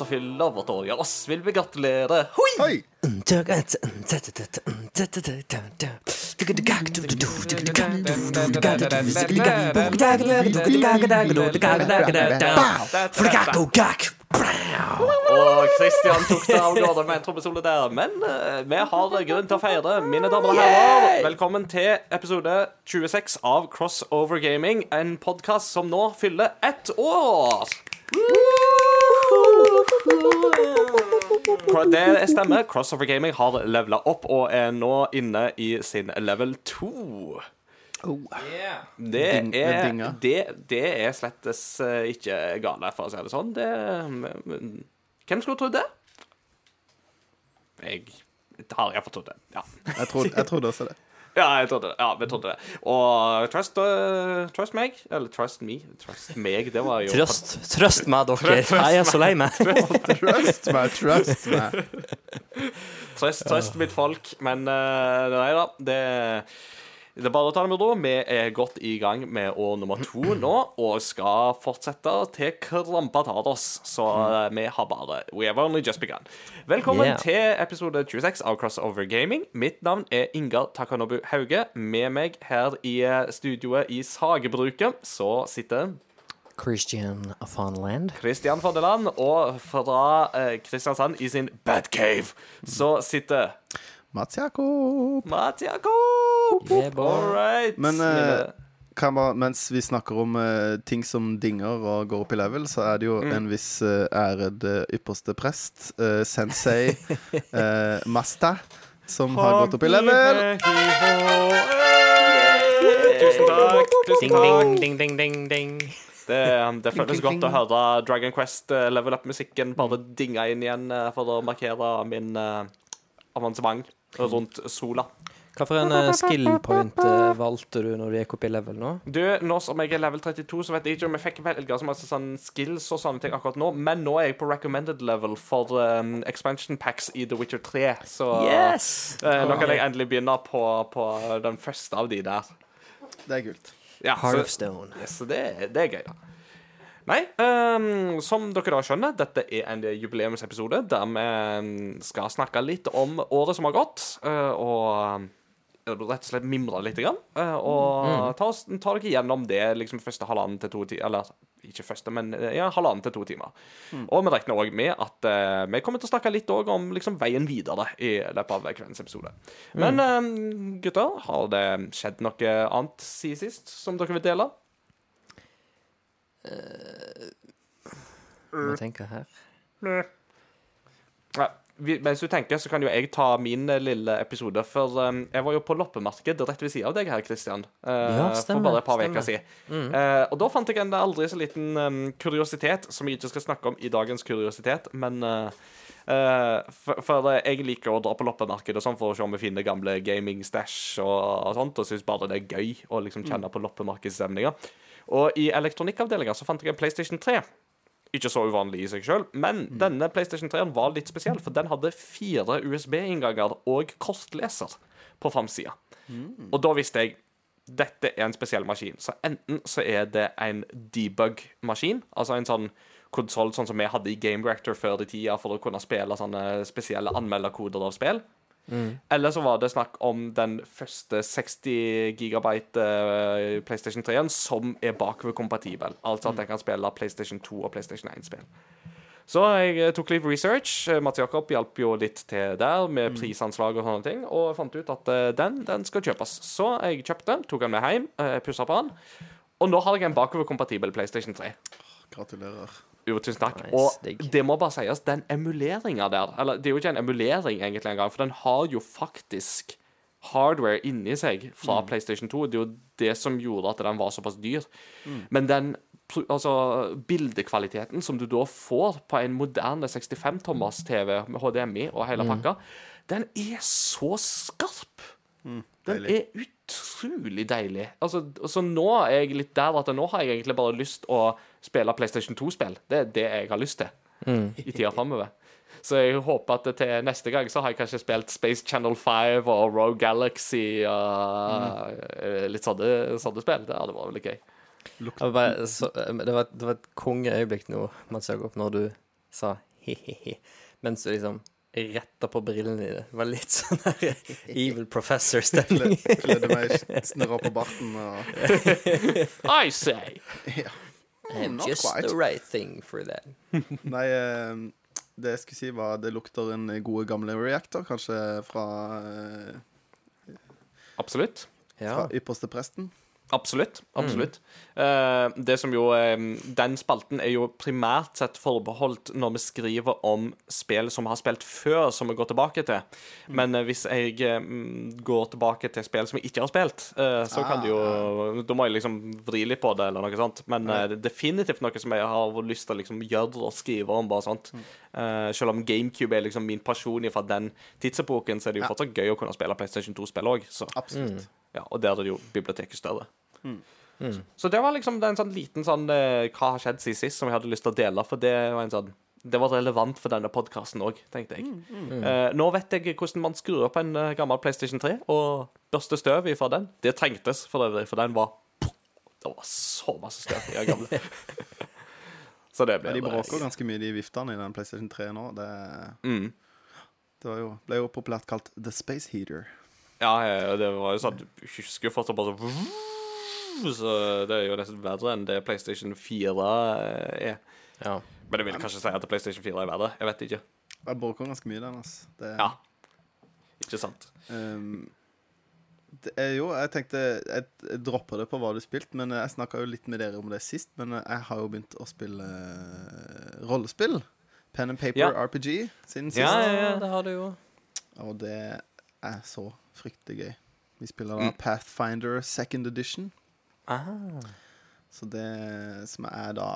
som fyller vårt år. Ja, oss vil vi gratulere. Hoi! Oi! Og Christian tok det av gårde med en trommesolo der. Men eh, vi har grunn til å feire. Mine damer og herrer, velkommen til episode 26 av Crossover Gaming. En podkast som nå fyller ett år. Det stemmer. Crossover Gaming har levela opp og er nå inne i sin level 2. Det er, det, det er slettes eh, ikke gale, for å si det sånn. Det, hvem skulle trodd det? Jeg har iallfall trodd det. Ja. Jeg trodde, jeg trodde også det. Ja, jeg trodde det. Ja, vi trodde det. Og trust, uh, trust meg. Eller trust me. Trust meg, det var jo Trøst, trøst meg, dere. Jeg er så lei meg. trøst meg, trøst meg. Trøst, trøst mitt folk. Men uh, nei da. Det, det er bare å ta med ro. Vi er godt i gang med år nummer to nå, og skal fortsette til krampa tar oss. Så mm. vi har bare We have only just begun. Velkommen Yeah. til episode 26 av Crossover Gaming. Mitt navn er Ingar Takanobu Hauge. Med meg her i eh, studioet i Sagebruket så sitter Christian Fondeland. Christian Fondeland, og fra eh, Kristiansand i sin Batcave så sitter Mats Jakob. Mats Jakob! Yeah. All right. Men eh, kan bare, mens vi snakker om eh, ting som dinger og går opp i level, så er det jo en viss uh, æred eh, ypperste prest, eh, sensei eh, Masta, som har gått opp i level. Tusen takk. Tusen Ding, takk. ding, ding, ding, ding, ding. Det, det føles godt å høre Dragon Quest eh, level up-musikken bare dinga inn igjen eh, for å markere min eh, avansement rundt sola. Hva for en eh, skill point eh, valgte du når du gikk opp i level nå? Du, nå som jeg er level 32, så vet jeg ikke om jeg fikk velge så masse sånn skills og sånne ting akkurat nå, men nå er jeg på recommended level for um, expansion packs i The Witcher 3, så Yes! uh, nå kan jeg endelig begynne på, på den første av de der. Det er kult. Ja, Heart så- of Stone. Yes, så det, det er gøy, da. Nei, um, som dere da skjønner, dette er en jubileumsepisode der vi ehm, skal snakke litt om året som har gått, eh, og eh, rett og slett mimre litt. Grann, eh, og ta, oss, ta dere gjennom det liksom første halvannen til to timer Eller ikke første, men eh, ja, halvannen til to timer. Og vi regner òg med at uh, vi kommer til å snakke litt om liksom, veien videre i løpet av kveldens episode. Men ehm, gutter, har det skjedd noe annet siden sist som dere vil dele? Må jeg her. Ja, vi- mens du tenker, så kan jo jeg ta min eh, lille episode. For um, jeg var jo på loppemarked rett ved siden av deg her, Christian. eh, Ja, for bare et par stemmer. uker siden. Eh, og da fant jeg en aldri så liten um, kuriositet, som jeg ikke skal snakke om i dagens kuriositet, men eh, eh, for, for eh, jeg liker å dra på loppemarked og sånn for å se om vi finner gamle gaming-stæsj og, og sånt, og syns bare det er gøy å liksom kjenne på loppemarkedsstemninga. Og i elektronikkavdelinga så fant jeg en PlayStation 3. Ikke så uvanlig i seg sjøl, men denne PlayStation 3-en var litt spesiell, for den hadde fire USB-innganger og kortleser på framsida. Og da visste jeg dette er en spesiell maskin. Så enten så er det en debug-maskin, altså en sånn konsoll sånn som vi hadde i Game Reactor før i tida for å kunne spille sånne spesielle anmelderkoder av spill. Eller så var det snakk om den første 60 gigabyte uh, PlayStation 3-en som er bakoverkompatibel. Altså at den kan spille PlayStation 2 og PlayStation 1-spill. Så jeg eh, tok litt research. Eh, Mats Jakob hjalp jo litt til der med prisanslag og sånne ting, og fant ut at den, den skal kjøpes. Så jeg kjøpte den, tok den med hjem, uh, pussa på den, og nå har jeg en bakoverkompatibel PlayStation 3. Gratulerer. Jo, tusen takk. Nei, og det må bare sies, den emuleringa der Eller det er jo ikke en emulering egentlig engang, for den har jo faktisk hardware inni seg fra PlayStation 2. Det er jo det som gjorde at den var såpass dyr. Men den altså, bildekvaliteten som du da får på en moderne 65-tommers TV med HDMI og hele pakka, den er så skarp. Den deilig. er utrolig deilig. Altså, så nå er jeg litt der at nå har jeg egentlig bare lyst å spille PlayStation 2-spill. Det er det jeg har lyst til i tida framover. Så jeg håper at til neste gang så har jeg kanskje spilt Space Channel 5 og Rogue Galaxy og mm. litt sånne, sånne spill. Det hadde vært veldig gøy. Så, det, var, det var et kongeøyeblikk nå, Mats Jakob, når du sa he-he-he, mens du liksom retta på brillene dine. Det var litt sånn der evil professor-stemning. Kledde meg, snurra på barten og I say! ja. I'm not just quite. the right thing for that. Nei, eh, det jeg skulle si, var det lukter en gode gamle reactor, kanskje fra, eh, Absolutt. Ja. fra ypperste presten. Absolutt. absolutt. Eh, det som jo er, Den spalten er jo primært sett forbeholdt når vi skriver om spill som vi har spilt før, som vi går tilbake til. Men uh, hvis jeg mm, går tilbake til spill som jeg ikke har spilt, uh, så kan det jo Da må jeg liksom vri litt på det, eller noe sånt. Men det er definitivt noe som jeg har lyst til å liksom gjøre og skrive om. bare sånt. Eh, selv om GameCube er liksom min pasjon fra den tidsepoken, så er det jo fortsatt gøy å kunne spille PlayStation 2-spill òg. Absolutt. Ja, og der er det jo biblioteket større. Så det var liksom en sånn liten sånn eh, Hva har skjedd siden sist, som jeg hadde lyst til å dele. For det var en sånn det var relevant for denne podkasten òg, tenkte jeg. Eh, nå vet jeg hvordan man skrur opp en eh, gammel PlayStation 3 og børster støv ifra den. Det trengtes for øvrig, for den var Det var så masse støv i den gamle. så det ble Ja, de bråker ganske mye, de viftene i den PlayStation 3 nå. Det, Mm. det var jo, ble jo populært kalt The Space Heater. Ja, ja, det var jo sånn Du husker jo fortsatt bare sånn Så det er jo nesten verre enn det PlayStation 4 er. ja. Men jeg vil kanskje si at PlayStation 4 er verre. Jeg vet ikke. Den bråker ganske mye, den. altså. Det, Ja. Ikke sant? Um, det er jo Jeg tenkte Jeg, jeg dropper det på hva du spilte, men jeg snakka jo litt med dere om det sist. Men jeg har jo begynt å spille eh, rollespill. Pen and paper Ja. RPG siden sist. Ja, ja, ja. det har du jo. Og det er så fryktelig gøy. Vi spiller Mm. da Pathfinder second edition. Aha. Så det som er da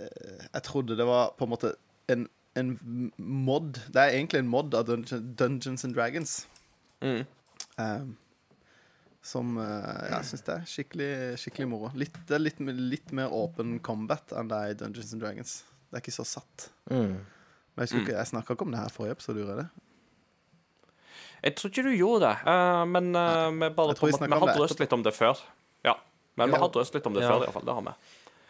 eh, Jeg trodde det var på en måte en, en mod Det er egentlig en mod av Dungeon, Dungeons and Dragons. Mm. Um, som ja, jeg syns det er skikkelig, skikkelig moro. Litt, litt, litt mer åpen combat enn det er i Dungeons and Dragons. Det er ikke så satt. Mm. Men jeg, skulle ikke, jeg snakka ikke om det her forrige episode, gjorde jeg det? Jeg tror ikke du gjorde det, uh, men uh, vi bare vi Vi har drøst litt om det før. Ja. Men vi har drøst litt om det Ja. før, iallfall. Det har vi.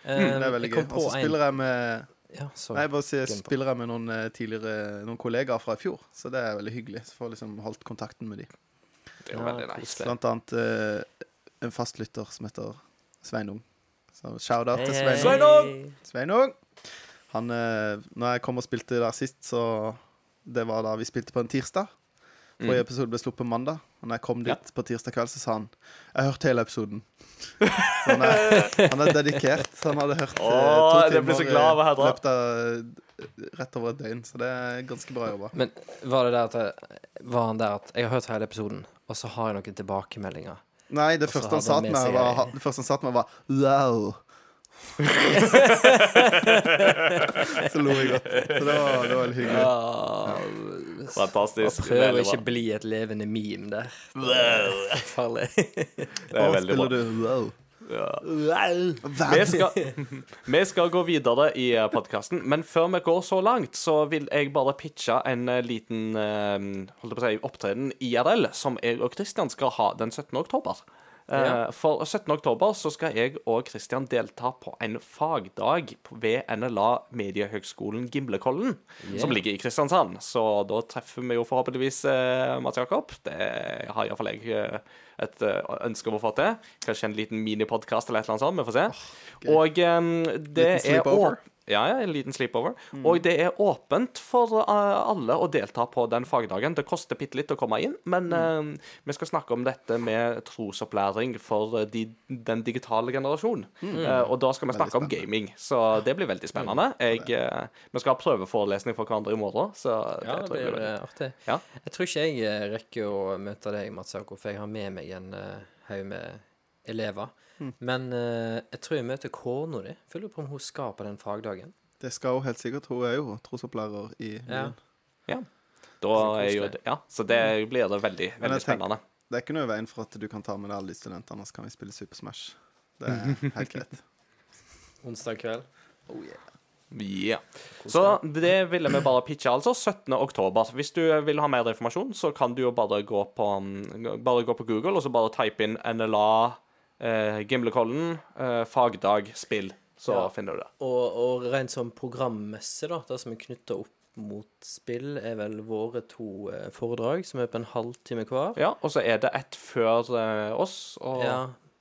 Mm, Det er veldig gøy. Og så spiller jeg med Ja. Nei, jeg bare sier, spiller jeg med noen eh, tidligere Noen kollegaer fra i fjor, så det er veldig hyggelig. Så får jeg liksom holdt kontakten med de. Det er jo Ja, veldig nice. Blant annet uh, en fastlytter som heter Sveinung. Så shout-out til Sveinung. Sveinung. Sveinung! Han uh, Når jeg kom og spilte der sist, så Det var da vi spilte på en tirsdag. Forrige episode ble sluppet mandag. Og når jeg kom dit Ja. på tirsdag kveld, så sa han Jeg har hørt hele episoden. Så han, er, han er dedikert. Han hadde hørt eh, Åh, to så timer glad i løpet av eh, rett over et døgn. Så det er ganske bra jobba. Men var det der at jeg, Var han der at Jeg har hørt hele episoden, og så har jeg noen tilbakemeldinger. Nei, det første han sa til med meg, var, det første han sa til meg, var wow. så lo jeg godt. Så det var, det var veldig hyggelig. Og Fantastisk. prøv å ikke bli et levende meme der. Farlig. Det er veldig bra. du wow. Ja. Wow. Vi skal, vi skal gå videre i podkasten, men før vi går så langt, så vil jeg bare pitche en eh, liten eh, holdt på å si, opptreden IRL som jeg og Christian skal ha den 17. oktober. Eh, Ja. For 17. oktober så skal jeg og Kristian delta på en fagdag ved NLA Mediehøgskolen Gimlekollen, som ligger i Kristiansand. Så da treffer vi jo forhåpentligvis eh, Mats Jakob. Det har iallfall jeg eh, et eh, ønske om å få til. Kanskje en liten minipodkast eller et eller annet sånt. Vi får se. gøy. og um, det er sleepover. Ja, ja, en liten sleepover. Og det er åpent for eh, alle å delta på den fagdagen. Det koster bitte litt å komme inn, men eh, vi skal snakke om dette med trosopplæring for eh, de, den digitale generasjon. Uh, og da skal vi snakke om gaming, så det blir veldig spennende. Jeg, uh, vi skal ha prøveforelesning for hverandre i morgen, så Ja, det det tror jeg blir veldig artig. Ja. Jeg tror ikke jeg rekker å møte deg, Mats Jakob, for jeg har med meg en haug med elever. Men eh, jeg tror jeg møter kona di. Jeg lurer på om hun skal på den fagdagen. Det skal hun helt sikkert. Hun er jo trosopplærer i Ja. byen. Da er jo det, ja, så det blir det veldig, Men veldig jeg tenker- spennende. Det er ikke noe i veien for at du kan ta med deg alle de studentene, og så kan vi spille Super Smash. Det er helt greit. Onsdag kveld. Oh, yeah. Ja. Så det ville vi bare pitche, altså. 17. oktober. Hvis du vil ha mer informasjon, så kan du jo bare gå på, mm, bare gå på Google og så bare type inn NLA, eh, Gimlekollen, eh, fagdag, spill. så Ja. finner du det. Og, og rent sånn programmessig, da, det som er knytta opp mot spill, er vel våre to eh, foredrag, som er på en halvtime hver. Ja, og så er det ett før eh, oss, og Ja,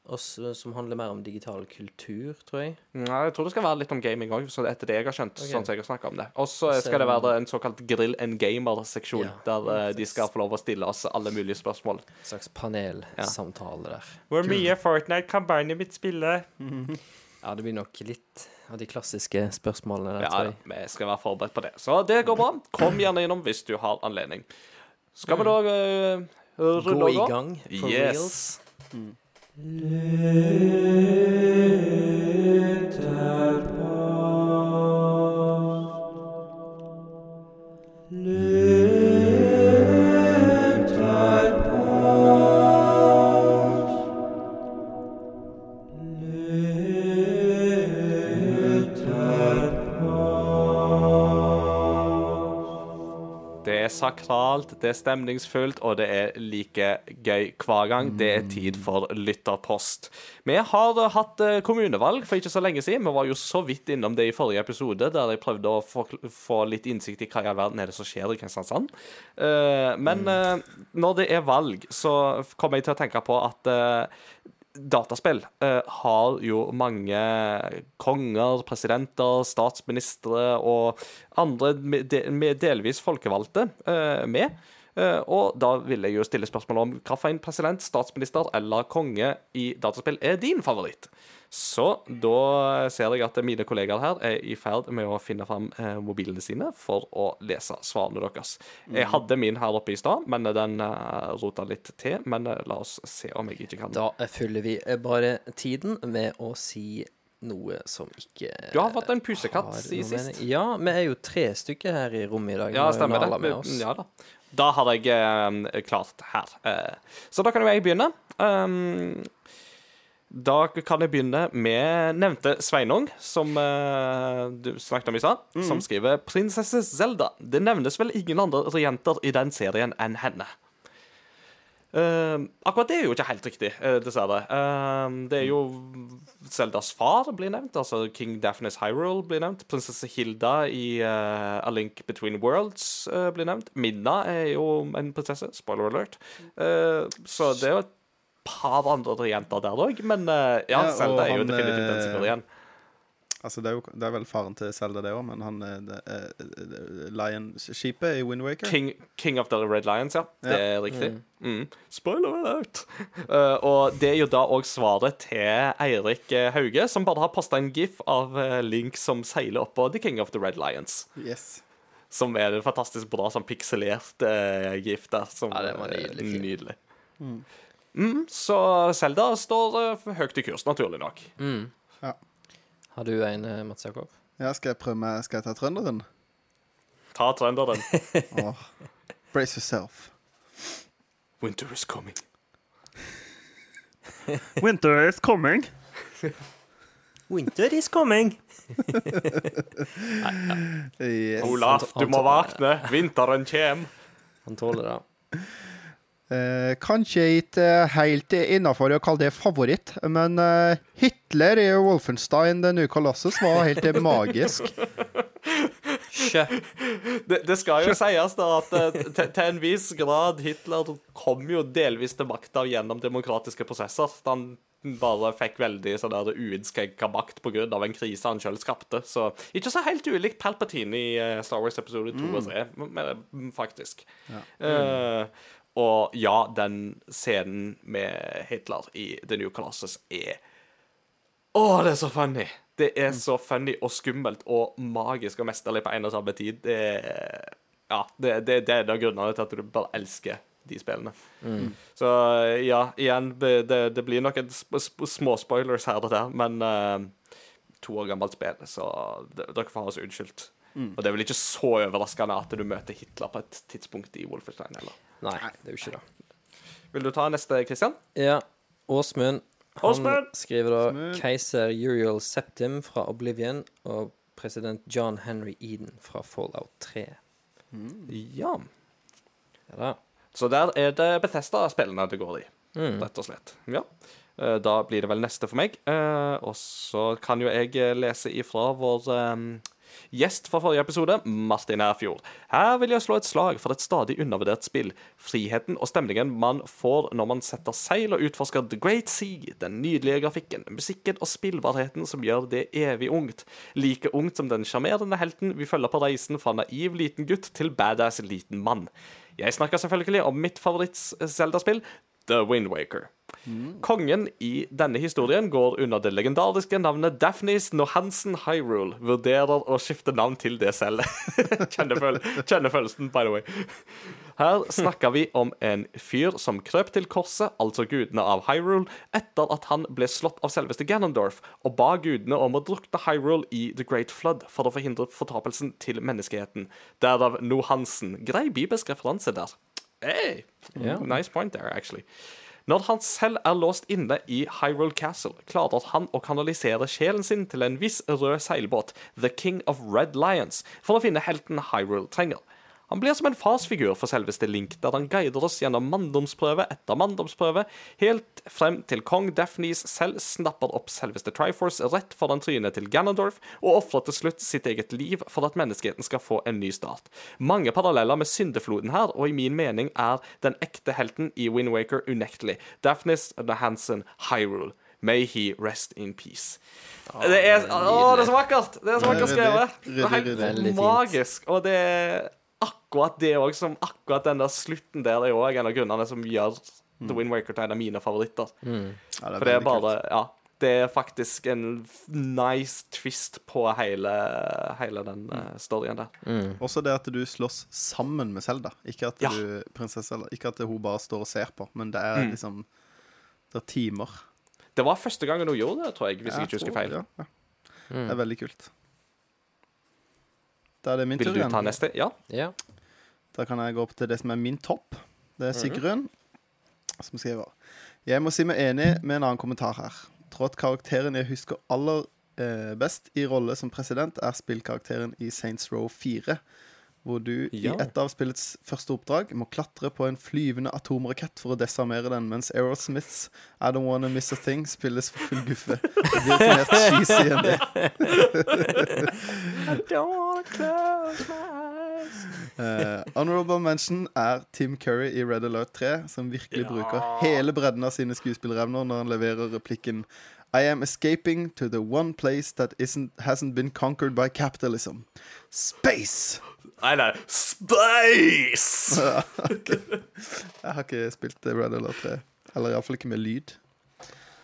oss, eh, som handler mer om digital kultur, tror jeg. Nei, jeg tror det skal være litt om gaming òg, så etter det jeg har skjønt. Okay. sånn som jeg har snakket om det. Og så skal det være en såkalt grill and gamer-seksjon, Ja. der uh, de skal få lov å stille oss alle mulige spørsmål. En slags panelsamtale der. Hvor mye Fortnite kan barnet mitt spille? Ja, det blir nok litt av de klassiske spørsmålene der, Ja, tror jeg jeg. vi skal være forberedt på det. Så det går bra. Kom gjerne innom hvis du har anledning. Skal vi da uh, rulle Gå i gang, for reals. Yes. Eter sakralt, det er stemningsfullt, og det er like gøy hver gang. Det er tid for lytterpost. Vi har hatt eh, kommunevalg for ikke så lenge siden. Vi var jo så vidt innom det i forrige episode, der jeg prøvde å få, få litt innsikt i hva i all verden er det som skjer i Kristiansand. Eh, men eh, når det er valg, så kommer jeg til å tenke på at dataspill uh, har jo mange konger, presidenter, statsministre og andre med, delvis folkevalgte uh, med. Uh, og da vil jeg jo stille spørsmål om hvilken president, statsminister eller konge i dataspill er din favoritt. Så da ser jeg at mine kollegaer her er i ferd med å finne fram eh, mobilene sine for å lese svarene deres. Jeg hadde min her oppe i stad, men den eh, rota litt til. Men eh, la oss se om jeg ikke kan Da fyller vi bare tiden med å si noe som ikke Du har fått en pusekatt i sist. Ja, vi er jo tre stykker her i rommet i dag. Ja, er stemmer det. Ja da. Da har jeg klart her. Eh, så da kan jo jeg begynne. Um, da kan jeg begynne med nevnte Sveinung, som uh, du snakket om i stad, som skriver 'Prinsesse Zelda'. Det nevnes vel ingen andre jenter i den serien enn henne. Uh, akkurat det er jo ikke helt riktig, uh, dessverre. Det er jo Zeldas far blir nevnt, altså King Daphnes Hyrule blir nevnt. Prinsesse Hilda i A Link Between Worlds blir nevnt. Minna er jo en prinsesse, spoiler alert. Så det er jo et par andre jenter der òg, men eh, ja, Ja, og Zelda er jo han, definitivt den som eh, går igjen. Altså, det er, jo, det er vel faren til Zelda, det òg, men han er det, er- det- Lion-skipet i Windwaker. King, King of the Red Lions, ja. Det Ja. er riktig. Mm. Spoiler alert! Uh, og det er jo da òg svaret til Eirik eh, Hauge, som bare har posta en gif av eh, Link som seiler oppå The King of the Red Lions. Yes. Som er en fantastisk bra, sånn pikselert uh, gif der. Som, Ja, det var eh, nydelig nydelig. Mm, så Selda står eh, høyt i kurs, naturlig nok. Har du en, eh, Mats Jakob? Ja, skal jeg prøve med Skal jeg ta trønderen? Ta trønderen. oh. Brace yourself. Winter is coming. Winter is coming. Winter is coming. Yes. Olaf, du må vakne. Vinteren kjem. Han tåler det. Eh, kanskje ikke helt innafor å kalle det favoritt, men eh, Hitler i Wolfenstein The New Colossus var helt magisk. Det, det skal jo sies da at eh, til, til en viss grad Hitler kom jo delvis til makta gjennom demokratiske prosesser. Han bare fikk veldig sånn der uinnskrenka makt pga. en krise han sjøl skapte. Så ikke så helt ulikt Palpatine i Star Wars episode 2 og 3, men, Ja. faktisk. Eh, og ja, den scenen med Hitler i The New Colossus er Å, det er så funny! Det er så funny og skummelt og magisk og mesterlig på en og samme tid. Det er, ja, det, det, det er en av grunnene til at du bare elsker de spillene. Så ja, igjen, det, det blir nok sp sp spoilers her og der, men uh, to år gammelt spill, så dere får ha oss unnskyldt. Og det er vel ikke så overraskende at du møter Hitler på et tidspunkt i Wolfenstein heller. Nei, det er jo ikke det. Vil du ta neste, Kristian? Ja, Åsmund. Han Åsmund! skriver da Åsmund. keiser Uriel Septim fra Oblivion og president John Henry Eden fra Fallout 3. Ja. Ja da. Så der er det Bethesda-spillene det går i, Mm. rett og slett. Ja. Eh, Da blir det vel neste for meg. Eh, Og så kan jo jeg lese ifra vår eh, gjest fra forrige episode, Martin Herfjord. Her vil jeg slå et slag for et stadig undervurdert spill. Friheten og stemningen man får når man setter seil og utforsker The Great Sea. Den nydelige grafikken, musikken og spillbarheten som gjør det evig ungt. Like ungt som den sjarmerende helten vi følger på reisen fra naiv liten gutt til badass liten mann. Jeg snakker selvfølgelig om mitt favoritt-Zelda-spill, The Wind Waker. Kongen i denne historien går under det legendariske navnet Daphnis Nohansen Hyrule vurderer å skifte navn til det selv. Kjenner føl- kjenner følelsen, by the way. Her snakker vi om en fyr som krøp til korset, altså gudene av Hyrule, etter at han ble slått av selveste Ganondorf, og ba gudene om å drukne Hyrule i The Great Flood for å forhindre fortapelsen til menneskeheten. Derav Nohansen. Grei bibelsk referanse der. Hey, Yeah. nice point there, actually. Når han selv er låst inne i Hyrule Castle, klarer han å kanalisere sjelen sin til en viss rød seilbåt, The King of Red Lions, for å finne helten Hyrule trenger. Han blir som en farsfigur for selveste Link, der han guider oss gjennom manndomsprøve etter manndomsprøve, helt frem til kong Daphnes selv snapper opp selveste Triforce rett foran trynet til Ganondorf, og ofrer til slutt sitt eget liv for at menneskeheten skal få en ny start. Mange paralleller med syndefloden her, og i min mening er den ekte helten i Wind Waker unektelig. Daphnes Hansen Hyrule. May he rest in peace. det, er, å, det er så vakkert! Det er så vakkert skrevet. Det er helt magisk. Og det er akkurat det òg som akkurat den der slutten der er òg en av grunnene som gjør The Wind Waker til en av mine favoritter. Ja, For det er bare kult. Ja. Det er faktisk en nice twist på hele, hele den eh, storyen der. Også det at du slåss sammen med Selda. Ikke at Ja. du prinsesse Zelda, Ikke at hun bare står og ser på, men det er Mm. liksom Det er timer. Det var første gangen hun gjorde det, tror jeg, hvis jeg ikke husker feil. Ja, ja. Det er veldig kult. Da er det min Vil tur du ta neste? Ja. Ja. Da kan jeg gå opp til det som er min topp. Det er Mhm. Sigrun som skriver. Jeg må si meg enig med en annen kommentar her. Tror at karakteren jeg husker aller eh, best i rolle som president, er spillkarakteren i Saints Row 4. Hvor du Ja. i et av spillets første oppdrag må klatre på en flyvende atomrakett for å desarmere den, mens Aerosmiths I Don't Wanna Miss A Thing spilles for full guffe. Det blir ikke mer cheesy enn det. Eh, honorable mention er Tim Curry i Red Alert 3, som virkelig bruker hele bredden av sine skuespillerevner når han leverer replikken I am escaping to the one place that isn't, hasn't been conquered by capitalism. Space! Nei, nei. Space! Jeg har ikke spilt Red Alert 3. Eller iallfall ikke med lyd.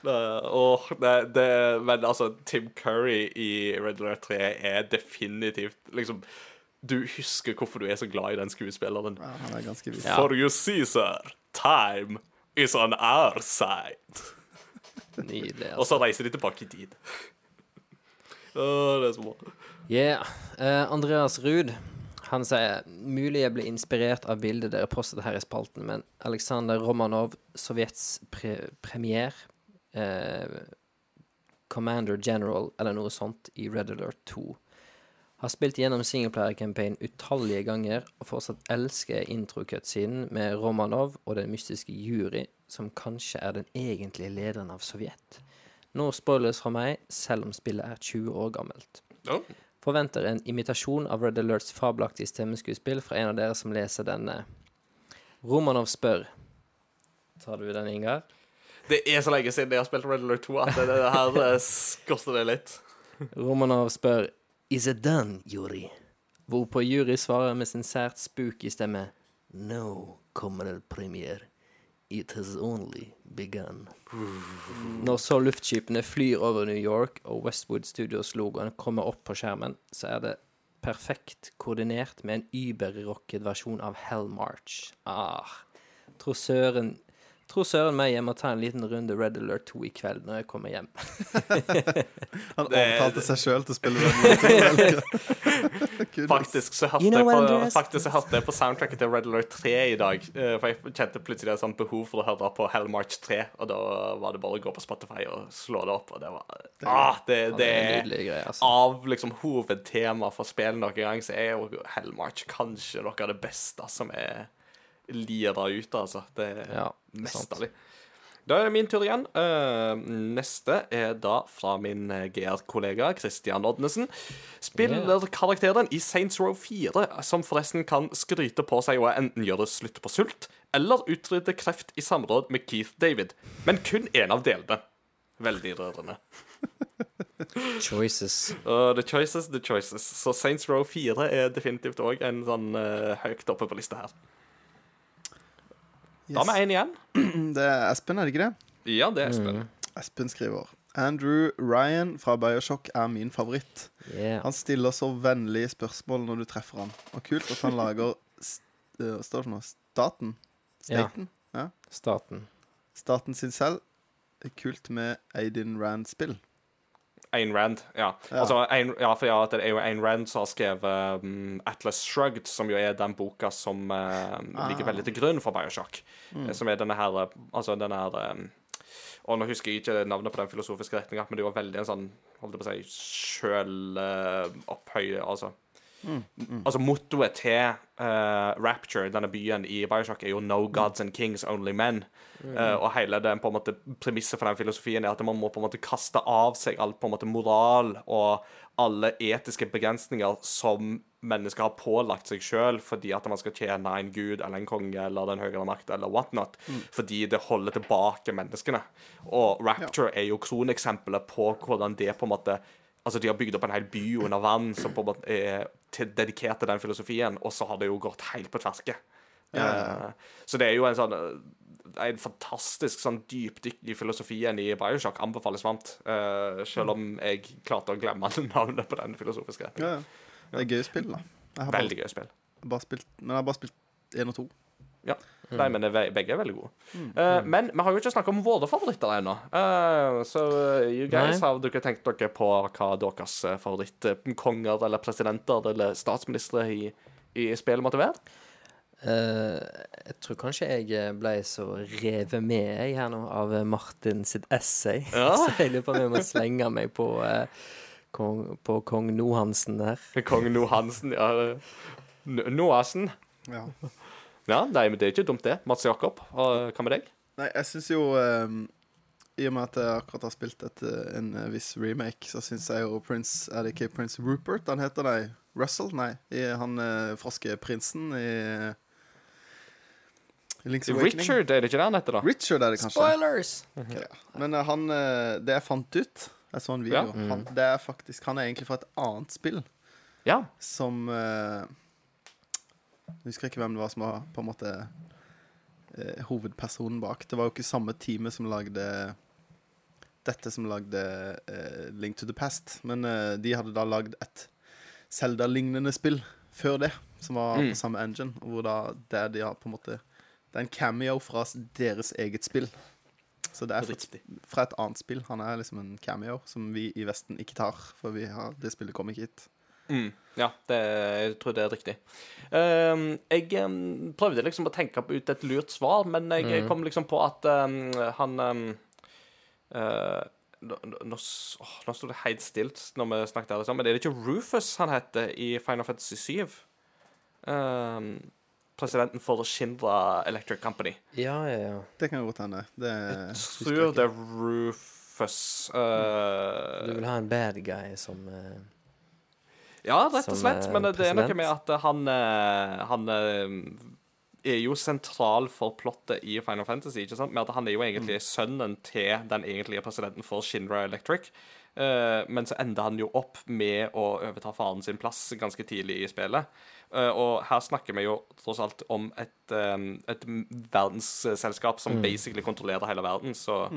Uh, åh, det, det, men altså, Tim Curry i Red Alert 3 er definitivt liksom Du husker hvorfor du er så glad i den skuespilleren. Ja, han er ganske viss. For you see, sir, time is on our side. Nydelig. Og Altså. så reiser de tilbake i tid. Åh, det er så bra. Yeah. Uh, Andreas Ruud han sier mulig jeg ble inspirert av bildet dere postet her i spalten, men Aleksandr Romanov, Sovjets pre premier, eh, Commander General eller noe sånt i Red Alert 2, har spilt gjennom singleplayer-campaign utallige ganger og fortsatt elsker intro-cutscenen med Romanov og den mystiske jury, som kanskje er den egentlige lederen av Sovjet. No spoilers fra meg, selv om spillet er 20 år gammelt. Oh. Forventer en imitasjon av Red Alerts fabelaktige stemmeskuespill fra en av dere som leser denne. Romanov spør Tar du den, Ingar? Det er så lenge siden jeg har spilt Red Alert 2 at det, det her eh, koster det litt. Romanov spør Is it done, Juri? Hvorpå Juri svarer med sin sært spooky stemme No, comrade premier. It has only begun. Når så luftskipene flyr over New York og Westwood Studios-logoen kommer opp på skjermen, så er det perfekt koordinert med en überrocket versjon av Hell March. Ah, tror søren Tror søren meg jeg må ta en liten runde Red Alert 2 i kveld når jeg kommer hjem. Han overtalte seg sjøl til å spille Red Alert 2. Faktisk så hørte jeg på, soundtracket til Red Alert 3 i dag. eh, For jeg kjente plutselig et sånt behov for å høre på Hell March 3. Og da var det bare å gå på Spotify og slå det opp, og det var ah, det, det det er altså. Av liksom hovedtema for spillet noen gang, så er jo Hell March kanskje noe av det beste som er lira ut, altså. Det er Ja, er mesterlig. Da er det min tur igjen. Eh, neste er da fra min eh, GR-kollega Christian Oddnesen. Spiller karakteren i Saints Row 4, som forresten kan skryte på seg å enten gjøre slutt på sult eller utrydde kreft i samråd med Keith David. Men kun én av delene. Veldig rørende. Choices. Uh, the choices, the choices. Så Saints Row 4 er definitivt òg en sånn uh, høyt oppe på lista her. Da har vi én igjen. Det er Espen, er det ikke det? Ja, det er Espen. Espen skriver Andrew Ryan fra Bioshock er min favoritt. Yeah. Han stiller så vennlige spørsmål når du treffer han. Og kult at han lager st uh, Hva står det for noe? Staten? Ja. Staten? Ja. Staten. Staten sin selv. Det er kult med Aidin Rand-spill. Ayn Rand, ja. Ja. Altså, Ayn, ja, for ja, det er jo Ayn Rand som har skrevet um, Atlas Shrugged, som jo er den boka som uh, ligger veldig til grunn for Bioshock. Mm. Eh, Som er denne her uh, Altså denne her um, Og nå husker jeg ikke navnet på den filosofiske retninga, men det var veldig en sånn Holdt jeg på å si sjølopphøye Altså Mm, Altså Mottoet til uh, Rapture, denne byen i Bioshock, er jo 'No gods and kings, only men'. Uh, og hele den på en måte premisset for den filosofien er at man må på en måte kaste av seg all på en måte moral og alle etiske begrensninger som mennesker har pålagt seg sjøl fordi at man skal tjene en gud eller en konge eller den høyere makt eller whatnot. Fordi det holder tilbake menneskene. Og Rapture er jo kroneksempelet på hvordan det på en måte Altså, De har bygd opp en hel by under vann som på en måte er til, dedikert til den filosofien, og så har det jo gått helt på tverke. Ja, ja. Eh, Så det er jo en sånn eh, En fantastisk sånn dypdykk i filosofien i Bioshock anbefales varmt. Uh, selv om jeg klarte å glemme navnet på den filosofiske. Ja, ja. Det er gøy spill, da. Har bare, Veldig gøy spill. bare spilt, men jeg har bare spilt én og to. Ja. Nei, men det er- begge er veldig gode. Eh, men vi har jo ikke snakka om våre favoritter ennå. Uh, så so you guys, Nei. har dere tenkt dere på hva deres eh, favorittkonger eller presidenter eller statsministre i, i spillet måtte være? Uh, jeg tror kanskje jeg eh, ble så revet med jeg her nå av eh, Martin sitt essay. Ja. så jeg lurer på om jeg må slenge meg på eh, kong, på kong Nohansen her. Kong Nohansen, ja. Noasen. Ja. Ja, nei, men det er ikke dumt, det. Mats Jakob, hva med deg? Nei, jeg syns jo um, I og med at jeg akkurat har spilt et, eh, en eh, viss remake, så syns jeg jo Prince Er det ikke Prince Rupert han heter? Nei. Russell? Nei. I, han uh, froskeprinsen i, i Link's. Richard, er det ikke det han heter, da? Richard er det kanskje. Spoilers! Okay, ja. Men uh, han eh, Det jeg fant ut Jeg så en video. Ja. Han, det er faktisk Han er egentlig fra et annet spill Ja. som eh, Jeg husker ikke hvem det var som var på en måte eh, hovedpersonen bak. Det var jo ikke samme teamet som lagde dette som lagde eh, Link to the Past. Men eh, de hadde da lagd et Zelda-lignende spill før det, som var Mm. på samme engine. Hvor da det de har på en måte Det er en cameo fra deres eget spill. Så det er fra, fra et annet spill. Han er liksom en cameo som vi i Vesten ikke tar, for vi har, det spillet kom ikke hit. Mm, ja, det, jeg tror det er riktig. Um, jeg um, prøvde liksom å tenke ut et lurt svar, men jeg kom liksom på at um, han eh, nå, nå, nå åh, nå sto det helt stilt når vi snakket her, liksom, men er det ikke Rufus han heter i Final Fantasy 7? Ehm, presidenten for Shindra Electric Company. Ja, ja, ja. Det kan godt hende. Det Jeg tror det er Rufus. Uh, Du vil ha en bad guy som eh, Ja, rett og slett. eh, Men det er noe med at han, eh, han eh, er jo sentral for plottet i Final Fantasy. ikke sant? Med at Han er jo egentlig sønnen til den egentlige presidenten for Shinra Electric. Eh, men så ender han jo opp med å overta faren sin plass ganske tidlig i spillet. Eh, og her snakker vi jo tross alt om et, eh, et verdensselskap som basically kontrollerer hele verden, så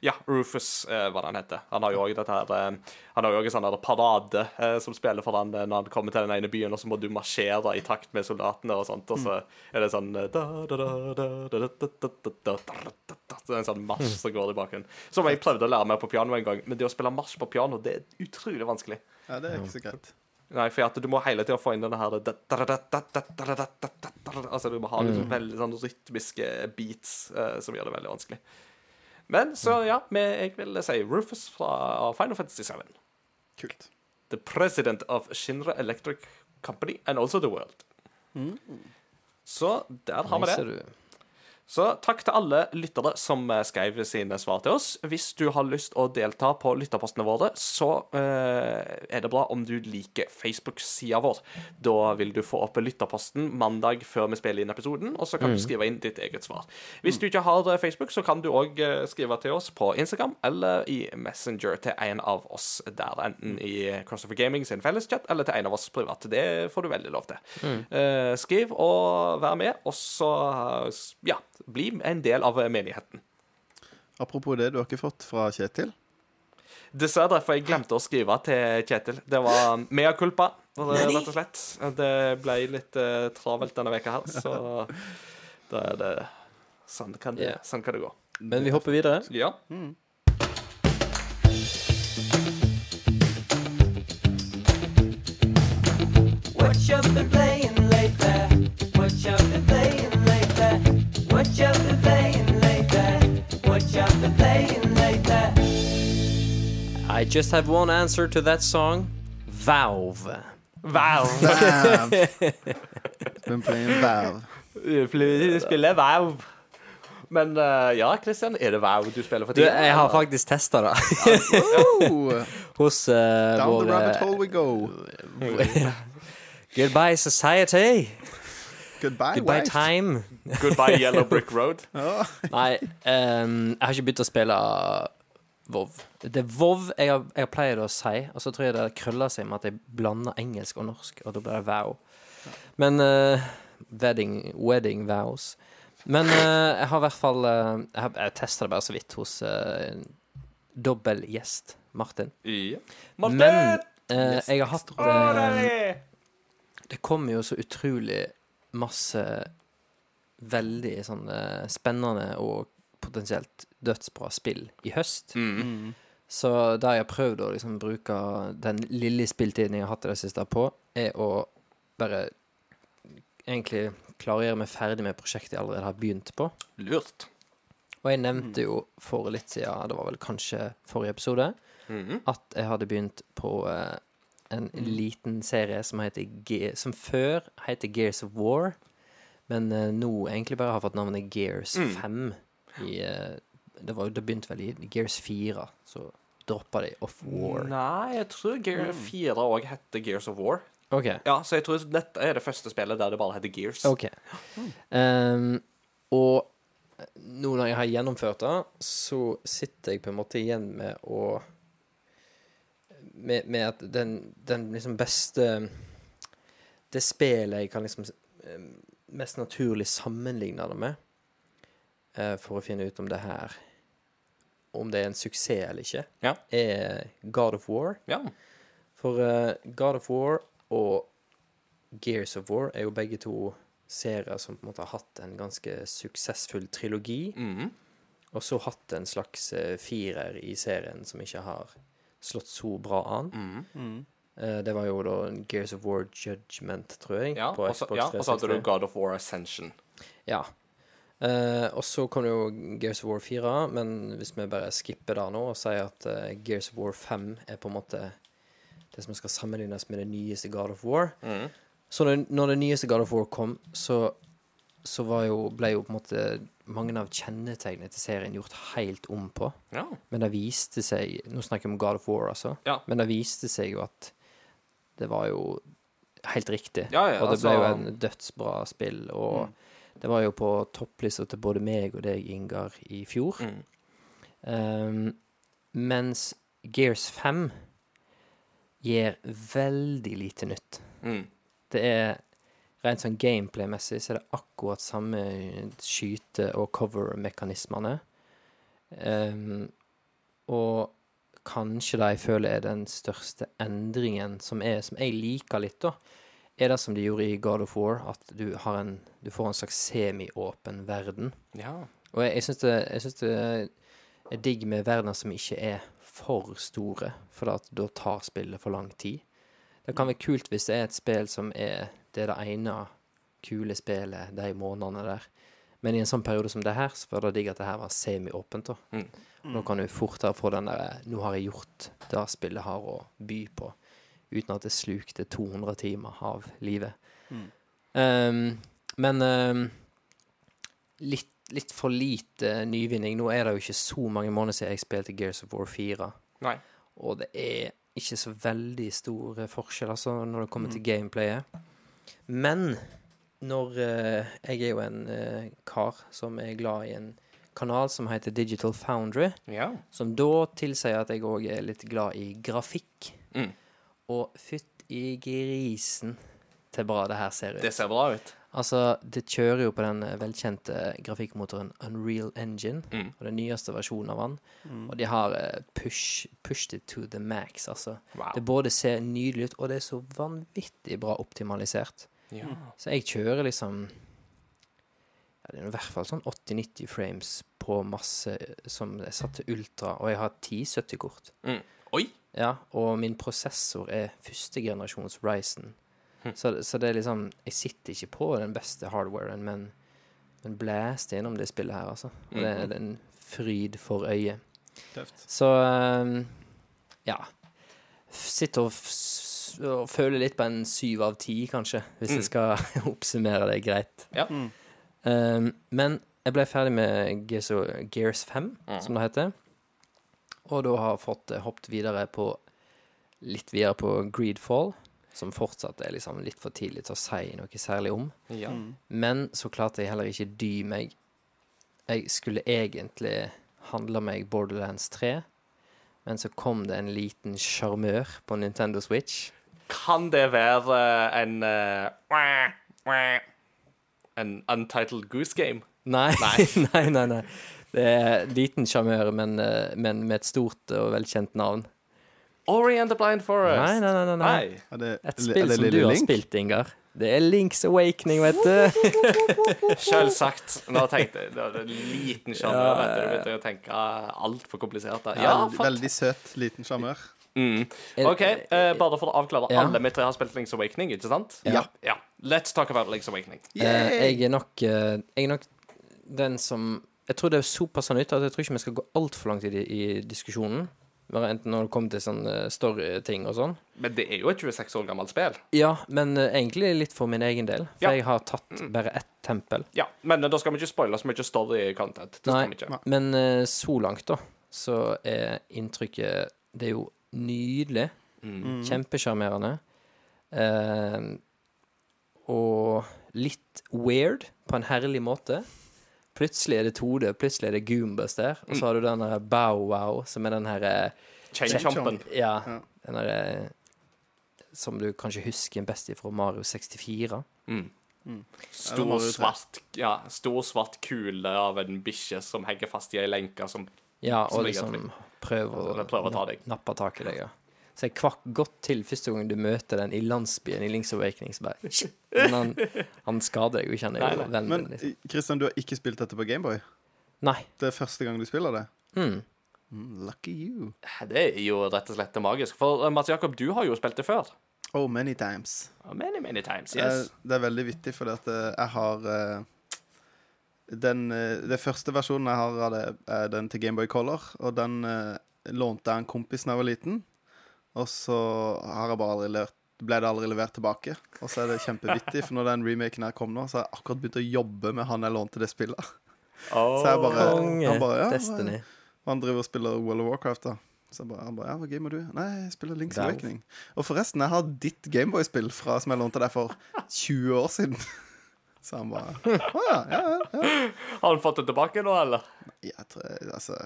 ja, Rufus, eh, hva han heter. Han har jo òg dette her eh, Han har jo òg en sånn her parade eh, som spiller for han når han kommer til den ene byen, og så må du marsjere i takt med soldatene og sånt, og så er det sånn Det er en sånn marsj som går i bakgrunnen. Som jeg prøvde å lære meg på piano en gang, men det å spille marsj på piano, det er utrolig vanskelig. Ja, det er ikke så greit. Nei, for at du må hele tida få inn denne her Altså, du må ha liksom veldig sånn rytmiske beats som gjør det veldig vanskelig. Men så, ja, jeg vil si Rufus fra Final Fantasy 7. Kult. The president of Shinra Electric Company and also the world. Så der har vi det. Så takk til alle lyttere som eh, skrev sine svar til oss. Hvis du har lyst å delta på lytterpostene våre, så eh, er det bra om du liker Facebook-sida vår. Da vil du få opp lytterposten mandag før vi spiller inn episoden, og så kan du skrive inn ditt eget svar. Hvis du ikke har eh, Facebook, så kan du òg skrive til oss på Instagram eller i Messenger til en av oss der. Enten i Crossover Gaming sin felleschat eller til en av oss privat. Det får du veldig lov til. Eh, skriv og vær med, og så eh, bli en del av menigheten. Apropos det, du har ikke fått fra Kjetil? Dessverre, for jeg glemte å skrive til Kjetil. Det var mea culpa, rett og slett. Det ble litt uh, travelt denne veka her, så da er det Sånn kan det, yeah. sånn kan det gå. Men vi hopper videre. Ja. What you been playing I just have one answer to that song. Valve. Wow. Valve. Been playing Valve. Du spiller Wow. Men eh, ja, Christian, er det Wow du spiller for Du, tiden? jeg har eller? faktisk testa det hos uh, down the rabbit hole we go. Goodbye Society. Goodbye, Goodbye wife. Time. Goodbye Yellow Brick Road. Nei, um, jeg har ikke begynt å spille Vov. Det er Vov jeg har, jeg pleier å si, og så tror jeg det krøller seg med at jeg blander engelsk og norsk, og da blir det Vow. Men uh, wedding, wedding vows. Men uh, jeg har i hvert fall uh, Jeg, har- jeg testa det bare så vidt hos uh, dobbel gjest Martin. Ja. Men Martin! eh, jeg har hatt eh! Det kommer jo så utrolig masse veldig sånn eh, spennende og potensielt dødsbra spill i høst. Mm. Så det jeg har prøvd å liksom bruke den lille spilltiden jeg har hatt i det siste på, er å bare egentlig klargjøre meg ferdig med prosjektet jeg allerede har begynt på. Lurt. Og jeg nevnte jo for litt siden, det var vel kanskje forrige episode, mm. at jeg hadde begynt på eh, en liten serie som heter Ge Som før heter Gears of War, men uh, nå egentlig bare har fått navnet Gears 5. I, uh, det, var, det begynte vel i Gears 4, så droppa de Off War. Nei, jeg tror Gear 4 òg heter Gears of War. OK. Ja, så jeg tror dette er det første spillet der det bare heter Gears. ok Um, Og nå når jeg har gjennomført det, så sitter jeg på en måte igjen med å Med, med at den, den liksom beste Det spillet jeg kan liksom eh, mest naturlig sammenligne det med, eh, for å finne ut om det her Om det er en suksess eller ikke, Ja. er God of War. Ja. For eh, God of War og Gears of War er jo begge to serier som på en måte har hatt en ganske suksessfull trilogi, Mhm. og så hatt en slags eh, firer i serien som ikke har slått så bra an. Mhm. Eh, det var jo da Gears of War Judgment, tror jeg, Ja, på og så ja, og så hadde du God of War Ascension. Ja. Eh, og så kom det jo Gears of War 4, men hvis vi bare skipper det nå og sier at eh, Gears of War 5 er på en måte det som skal sammenlignes med det nyeste God of War mm. Så når, når det nyeste God of War kom, så, så var jo, ble jo på en måte mange av kjennetegnene til serien gjort helt om på. Ja. Men det viste seg Nå snakker jeg om God of War, altså. Ja. Men det viste seg jo at det var jo helt riktig. Ja, ja, og det ble altså- jo en dødsbra spill. Og det var jo på topplista til både meg og deg, Ingar, i fjor. Mm. Um, mens Gears 5 gir veldig lite nytt. Mm. Det er rent sånn gameplay-messig så er det akkurat samme skyte- og cover-mekanismene. Um, og kanskje det jeg føler er den største endringen som, er, som jeg liker litt, da, er det som de gjorde i God of War, at du, har en, du får en slags semi-åpen verden. Ja. Og jeg, jeg syns det, det er digg med verdener som ikke er for store, for at da tar spillet for lang tid. Det kan være kult hvis det er et spill som er det er det ene kule spillet de månedene der. Men i en sånn periode som det her, så var det digg at det her var semi-åpent. Mm. Nå kan du fortere få den der 'Nå har jeg gjort det spillet har å by på', uten at det slukte 200 timer av livet. Um, men um, litt litt for lite nyvinning. Nå er det jo ikke så mange måneder siden jeg spilte Gears of War 4. Nei. Og det er ikke så veldig stor eh, forskjell altså, når det kommer til gameplayet. Men når uh, Jeg er jo en uh, kar som er glad i en kanal som heter Digital Foundry, Ja. som da tilsier at jeg òg er litt glad i grafikk. Mm. Og fytt i grisen til bra det her ser ut. Det ser bra ut. Altså, det kjører jo på den eh, velkjente grafikkmotoren Unreal Engine, Mm. og den nyeste versjonen av den. Og de har eh, push, pushed it to the max, altså. Wow. Det både ser nydelig ut, og det er så vanvittig bra optimalisert. Ja. Så jeg kjører liksom Det er i hvert fall sånn 80-90 frames på masse som er satt til ultra, og jeg har 1070-kort. Mm. Oi! Ja, og min prosessor er første generasjons Ryzen. Så, så det er liksom Jeg sitter ikke på den beste hardwaren, men, men blæste gjennom det spillet her, altså. Og det, er en fryd for øyet. Tøft. Så ehm, ja. Sitter og, f og føler litt på en syv av ti, kanskje, hvis Mm. jeg skal oppsummere det greit. Ja. Mm. Ehm, men jeg ble ferdig med Gears, Gears 5, Mm. som det heter. Og da har fått eh, hoppet videre på litt videre på Greedfall, som fortsatt er liksom litt for tidlig til å si noe særlig om. Ja. Men så klarte jeg heller ikke dy meg. Jeg skulle egentlig handle meg Borderlands 3, men så kom det en liten sjarmør på Nintendo Switch. Kan det være en wah, En Untitled Goose Game? Nei, Nei. nei, nei. nei. Det er liten sjarmør, men, eh, men med et stort og velkjent navn. Ori and the Blind Forest? Nei, nei, nei. nei, nei. Det, Et spill som du har Link? spilt, Ingar. Det er Links Awakening, vet du. Selvsagt. Nå tenkte jeg Det var en liten sjarmør. Ja, vet du. ja, Du ja. begynte å tenke altfor komplisert. Ja, Veldig, veldig søt, liten sjarmør. Mm. OK, uh, bare for å avklare. Ja. Alle vi tre har spilt Links Awakening, ikke sant? Ja. ja. Let's talk about Links Awakening. Uh, jeg er nok uh, Jeg er nok den som Jeg tror det er såpass nytt at jeg tror ikke vi skal gå altfor langt i, i diskusjonen. Bare enten når det kommer til sånn eh, story-ting og sånn. Men det er jo et 26 år gammelt spill. Ja, men eh, egentlig litt for min egen del. For Ja. jeg har tatt bare ett tempel. Ja, Men eh, da skal vi ikke spoile så mye story-content. Nei. Men eh, så langt, da, så er inntrykket Det er jo nydelig. Mm. Kjempesjarmerende. Eh, og litt weird på en herlig måte. Plutselig er det Tode, plutselig er det Goombas der. Og så har du den der Bow Wow, som er den herre eh, Chain Chompen. Ja, Ja. den der eh, Som du kanskje husker best fra Mario 64. Mm. Mm. Stor, svart, ja, stor svart kule av en bikkje som henger fast i ei lenke som Ja, og som liksom prøver, Altså, den prøver å ta deg. nappe tak i deg. Ja. Så jeg kvakk godt til første gang du møter den i landsbyen i Links Awakening. Så bare, shit. Men han, han skader deg jo ikke, han er jo vennen Men din. Liksom. Kristian, du har ikke spilt dette på Gameboy? Nei. Det er første gang du spiller det? Mm. Mm, lucky you. Det er jo rett og slett magisk. For eh, Mats Jakob, du har jo spilt det før. Oh, many times. Many, many times, Eh, yes. Det er veldig vittig, fordi at eh, jeg har eh, den, den første versjonen jeg har av det, er den til Gameboy Color. Og den eh, lånte jeg en kompis da jeg var liten. Og så har jeg bare aldri lært ble det aldri levert tilbake. Og så er det kjempevittig, for når den remaken her kom nå, så har jeg akkurat begynt å jobbe med han jeg lånte det spillet. Så jeg bare, Konge. han bare ja, Destiny. Han driver og spiller World of Warcraft, da. Så jeg bare, han bare, ja, hva gamer du? Nei, jeg spiller Link's Awakening. Og forresten, jeg har ditt Gameboy-spill fra som jeg lånte deg for 20 år siden. Så han bare, å ja, ja, ja. Har han fått det tilbake nå, eller? Jeg tror, altså,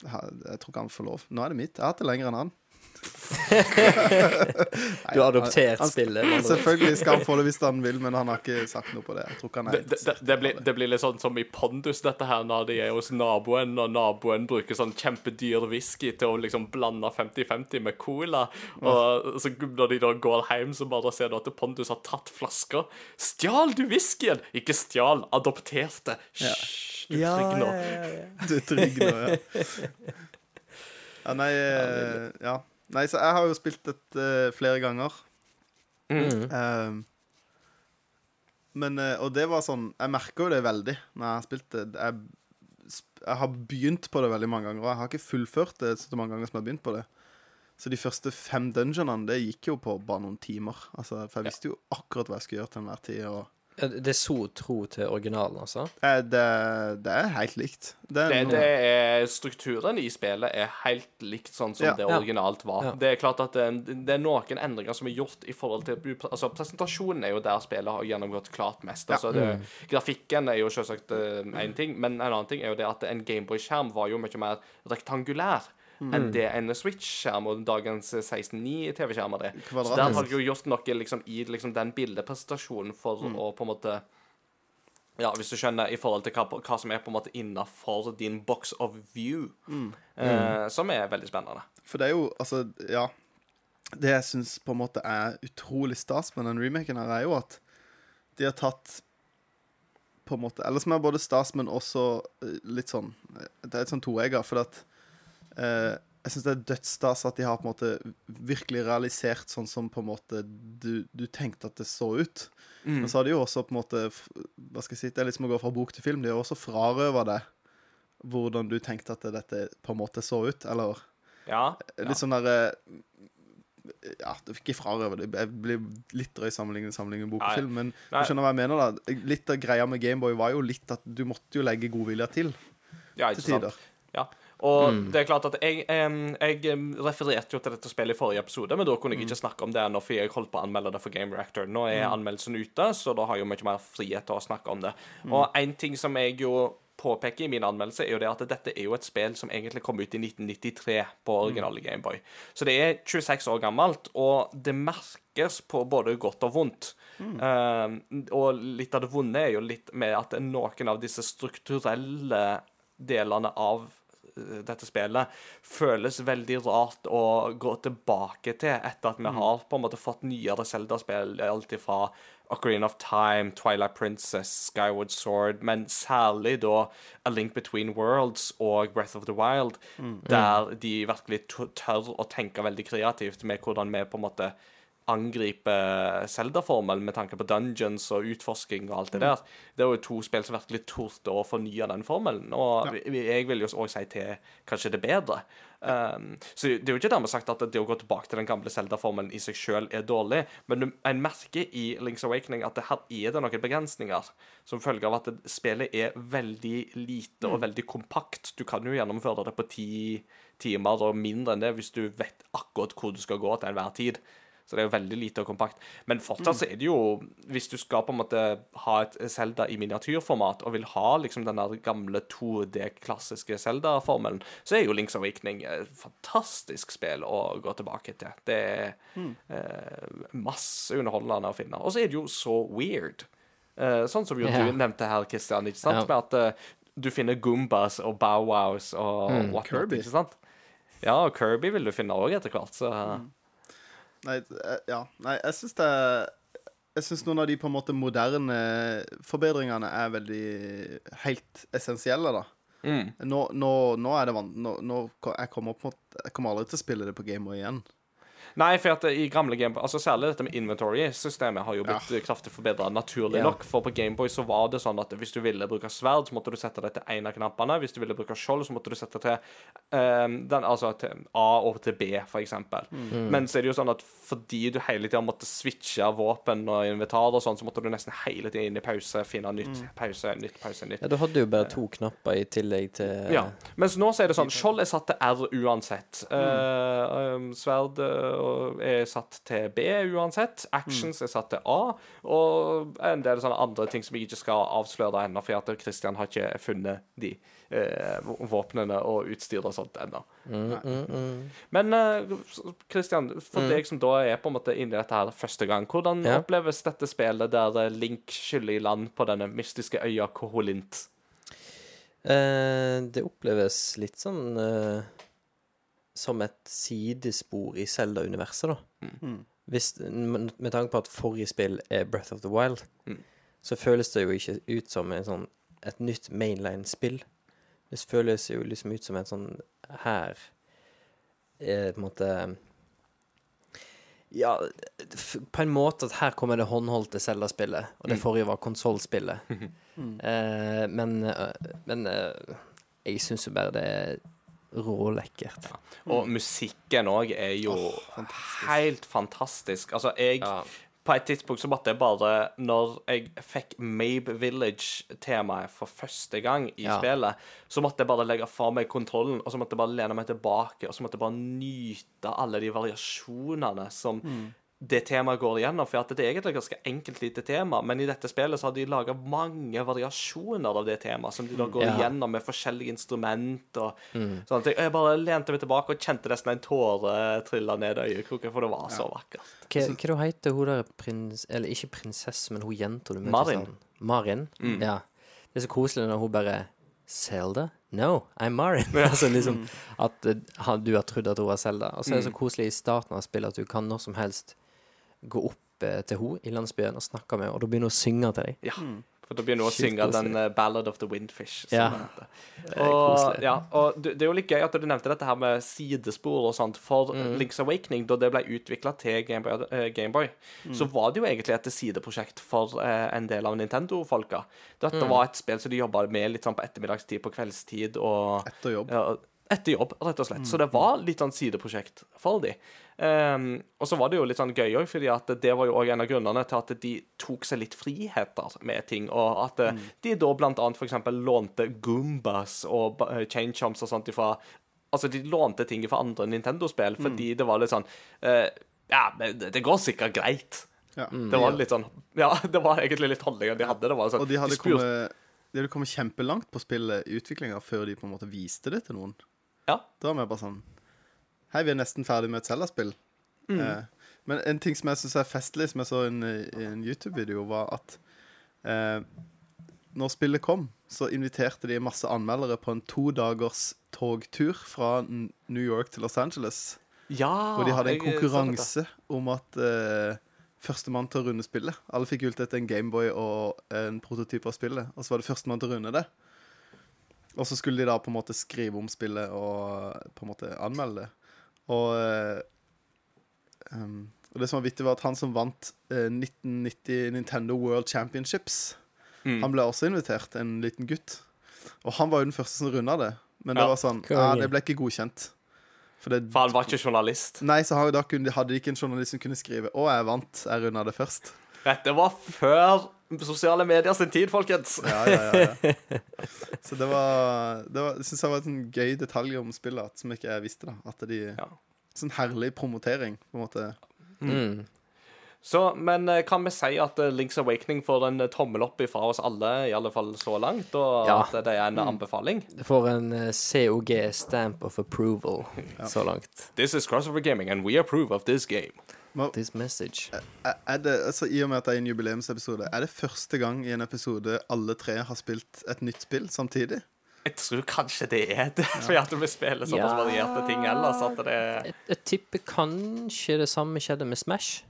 jeg, jeg tror ikke han får lov. Nå er det mitt. Jeg har hatt det lenger enn han. Du har adoptert han- spillet. Han. Selvfølgelig skal han få det hvis han vil, men han har ikke sagt noe på det. Jeg tror ikke han Det, er det, det, det, blir, det blir litt sånn som i Pondus, dette her, når de er hos naboen, og naboen bruker sånn kjempedyr whisky til å liksom blande 50-50 med cola. Og så når de da går hjem, så bare ser du at Pondus har tatt flasker. Stjal du whiskyen? Ikke stjal, adopterte. Hysj, du er trygg nå. Du er trygg nå, ja. ja nei, ja. Nei, så jeg har jo spilt dette flere ganger. Mm. Um, men eh, Og det var sånn Jeg merker jo det veldig når jeg har spilt det. Jeg, jeg har begynt på det veldig mange ganger, og jeg har ikke fullført det så mange ganger som jeg har begynt på det. Så de første fem dungeonene, det gikk jo på bare noen timer. Altså, for jeg visste jo akkurat hva jeg skulle gjøre til enhver tid. Og Det er så tro til originalen, altså? Eh, Det, det er helt likt. Det er Det, det er, strukturen i spillet er helt likt sånn som Ja. det originalt var. Ja. Det er klart at det, det er noen endringer som er gjort i forhold til Altså, presentasjonen er jo der spillet har gjennomgått klart mest. Altså, det, Grafikken er jo selvsagt én ting, men en annen ting er jo det at en Gameboy-skjerm var jo mye mer rektangulær. Enn det en Switch-skjerm og dagens 16.9 TV-skjermer er. Så der har de jo gjort noe liksom, i liksom, den bildepresentasjonen for å på en måte ja, hvis du skjønner, i forhold til hva, hva som er på en måte innafor din box of view. Eh, som er veldig spennende. For det er jo, altså, ja Det jeg syns på en måte er utrolig stas med den remaken her, er jo at de har tatt på en måte Eller som er både stas, men også eh, litt sånn Det er et sånn toegger, for at eh, Jeg syns det er dødsstas at de har på en måte virkelig realisert sånn som på en måte du, du tenkte at det så ut. Men så har de jo også på en måte Hva skal jeg si Det er litt som å gå fra bok til film. De har også frarøva det hvordan du tenkte at dette på en måte så ut, eller Ja. Litt sånn der eh, Ja, det fikk ikke frarøve det. Jeg blir litt drøy sammenlignet sammenlignet bok og film, men Nei. du skjønner hva jeg mener, da. Litt av greia med Gameboy var jo litt at du måtte jo legge godvilje til ja, til ikke sant. tider. Ja. Og det er klart at jeg, jeg refererte jo til dette spillet i forrige episode, men da kunne jeg ikke snakke om det ennå, for jeg holdt på å anmelde det for Game Reactor. Nå er anmeldelsen ute, så da har jeg jo mye mer frihet til å snakke om det. Og en ting som jeg jo påpeker i min anmeldelse, er jo det at dette er jo et spill som egentlig kom ut i 1993 på originale Gameboy. Så det er 26 år gammelt, og det merkes på både godt og vondt. Um, og litt av det vonde er jo litt med at noen av disse strukturelle delene av dette spillet føles veldig rart å gå tilbake til etter at vi har på en måte fått nyere Zelda-spill, alt fra Ocarina of Time, Twilight Princess, Skyward Sword, men særlig da A Link Between Worlds og Breath of the Wild, der de virkelig tør å tenke veldig kreativt med hvordan vi på en måte angriper Zelda-formelen med tanke på dungeons og utforsking og alt det der. Det er jo to spill som virkelig torde å fornye den formelen, og jeg vil jo også si til kanskje det bedre. Um, så det er jo ikke dermed sagt at det å gå tilbake til den gamle Zelda-formelen i seg sjøl er dårlig, men en merker i Link's Awakening at det her er det noen begrensninger, som følge av at spillet er veldig lite og veldig kompakt. Du kan jo gjennomføre det på ti timer og mindre enn det hvis du vet akkurat hvor du skal gå til enhver tid. Så det er jo veldig lite og kompakt. Men fortsatt så er det jo Hvis du skal på en måte ha et Zelda i miniatyrformat og vil ha liksom den der gamle 2D-klassiske Zelda-formelen, så er jo Link's Awakening et fantastisk spill å gå tilbake til. Det er eh, masse underholdende å finne. Og så er det jo så weird. Eh, sånn som jo yeah. du nevnte her, Christian, ikke sant? Yeah. Med at eh, du finner Goombas og Bow Wows og whatnot, Kirby. ikke sant? Ja, og Kirby vil du finne òg etter hvert, så Nei, eh, ja. Nei, jeg syns det Jeg syns noen av de på en måte moderne forbedringene er veldig helt essensielle, da. mm. Nå, nå, nå er det vanskelig Nå, nå, jeg, kommer på jeg kommer aldri til å spille det på Gameboy igjen. Nei, for at i gamle Gameboy Altså Særlig dette med inventory-systemet har jo blitt ja. kraftig forbedra, naturlig Ja. nok. For på Gameboy så var det sånn at hvis du ville bruke sverd, så måtte du sette det til én av knappene. Hvis du ville bruke skjold, så måtte du sette til um, den, altså til A og til B, for eksempel. Mm. Men så er det jo sånn at fordi du hele tida måtte switche våpen og invitar og sånn, så måtte du nesten hele tida inn i pause, finne nytt, pause, nytt, pause, nytt. Ja, du hadde jo bare to knapper i tillegg til Ja. Mens nå så er det sånn Skjold er satt til R uansett. Uh, um, sverd er satt til B uansett. Actions er satt til A. Og en del sånne andre ting som jeg ikke skal avsløre ennå, for at Christian har ikke funnet de eh, våpnene og utstyr og sånt ennå. Men eh, Christian, for deg som da er på en måte inne i dette her første gang, hvordan Ja. oppleves dette spillet der eh, Link skyller i land på denne mystiske øya Koholint? Eh, det oppleves litt sånn eh, som et sidespor i Zelda-universet, da. Mm. Hvis, med, tanke på at forrige spill er Breath of the Wild, Mm. så føles det jo ikke ut som en sånn, et nytt mainline-spill. Det føles jo liksom ut som et sånn her er på en måte Ja, f- på en måte at her kommer det håndholdte Zelda-spillet, og det Mm. forrige var konsollspillet. Eh, men eh, men eh, jeg syns jo bare det er rålekkert. Og musikken òg er jo helt fantastisk. Altså, jeg Ja. på et tidspunkt så måtte jeg bare Når jeg fikk Mabe Village-temaet for første gang i Ja. spillet, så måtte jeg bare legge fra meg kontrollen, og så måtte jeg bare lene meg tilbake, og så måtte jeg bare nyte alle de variasjonene som det temaet går igjennom. For at det er egentlig et ganske enkelt lite tema, men i dette spillet så har de laga mange variasjoner av det temaet, som de da går Ja. igjennom med forskjellige instrument og sånne ting. Og jeg bare lente meg tilbake og kjente nesten en tåre trille ned øyekroken, for det var så vakkert. Hva, hva heter hun der prins... Eller ikke prinsesse, men hun jenta du møter Marin. Marin? Ja. Det er så koselig når hun bare Selda? No, I'm Marin. altså liksom At eh, du har trodd at hun var Selda. Og så er det så koselig i starten av spillet at du kan når som helst gå opp eh, til henne i landsbyen og snakke med henne, og da begynner hun å synge til deg. Ja. For da begynner hun å synge koselig. den eh, 'Ballad of the Windfish'. som Ja. det heter. er Og, koselig. ja, og det det er jo litt gøy at du nevnte dette her med sidespor og sånt. For Mm. Link's Awakening, da det ble utvikla til Gameboy, uh, Gameboy Mm. så var det jo egentlig et sideprosjekt for eh, en del av Nintendo-folka. Dette Mm. var et spill som de jobba med litt sånn på ettermiddagstid, på kveldstid og Etter jobb. ja, etter jobb, rett og slett. Så Mm. det var litt sånn sideprosjekt for de. Um, og så var det jo litt sånn gøy òg, fordi at det var jo òg en av grunnene til at de tok seg litt friheter med ting, og at mm. de da blant annet eksempel lånte Goombas og eh, Chain Chomps og sånt ifra Altså, de lånte ting fra andre Nintendo-spill fordi det var litt sånn uh, Ja, men det går sikkert greit. Ja. Det var litt sånn Ja, det var egentlig litt holdninger de hadde. Det var sånn Og de hadde spurte- kommet De hadde kommet kjempelangt på spillet i utviklinga før de på en måte viste det til noen. Ja. Da var vi bare sånn Hei, vi er nesten ferdig med et Zelda-spill. Eh, men en ting som jeg syns er festlig, som jeg så i en, en YouTube-video, var at eh, når spillet kom, så inviterte de masse anmeldere på en to dagers togtur fra New York til Los Angeles. Ja, Hvor de hadde en konkurranse om at eh, førstemann til å runde spillet. Alle fikk utdelt en Gameboy og en prototyp av spillet, og så var det førstemann til å runde det. Og så skulle de da på en måte skrive om spillet og på en måte anmelde det. Og, eh, um, og det som var vittig, var at han som vant uh, 1990 Nintendo World Championships, Mm. han ble også invitert, en liten gutt. Og han var jo den første som runda det. Men det Ja, var sånn ja, Det ble ikke godkjent. For det For han var ikke journalist. Nei, så hadde de ikke en journalist som kunne skrive 'Å, jeg vant. Jeg runda det først'. Dette var før sosiale medier sin tid, folkens. Ja, ja, ja, ja. Så det var, det var Jeg syns det var en gøy detalj om spillet at, som ikke jeg visste. da At de Ja. Sånn herlig promotering, på en måte. Mm. Så, men eh, kan vi si at eh, Link's Awakening får en eh, tommel opp fra oss alle, i alle fall så langt, og Ja. at det er en anbefaling? Det får en COG, Stamp of Approval, så langt. This is crossover gaming, and we approve of this game. This message. Er, er det, altså I og med at det er en jubileumsepisode, er det første gang i en episode alle tre har spilt et nytt spill samtidig? Jeg tror kanskje det er det, fordi at vi spiller såpass Ja. varierte ting ellers at det Jeg, jeg tipper kanskje det samme skjedde med Smash.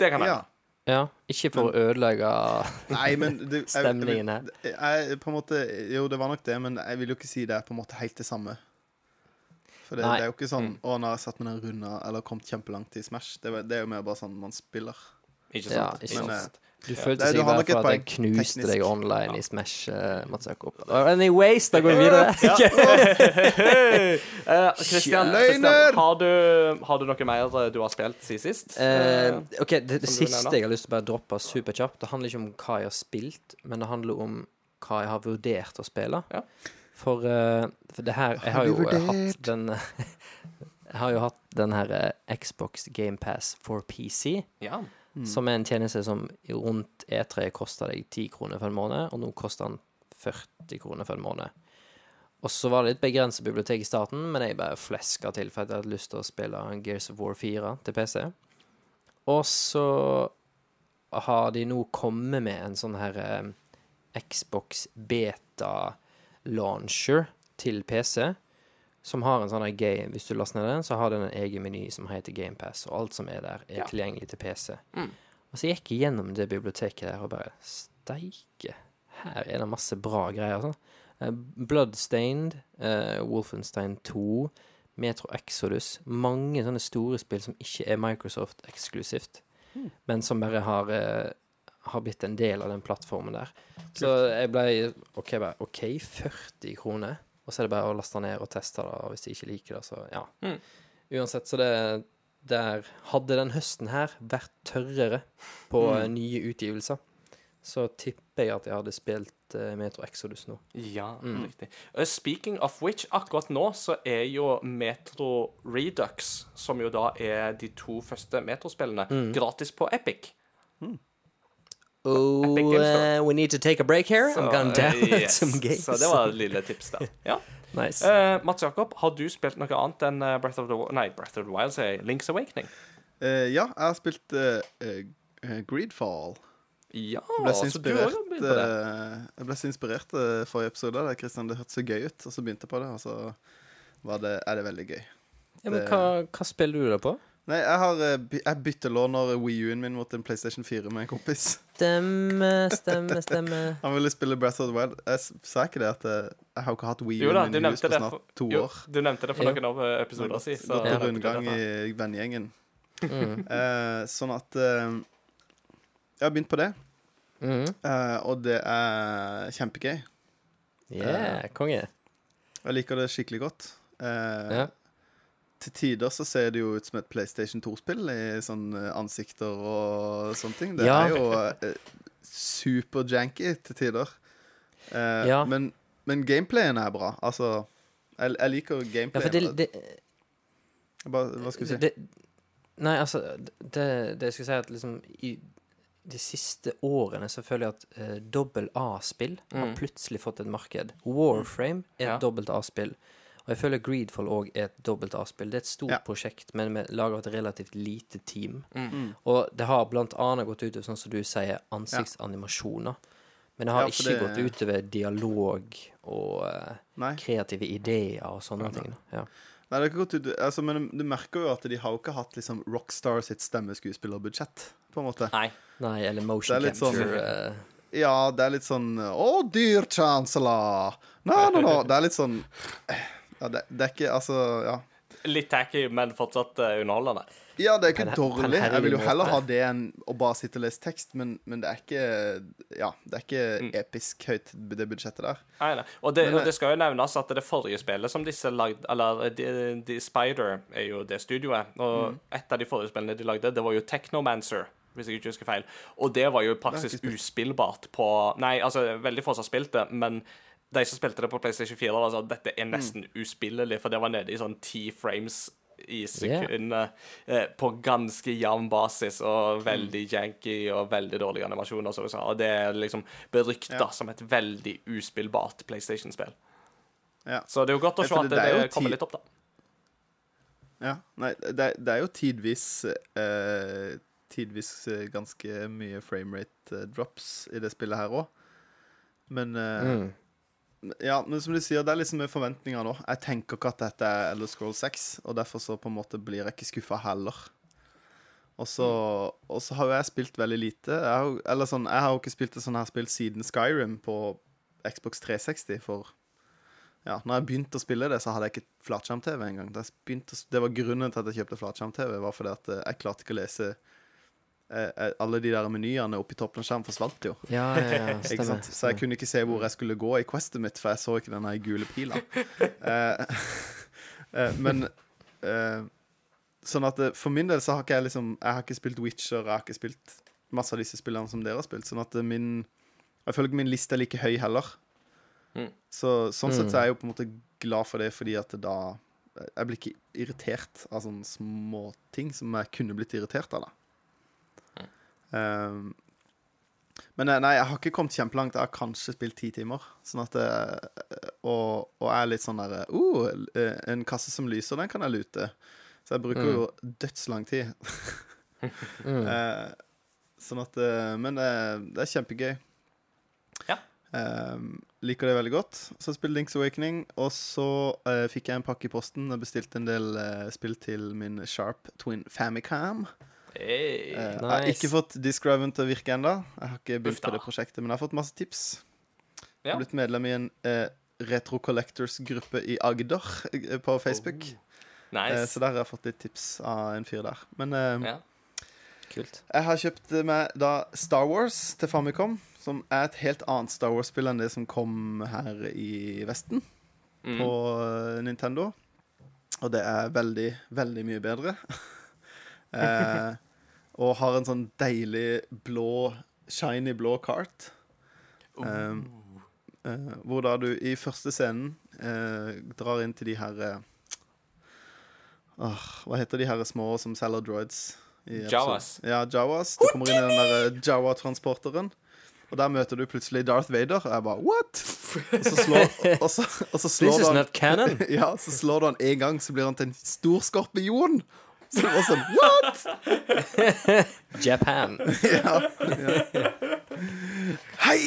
Det kan Ja. jeg. Ja, ikke for å ødelegge Nei, men det, Stemningen her. Jeg, jeg, på en måte, jo, det var nok det, men jeg vil jo ikke si det er på en måte helt det samme. For det, det er jo ikke sånn 'Å, nå har jeg satt med den runda', eller kommet kjempelangt i Smash. Det, det er jo mer bare sånn man spiller. Ikke sant. Ja, sant? ikke Men, sant. Du følte seg du sikkert har bare for at jeg knuste teknisk. deg online i Smash, uh, Mats Jakob. Anyways, da går vi videre. Kristian, Christian, Løgner! Har, du, har du noe mer eh, du har spilt siden sist? Uh, OK, det, det siste jeg har lyst til å bare droppe superkjapt, det handler ikke om hva jeg har spilt, men det handler om hva jeg har vurdert å spille. Ja. For, eh, for det her Jeg har Har jo hatt den Jeg har jo hatt den her eh, Xbox GamePass for PC. Ja. Som er en tjeneste som rundt E3 koster deg 10 kroner for en måned, og nå koster den 40 kroner for en måned. Og så var det litt begrenset bibliotek i starten, men jeg bare fleska til for at jeg hadde lyst til å spille Gears of War 4 til PC. Og så har de nå kommet med en sånn her eh, Xbox Beta Launcher til PC. Som har en sånn game Hvis du laster ned den, så har den en egen meny som heter GamePass, og alt som er der, er Ja. tilgjengelig til PC. Mm. Og så gikk jeg gjennom det biblioteket der og bare Steike, her er det masse bra greier. Sånn. Bloodstained, uh, Wolfenstein 2, Metro Exodus Mange sånne store spill som ikke er Microsoft eksklusivt, men som bare har eh, har blitt en del av den plattformen der. Så jeg ble OK, bare, OK, 40 kroner. Og så er det bare å laste ned og teste det, og hvis de ikke liker det, så ja. Mm. Uansett, så det der hadde den høsten her vært tørrere på Mm. eh, nye utgivelser, så tipper jeg at jeg hadde spilt uh, Metro Exodus nå. Ja, riktig. Uh, speaking of which, akkurat nå så er jo Metro Redux, som jo da er de to første Metro-spillene, gratis på Epic. Oh, uh, we need to take a break here. I'm gone down uh, yes. some games. Så det var et lille tips der. Ja. nice. Uh, Mats Jakob, har du spilt noe annet enn uh, Breath of the? Nei, Breath of the Wild, sier jeg. Link's Awakening. Uh, ja, jeg har spilt eh, eh, Greedfall. Ja, ble så så du har jo begynt på det. eh, jeg ble så inspirert uh, forrige episode. Der Christian, Kristian, det hørtes så gøy ut, og så begynte jeg på det, og så var det, er det veldig gøy. ja, men hva, hva spiller du da på? Nei, jeg har eh, Jeg byttelåner Wii U-en min mot en PlayStation 4 med en kompis. Stemme, stemme, stemme. Han ville spille Breath of the Wild. Jeg sa ikke det at jeg, jeg har ikke hatt Wii Jo da, U-en min i hus på snart to to jo, år. du nevnte det for noen av uh, episoder siden. gått jeg en rundgang i vennegjengen. Mm. Uh, sånn at uh, Jeg har begynt på det, Mm. Uh, og det er kjempegøy. Yeah, konge. Jeg liker det skikkelig godt. Uh, Ja. Til tider så ser det jo ut som et PlayStation 2-spill i sånn eh, ansikter og sånne ting. Det Ja. er jo eh, super-janky til tider. Eh, Ja. men, men gameplayen er bra. Altså Jeg, jeg liker Ja, gameplayen. for det, det, Bare, hva skulle du si? det Nei, altså, det, det jeg skulle si at liksom i de siste årene så føler jeg at eh, dobbel A-spill har Mm. plutselig fått et marked. Warframe er et Ja. dobbelt A-spill. Og jeg føler Greedfall òg er et dobbelt A-spill. Det er et stort Ja. prosjekt, men vi lager et relativt lite team. Mm. Og det har blant annet gått utover, sånn som du sier, ansiktsanimasjoner. Men det har Ja, ikke det- gått utover dialog og uh, kreative ideer og sånne ting. Ja. Nei, det har ikke gått ut, altså, men du merker jo at de har jo ikke hatt liksom Rockstar sitt stemmeskuespillerbudsjett, på en måte. Nei. Nei, eller motion Det sånn- capture. eh, Ja, det er litt sånn Å, dyr chancellor! Nei, nei, nei. Det er litt sånn Ja, det, det er ikke Altså, ja. Litt tacky, men fortsatt uh, underholdende. Ja, det er ikke dårlig. Jeg vil jo heller ha det enn å bare sitte og lese tekst, men, men det er ikke Ja, det er ikke Mm. episk høyt, det budsjettet der. Nei, nei. Og, det, Men og det skal jo nevnes at det forrige spillet som disse lagde Eller de, de Spider er jo det studioet. Og et av de forrige spillene de lagde, det var jo Technomancer. Hvis jeg ikke husker feil. Og det var jo i praksis uspillbart på Nei, altså, veldig få som har spilt det, men de som spilte det på PlayStation 4, var sånn dette er nesten uspillelig, for det var nede i sånn ti frames i sekundet eh, på ganske jevn basis, og veldig janky og veldig dårlige animasjoner, som du sa. Og det er liksom berykta Ja. som et veldig uspillbart PlayStation-spill. Ja. Så det er jo godt å se at det- det, det er kommer litt opp, da. Ja. Nei, det, det er jo tidvis eh, Tidvis eh, ganske mye framerate eh, drops i det spillet her òg. Men eh, mm. Ja, men som du sier, det er liksom med forventninger nå. Jeg tenker ikke at dette er Elder Scroll 6, og derfor så på en måte blir jeg ikke skuffa heller. Og så, og så har jo jeg spilt veldig lite. Jeg har, eller sånn, jeg har jo ikke spilt et sånt her spill siden Skyrim på Xbox 360, for ja, når jeg begynte å spille det, så hadde jeg ikke flatskjerm-TV engang. Å- Det var grunnen til at jeg kjøpte flatskjerm-TV, var fordi at eh, jeg klarte ikke å lese Alle de der menyene oppi toppen av skjermen forsvant jo. Ja, ja, ja, stemmer. Så jeg kunne ikke se hvor jeg skulle gå i questet mitt, for jeg så ikke denne gule pila. Eh, eh, men eh, Sånn at eh, for min del så har ikke jeg liksom Jeg har ikke spilt Witcher, jeg har ikke spilt masse av disse spillene som dere har spilt. Sånn at eh, min Jeg føler ikke min liste er like høy heller. Mm. Så sånn sett så er jeg jo på en måte glad for det, fordi at da Jeg blir ikke irritert av sånne småting som jeg kunne blitt irritert av, da. Um, men eh, nei, jeg har ikke kommet kjempelangt. Jeg har kanskje spilt ti timer. Sånn at det, Og, og er litt sånn derre uh, En kasse som lyser, den kan jeg lute. Så jeg bruker jo dødslang tid. Mm. Eh, sånn at eh, Men det, det er kjempegøy. Ja. Eh, liker det veldig godt. Så spilte Links Awakening, og så eh, fikk jeg en pakke i posten. Jeg bestilte en del eh, spill til min Sharp Twin Famicam. Hey. nice. Jeg har ikke fått Discriven til å virke ennå. Jeg har ikke begynt på det prosjektet, men jeg har fått masse tips. Jeg Ja. har blitt medlem i en eh, Retro Collectors-gruppe i Agder eh, på Facebook. Eh, Oh, Nice. så der har jeg fått litt tips av en fyr der. Men eh, ja. Kult. jeg har kjøpt meg da Star Wars til Famicom, som er et helt annet Star Wars-spill enn det som kom her i Vesten Mm. på eh, Nintendo. Og det er veldig, veldig mye bedre. Eh, og har en sånn deilig blå, shiny blå kart. Eh, eh, hvor da du i første scenen eh, drar inn til de her eh, åh, Hva heter de her små som selger droids? Jawas. Ja, Jawas. Du kommer inn i den der eh, Jawa-transporteren. Og der møter du plutselig Darth Vader. Og jeg bare What?! Og så slår, og så, og så slår This du is han not canon. Ja, så slår du han en gang, så blir han til en stor skorpion. Så det var sånn What?! Japan. Ja, ja. Hei!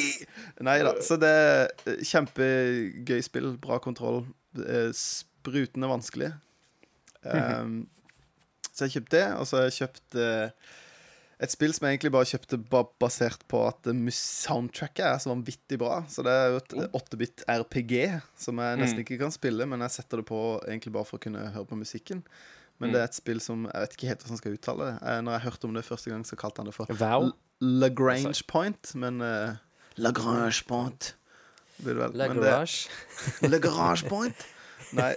Nei da. Så det er kjempegøy spill. Bra kontroll. Sprutende vanskelig. Um, så jeg kjøpte det, og så har jeg kjøpt uh, et spill som jeg egentlig bare kjøpte basert på at soundtracket er så vanvittig bra. Så det er jo et 8-bit RPG som jeg nesten ikke kan spille, men jeg setter det på egentlig bare for å kunne høre på musikken. Men det er et spill som Jeg vet ikke helt hvordan jeg skal uttale det. Eh, Når jeg hørte om det første gang, så kalte han det for Wow. L- Lagrange Point, men uh, Lagrange Point blir det vel. La Men Garage. Le Garage Point. Nei,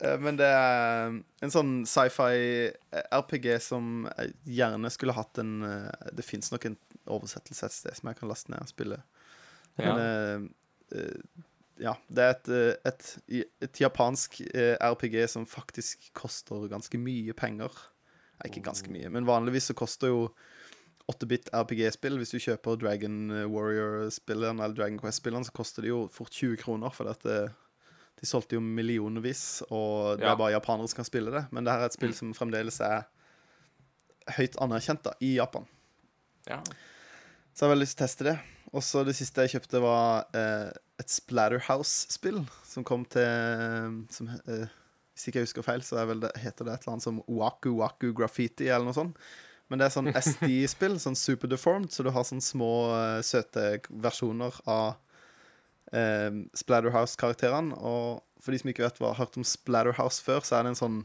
eh, men det er en sånn sci-fi RPG som jeg gjerne skulle hatt en eh, Det fins nok en oversettelse et sted som jeg kan laste ned og spille. Ja. Men eh, eh, ja, det er et, eh, et, et japansk eh, RPG som faktisk koster ganske mye penger. Nei, ikke ganske mye, men vanligvis så koster jo 8-bit RPG-spill. Hvis du kjøper Dragon Warrior-spilleren eller Dragon Quest-spilleren, så koster det jo fort 20 kroner. For dette, de solgte jo millionvis, og det Ja. er bare japanere som kan spille det. Men det her er et spill som fremdeles er høyt anerkjent da, i Japan. Ja. Så jeg har veldig lyst til å teste det. Og så det siste jeg kjøpte, var eh, et Splatterhouse-spill som kom til som, eh, Hvis ikke jeg husker feil, så det, heter det et eller annet som Waku Waku Graffiti eller noe sånt. Men det er sånn SD-spill, sånn super deformed, så du har sånne små, eh, søte versjoner av eh, Splatterhouse-karakterene. Og for de som ikke vet hva har hørt om Splatterhouse før, så er det en sånn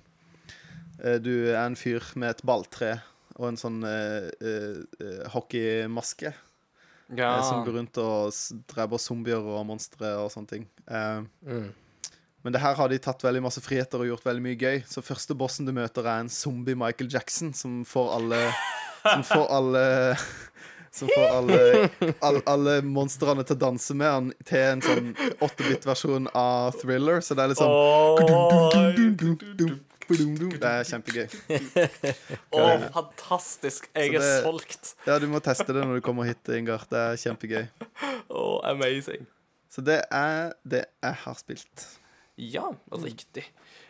eh, Du er en fyr med et balltre og en sånn eh, eh, eh, hockeymaske ja. eh, som går rundt og dreper zombier og monstre og sånne ting. Eh, Mm. men det her har de tatt veldig masse friheter og gjort veldig mye gøy. Så første bossen du møter, er en zombie Michael Jackson som får alle Som får alle Som får alle, alle, alle monstrene til å danse med han til en sånn 8-bit-versjon av Thriller. Så det er litt sånn Det er kjempegøy. Å, fantastisk. Jeg det, er solgt. Ja, du må teste det når du kommer hit, Ingar. Det er kjempegøy. Oh, amazing. Så det er det jeg har spilt. Ja, riktig.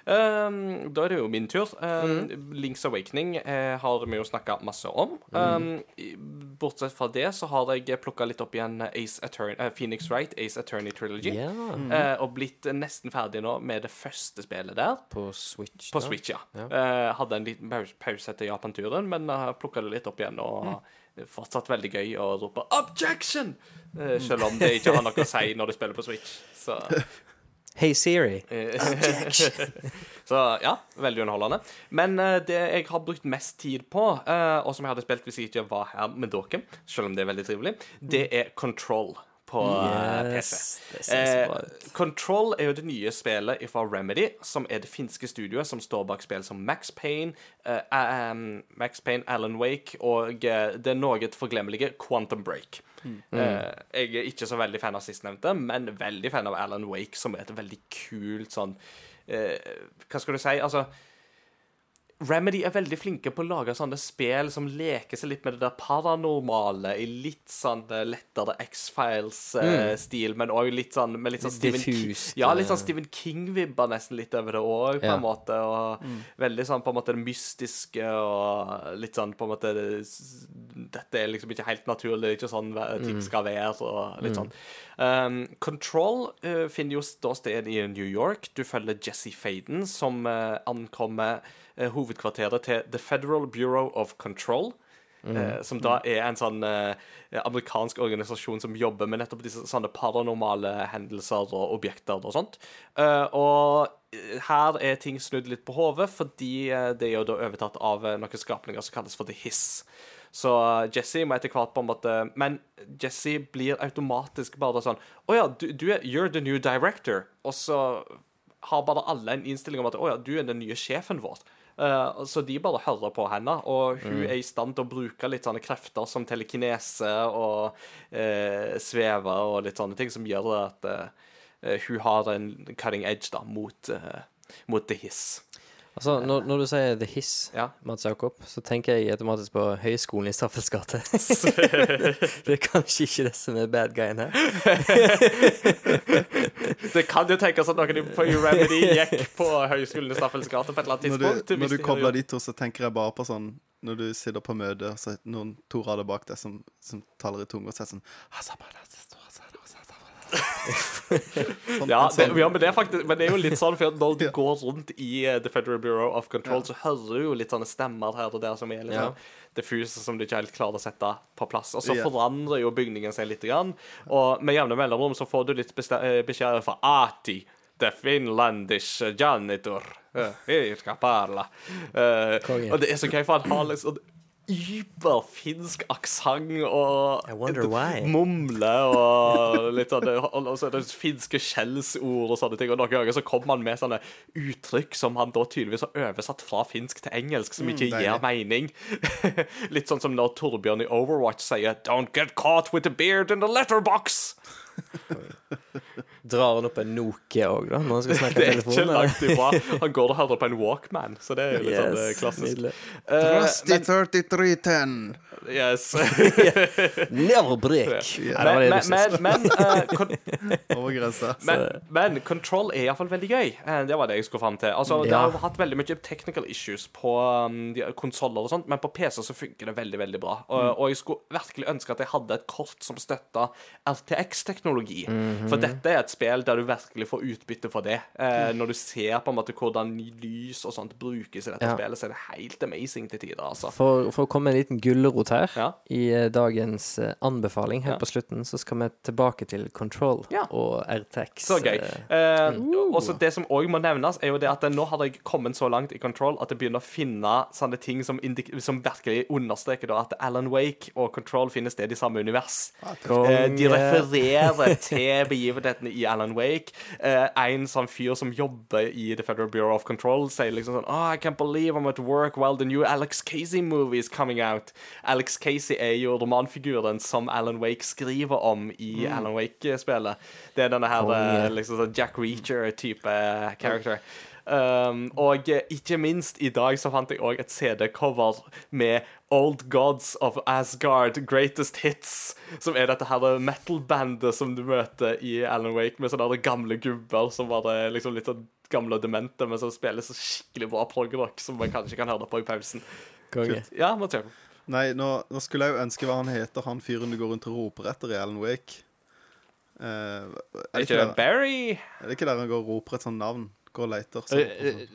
Um, da er det jo min tur. Um, Links Awakening eh, har vi jo snakka masse om. Um, mm. bortsett fra det så har jeg plukka litt opp igjen Ace Attorney, uh, Phoenix Wright, Ace Attorney Trilogy. Yeah. Mm. Uh, og blitt nesten ferdig nå med det første spillet der. På Switch. På da. Switch, ja. Ja. Uh, hadde en liten pause, pause etter Japan-turen, men uh, plukka det litt opp igjen. Og er fortsatt veldig gøy å rope 'objection'! Selv om det ikke har noe å si når du spiller på Switch. Så Hey Siri. Eh, Så ja, veldig underholdende. Men uh, det jeg har brukt mest tid på, uh, og som jeg hadde spilt hvis jeg ikke var her med dere, selv om det er veldig trivelig, det er Control på yes, PC. Yes, bra Eh, Control er jo det nye spillet fra Remedy, som er det finske studioet som står bak spill som Max Payne, eh, um, Max Payne, Alan Wake og eh, det noe forglemmelige Quantum Break. Eh, jeg er ikke så veldig fan av sistnevnte, men veldig fan av Alan Wake, som er et veldig kult sånn eh, Hva skal du si? Altså Remedy er veldig flinke på å lage sånne spill som leker seg litt med det der paranormale i litt sånn eh, lettere X-Files-stil, men òg litt sånn med litt sånn. Diffust, Ja, litt sånn eh. Stephen King-vibber nesten litt over det òg, på Ja. en måte. Og veldig sånn på en måte det mystiske og litt sånn på en måte det, Dette er liksom ikke helt naturlig, det er ikke sånn ting skal være, og litt sånn. Um, Control uh, finner jo da sted i New York. Du følger Jesse Faden, som uh, ankommer eh, hovedkvarteret til The Federal Bureau of Control. eh, som da er en sånn eh, amerikansk organisasjon som jobber med nettopp disse sånne paranormale hendelser og objekter og sånt. Eh, og eh, her er ting snudd litt på hodet, fordi eh, det er jo da overtatt av eh, noen skapninger som kalles for The Hiss. Så eh, Jesse må etter hvert på en måte Men Jesse blir automatisk bare sånn Å ja, du, du er You're the new director. Og så har bare alle en innstilling om at å ja, du er den nye sjefen vår. Eh, så de bare hører på henne, og hun er i stand til å bruke litt sånne krefter som telekinese og eh, sveve og litt sånne ting, som gjør at eh, hun har en cutting edge da, mot, eh, mot The Hiss. Altså, når, når du sier The Hiss, Ja. Mats Jakob, så tenker jeg automatisk på Høgskolen i Staffels gate. det er kanskje ikke det som er bad guyen her. Det kan jo tenkes at noen på Remedy gikk på Høgskolen i Staffels gate på et eller annet Når du, tidspunkt. når du kobler de to, så tenker jeg bare på sånn Når du sitter på møte, og så er det noen to rader bak deg som, som taler i tunga og så er det sånn Sånn, Ja, det, sånn- ja men, det er faktisk, men det er jo litt sånn, for når du Ja. går rundt i uh, The Federal Bureau of Control, så hører du jo litt sånne stemmer her og der som er litt Ja. sånn diffuse, som du ikke helt klarer å sette på plass. Og så Ja. forandrer jo bygningen seg litt, grann, og med jevne mellomrom så får du litt eh, beskjeder fra Ati. The Finlandish janitor. Uh, og det er så gøy, for han har liksom überfinsk aksent og mumle og litt sånn og og så er det finske skjellsord og sånne ting. Og noen ganger så kommer han med sånne uttrykk som han da tydeligvis har oversatt fra finsk til engelsk, som ikke mm, gir mening. litt sånn som når Torbjørn i Overwatch sier 'Don't get caught with the beard in the letterbox'. Drar han opp en Nokia òg, da, når han skal snakke Det i er ikke telefonen? langt ifra. Han går og hører på en Walkman, så det er jo litt sånn eh, Yes, klassisk. Uh, Eh, Rusty 3310. yes. Never break. Nei, det men men, men, uh, Over grensa. Men, men Control er iallfall veldig gøy. Eh, Det var det jeg skulle fram til. Altså, Det har hatt veldig mye technical issues på um, konsoller og sånt, men på PC så funker det veldig veldig bra. Og, og jeg skulle virkelig ønske at jeg hadde et kort som støtta RTX-teknologi. For dette er et spill der du virkelig får utbytte for det. Eh, når du ser på en måte hvordan lys og sånt brukes i dette Ja. spillet, så er det helt amazing til tider, altså. For, for å komme med en liten gulrot her, Ja. i eh, dagens eh, anbefaling helt Ja. på slutten, så skal vi tilbake til Control Ja. og RTX. Så gøy. eh, uh. også Det som òg må nevnes, er jo det at nå har jeg kommet så langt i Control at jeg begynner å finne sånne ting som, indik som virkelig understreker da at Alan Wake og Control finner sted i samme univers. Eh, de refererer til begivenhetene i Alan Wake. Eh, en sånn fyr som jobber i The Federal Bureau of Control, sier liksom sånn Oh, I can't believe I'm at work while the new Alex Casey movie is coming out. Alex Casey er jo romanfiguren som Alan Wake skriver om i Alan Wake-spillet. Det er denne her oh, yeah. liksom sånn Jack Reacher-type character. Um, og ikke minst i dag så fant jeg òg et CD-cover med Old Gods of Asgard Greatest Hits, som er dette her metal-bandet som du møter i Alan Wake, med sånne gamle gubber som var det liksom litt sånn gamle og demente, men som spiller så skikkelig bra progrock som man kanskje kan høre på i pausen. Konge. Ja. Nei, nå, nå skulle jeg jo ønske hva han heter, han fyren du går rundt og roper etter i Alan Wake. Uh, er, det ikke ikke det der, Barry? er det ikke der han går og roper et sånt navn? Går og leter. Så, eh,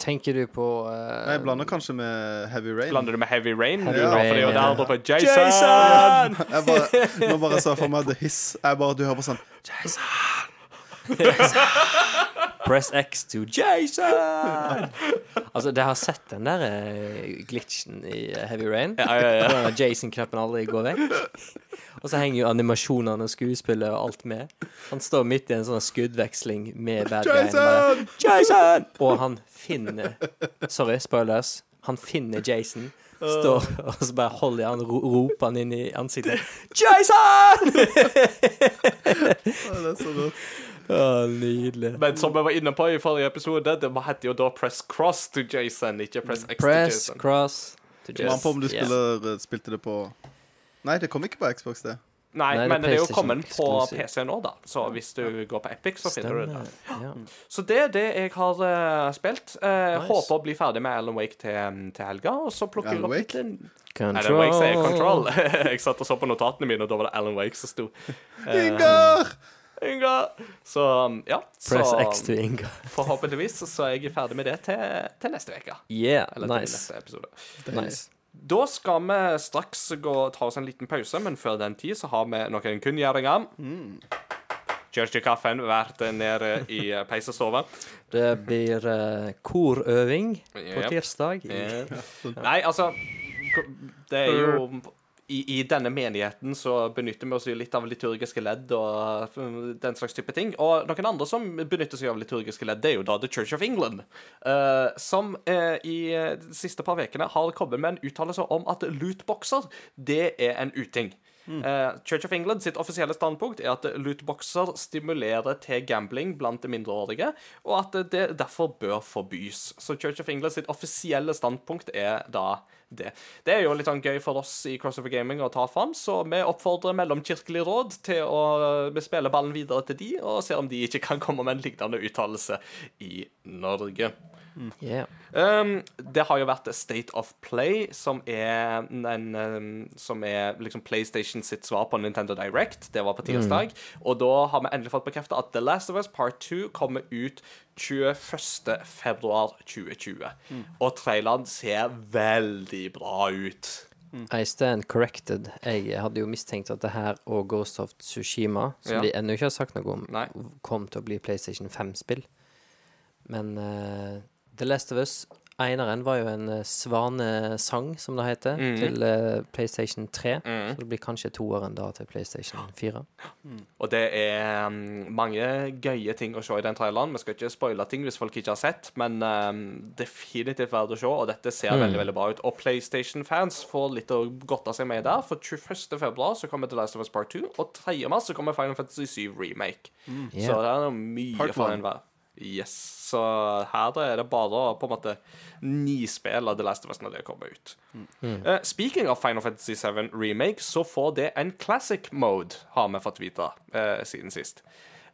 Tenker du på uh, Nei, jeg blander kanskje med Heavy Rain. Blander du med Heavy Rain? Heavy Ja, for det er jo der ja. Jason! Jason! Jeg bare, nå bare så for meg The Hiss. Jeg bare, du hører på sånn Press X to Jason! altså, dere har sett den der eh, glitchen i eh, Heavy Rain. Ja, ja, ja. Jason-knappen aldri går vekk. Og så henger jo animasjonene og skuespillet og alt med. Han står midt i en sånn skuddveksling med bad Jason! bare, Jason! Og han finner Sorry, spoilers. Han finner Jason. Står og så bare holder han ro roper han inn i ansiktet. Jason! Det er så rått. Å, nydelig. Men som vi var inne på i forrige episode, det heter jo da Press Cross to Jason, ikke Press X to Press, Jason. cross to Det var an på om du spiller, yeah. spilte det på Nei, det kom ikke på Xbox, det. Nei, Nei, det er men det er jo kommet på. PC nå, da. Så hvis du går på Epic, så finner du det. Ja. Så det er det jeg har uh, spilt. Uh, Nice. Håper å bli ferdig med Alan Wake til, til helga, og så plukker jeg Alan opp Wake? litt Alan Wake sier Control. jeg satt og så på notatene mine, og da var det Alan Wake som sto. Uh, Ingar! Inga! Så ja. Press så X til Inga. forhåpentligvis så er jeg ferdig med det til, til neste uke. Yeah, Eller til nice. neste episode. nice. Da skal vi straks gå, ta oss en liten pause, men før den tid så har vi noen kunngjøringer. Churchy-kaffen vært nede i peisestua. Det blir uh, korøving på tirsdag. Yeah. Nei, altså Det er jo i, i denne menigheten så benytter vi oss jo litt av liturgiske ledd og uh, den slags type ting. Og noen andre som benytter seg av liturgiske ledd, det er jo da The Church of England. uh, som uh, i eh, de siste par ukene har kommet med en uttalelse om at lootboxer, det er en uting. Eh, Church of England sitt offisielle standpunkt er at lootboxer stimulerer til gambling blant mindreårige, og at det derfor bør forbys. Så Church of England sitt offisielle standpunkt er da det. Det er jo litt sånn gøy for oss i Crossover Gaming å ta fram, så vi oppfordrer Mellomkirkelig råd til å spille ballen videre til de, og ser om de ikke kan komme med en lignende uttalelse i Norge. Yeah. Um, det har jo vært State of Play, som er, en, um, som er liksom PlayStation sitt svar på Nintendo Direct. Det var på tirsdag. Og da har vi endelig fått bekreftet at The Last of Us Part 2 kommer ut 21. februar 2020. Og traileren ser veldig bra ut. I stand corrected. Jeg hadde jo mistenkt at det her og Ghost of Tsushima, som Ja. de ennå ikke har sagt noe om, Nei. kom til å bli PlayStation 5-spill. Men uh, The Last of Us, eneren, var jo en uh, svanesang, som det heter, mm. til uh, PlayStation 3. Mm. Så det blir kanskje toeren da til PlayStation 4. Og det er um, mange gøye ting å se i den traileren. Vi skal ikke spoile ting hvis folk ikke har sett, men um, definitivt verdt å se, og dette ser veldig veldig bra ut. Og PlayStation-fans får litt å godte seg med der, for 21. februar så kommer The Last of Us Part 2, og 3. mars så kommer Final Fantasy 7 Remake. Så Yeah. det er noe mye for enhver. Yes. Så her er det bare å på en måte nispille The Last of Us når det kommer ut. Eh, speaking of Final Fantasy 7 Remake, så får det en classic mode, har vi fått vite uh, siden sist.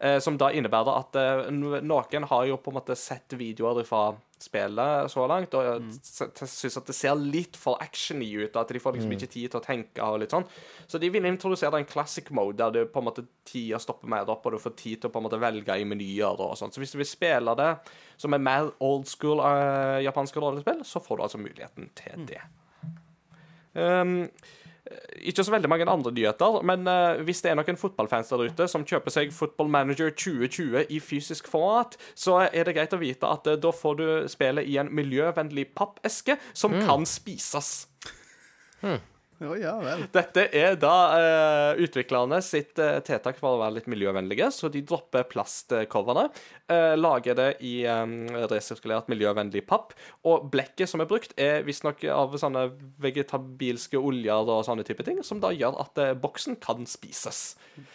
Uh, som da innebærer at noen har jo på en måte sett videoer fra spillet så langt, og mm. syns at det ser litt for actiony ut, at de får liksom ikke tid til å tenke og litt sånn. Så de vil introdusere en classic mode, der du på en måte tida stopper mer opp, og du får tid til å på en måte velge i menyer og sånt. Så hvis du vil spille det som en mer old school uh, japanske rollespill, så får du altså muligheten til det. Um, ikke så veldig mange andre nyheter, men uh, hvis det er noen fotballfans der ute som kjøper seg Football Manager 2020 i fysisk format, så er det greit å vite at uh, da får du spillet i en miljøvennlig pappeske som kan spises. Å ja. Dette er da uh, utviklerne sitt uh, tiltak for å være litt miljøvennlige, så de dropper plastcoverne, uh, lager det i um, resirkulert miljøvennlig papp, og blekket som er brukt, er visstnok av sånne vegetabilske oljer og sånne type ting, som da gjør at uh, boksen kan spises.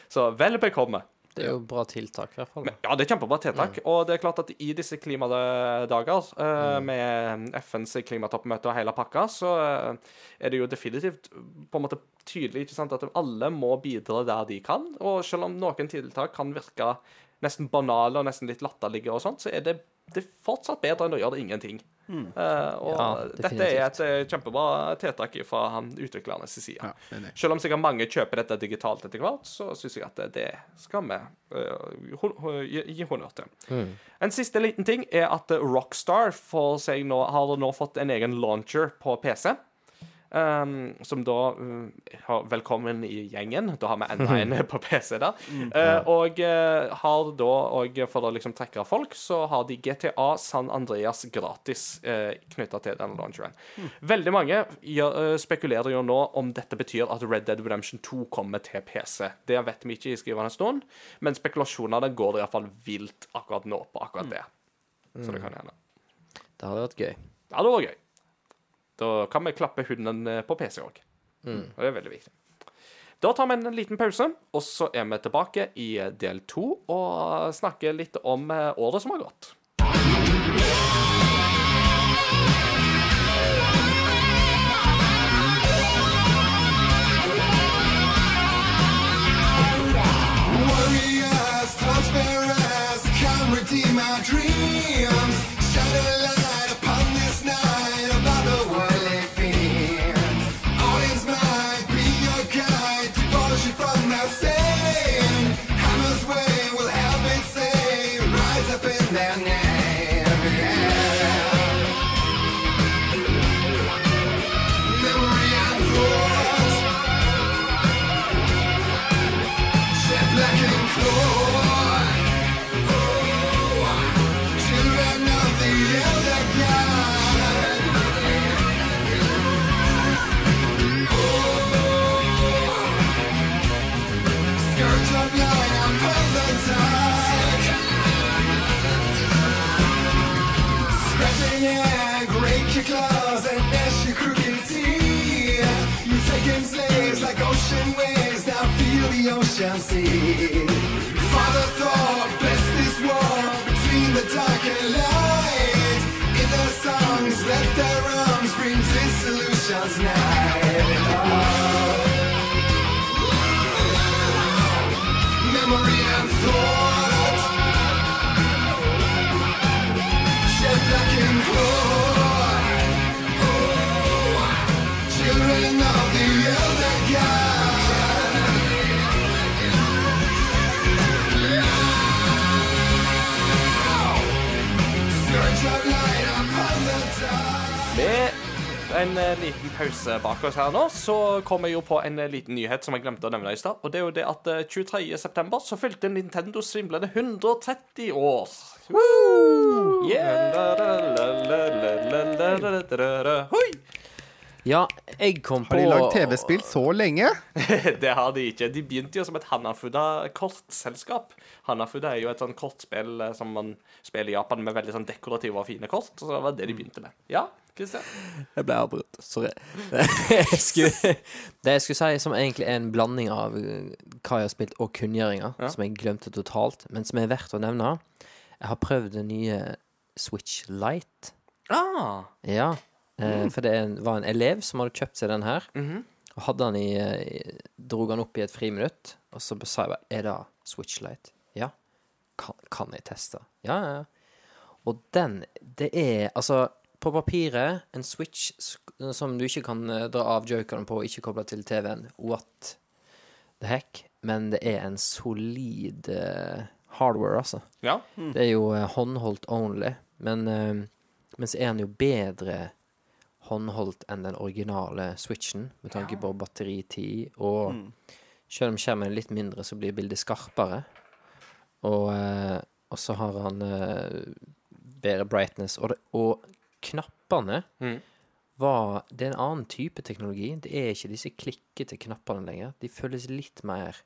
Så vel bekomme. Det er jo bra tiltak, i hvert fall. Men, Ja, det er kjempebra tiltak. Og det er klart at i disse klimadager, eh, med FNs klimatoppmøte og hele pakka, så uh, er det jo definitivt på en måte tydelig ikke sant, at alle må bidra der de kan. Og selv om noen tiltak kan virke nesten banale og nesten litt latterlige, og sånt, så er det, det er fortsatt bedre enn å gjøre det ingenting. Eh, og Ja, dette er et eh, kjempebra tiltak fra han utviklernes side. Ja. Selv om sikkert mange kjøper dette digitalt etter hvert, så syns jeg at det- skal vi hon- gi honnør til. En siste liten ting er at Rockstar nå, har nå fått en egen launcher på PC. Um, som da um, Velkommen i gjengen. Da har vi enda en på PC der. uh, og uh, har da, og for å liksom trekke av folk, så har de GTA San Andreas gratis uh, knytta til denne launcheren. Veldig mange gjør, uh, spekulerer jo nå om dette betyr at Red Dead Redemption 2 kommer til PC. Det vet vi ikke i skrivende stund, men spekulasjonene går iallfall vilt akkurat nå på akkurat det. Så det kan hende. Det hadde vært gøy. Ja, det var gøy. Da kan vi klappe hunden eh, på PC òg. Og det er veldig viktig. Da tar vi en liten pause, og så er vi tilbake i del to og snakker litt om eh, året som har gått. Redeem our dreams. see. En eh, liten pause bak oss her nå, så kom jeg jo på en eh, liten nyhet som jeg glemte å nevne i stad. Og det er jo det at eh, 23. september så fylte Nintendo svimlende 130 år. Woo! Yeah! Hoi! Ja, jeg kom på Har de lagd TV-spill så lenge? Det har de ikke. De begynte jo som et Hanafuda-kortselskap. Hanafuda er jo et sånn kortspill eh, som man spiller i Japan med veldig sånn dekorative og fine kort. Så det var det de begynte med. Ja, Christian? Jeg ble avbrutt. Sorry. jeg skulle, det jeg skulle si, som egentlig er en blanding av uh, hva jeg har spilt, og kunngjøringer, Ja. som jeg glemte totalt, men som er verdt å nevne. Jeg har prøvd den nye Switch Lite. Ah, Ja. mm. for det var en elev som hadde kjøpt seg den her, Mhm. og hadde han i, i Drog han opp i et friminutt, og så sa jeg bare Er det Switch Lite? Ja. Kan, kan jeg teste? Ja, ja, ja. Og den Det er altså på papiret en Switch som du ikke kan eh, dra av jokeren på og ikke koble til TV-en. What the heck? Men det er en solid eh, hardware, altså. ja. Det er jo eh, håndholdt only, men, men så er den jo bedre håndholdt enn den originale Switchen, med tanke på batteritid, og selv om skjermen er litt mindre, så blir bildet skarpere. Og, og så har han uh, bedre brightness, og, det, og knappene Mm. var Det er en annen type teknologi. Det er ikke disse klikkete knappene lenger. De føles litt mer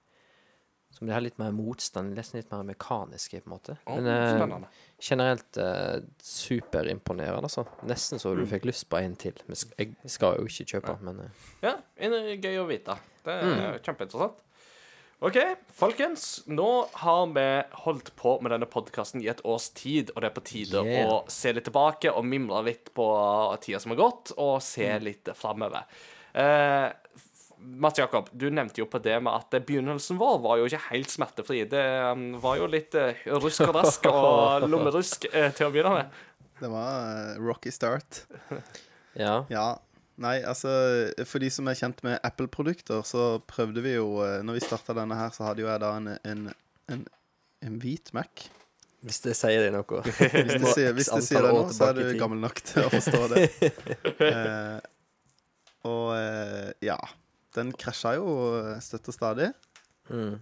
som det har litt mer motstand, nesten litt mer mekaniske, på en måte. Oh, Men eh, generelt eh, superimponerende, altså. Nesten så du fikk lyst på en til. Men jeg skal jo ikke kjøpe, men eh, Ja, en- gøy å vite. Det er kjempeinteressant. OK, folkens. Nå har vi holdt på med denne podkasten i et års tid, og det er på tide Yeah. å se litt tilbake og mimre litt på tida som har gått, og se litt framover. Eh, Mats Jakob, du nevnte jo på det med at begynnelsen vår var jo ikke helt smertefri. Det um, var jo litt eh, rusk og rask og lommerusk eh, til å begynne med. Det var eh, rocky start. ja. Ja. Nei, altså For de som er kjent med Apple-produkter, så prøvde vi jo eh, Når vi starta denne her, så hadde jo jeg da en, en, en, en hvit Mac. Hvis det sier deg noe. Hvis det sier, hvis det sier deg noe, så er du gammel nok til å forstå det. eh, og eh, ja. Den krasja jo eh, støtt og stadig. Mm.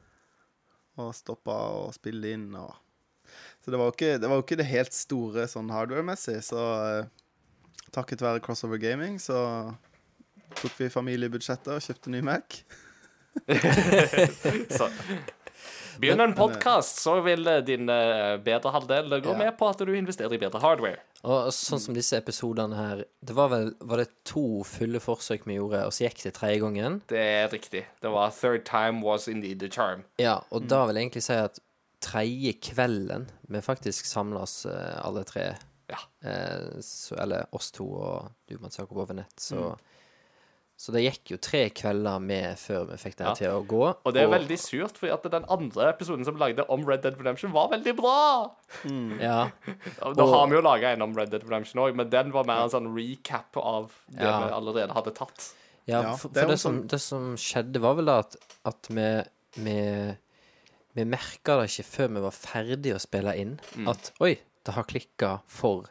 Og stoppa å spille inn og Så det var jo ikke det, var jo ikke det helt store sånn hardware-messig, så takket være Crossover Gaming så tok vi familiebudsjettet og kjøpte ny Mac. Så Begynn en podkast, så vil eh, din eh, bedre halvdel gå Ja. med på at du investerer i bedre hardware. Og sånn som disse episodene her Det var vel Var det to fulle forsøk vi gjorde, og så gikk det tredje gangen? Det er riktig. Det var 'third time was indeed the charm'. Ja, og da vil jeg egentlig si at tredje kvelden vi faktisk samla oss eh, alle tre, Ja. eh, så, eller oss to og du, Mats Jakob, over nett, så Så det gikk jo tre kvelder med før vi fikk det her Ja. til å gå. Og det er veldig surt, fordi at den andre episoden som vi lagde om Red Dead Redemption, var veldig bra! Ja. Nå Og- har vi jo laga en om Red Dead Redemption òg, men den var mer en sånn recap av det Ja. vi allerede hadde tatt. Ja, Ja, for, det for det, som, det som skjedde, var vel da at, at vi, vi Vi merka det ikke før vi var ferdig å spille inn, Mm. at oi, det har klikka for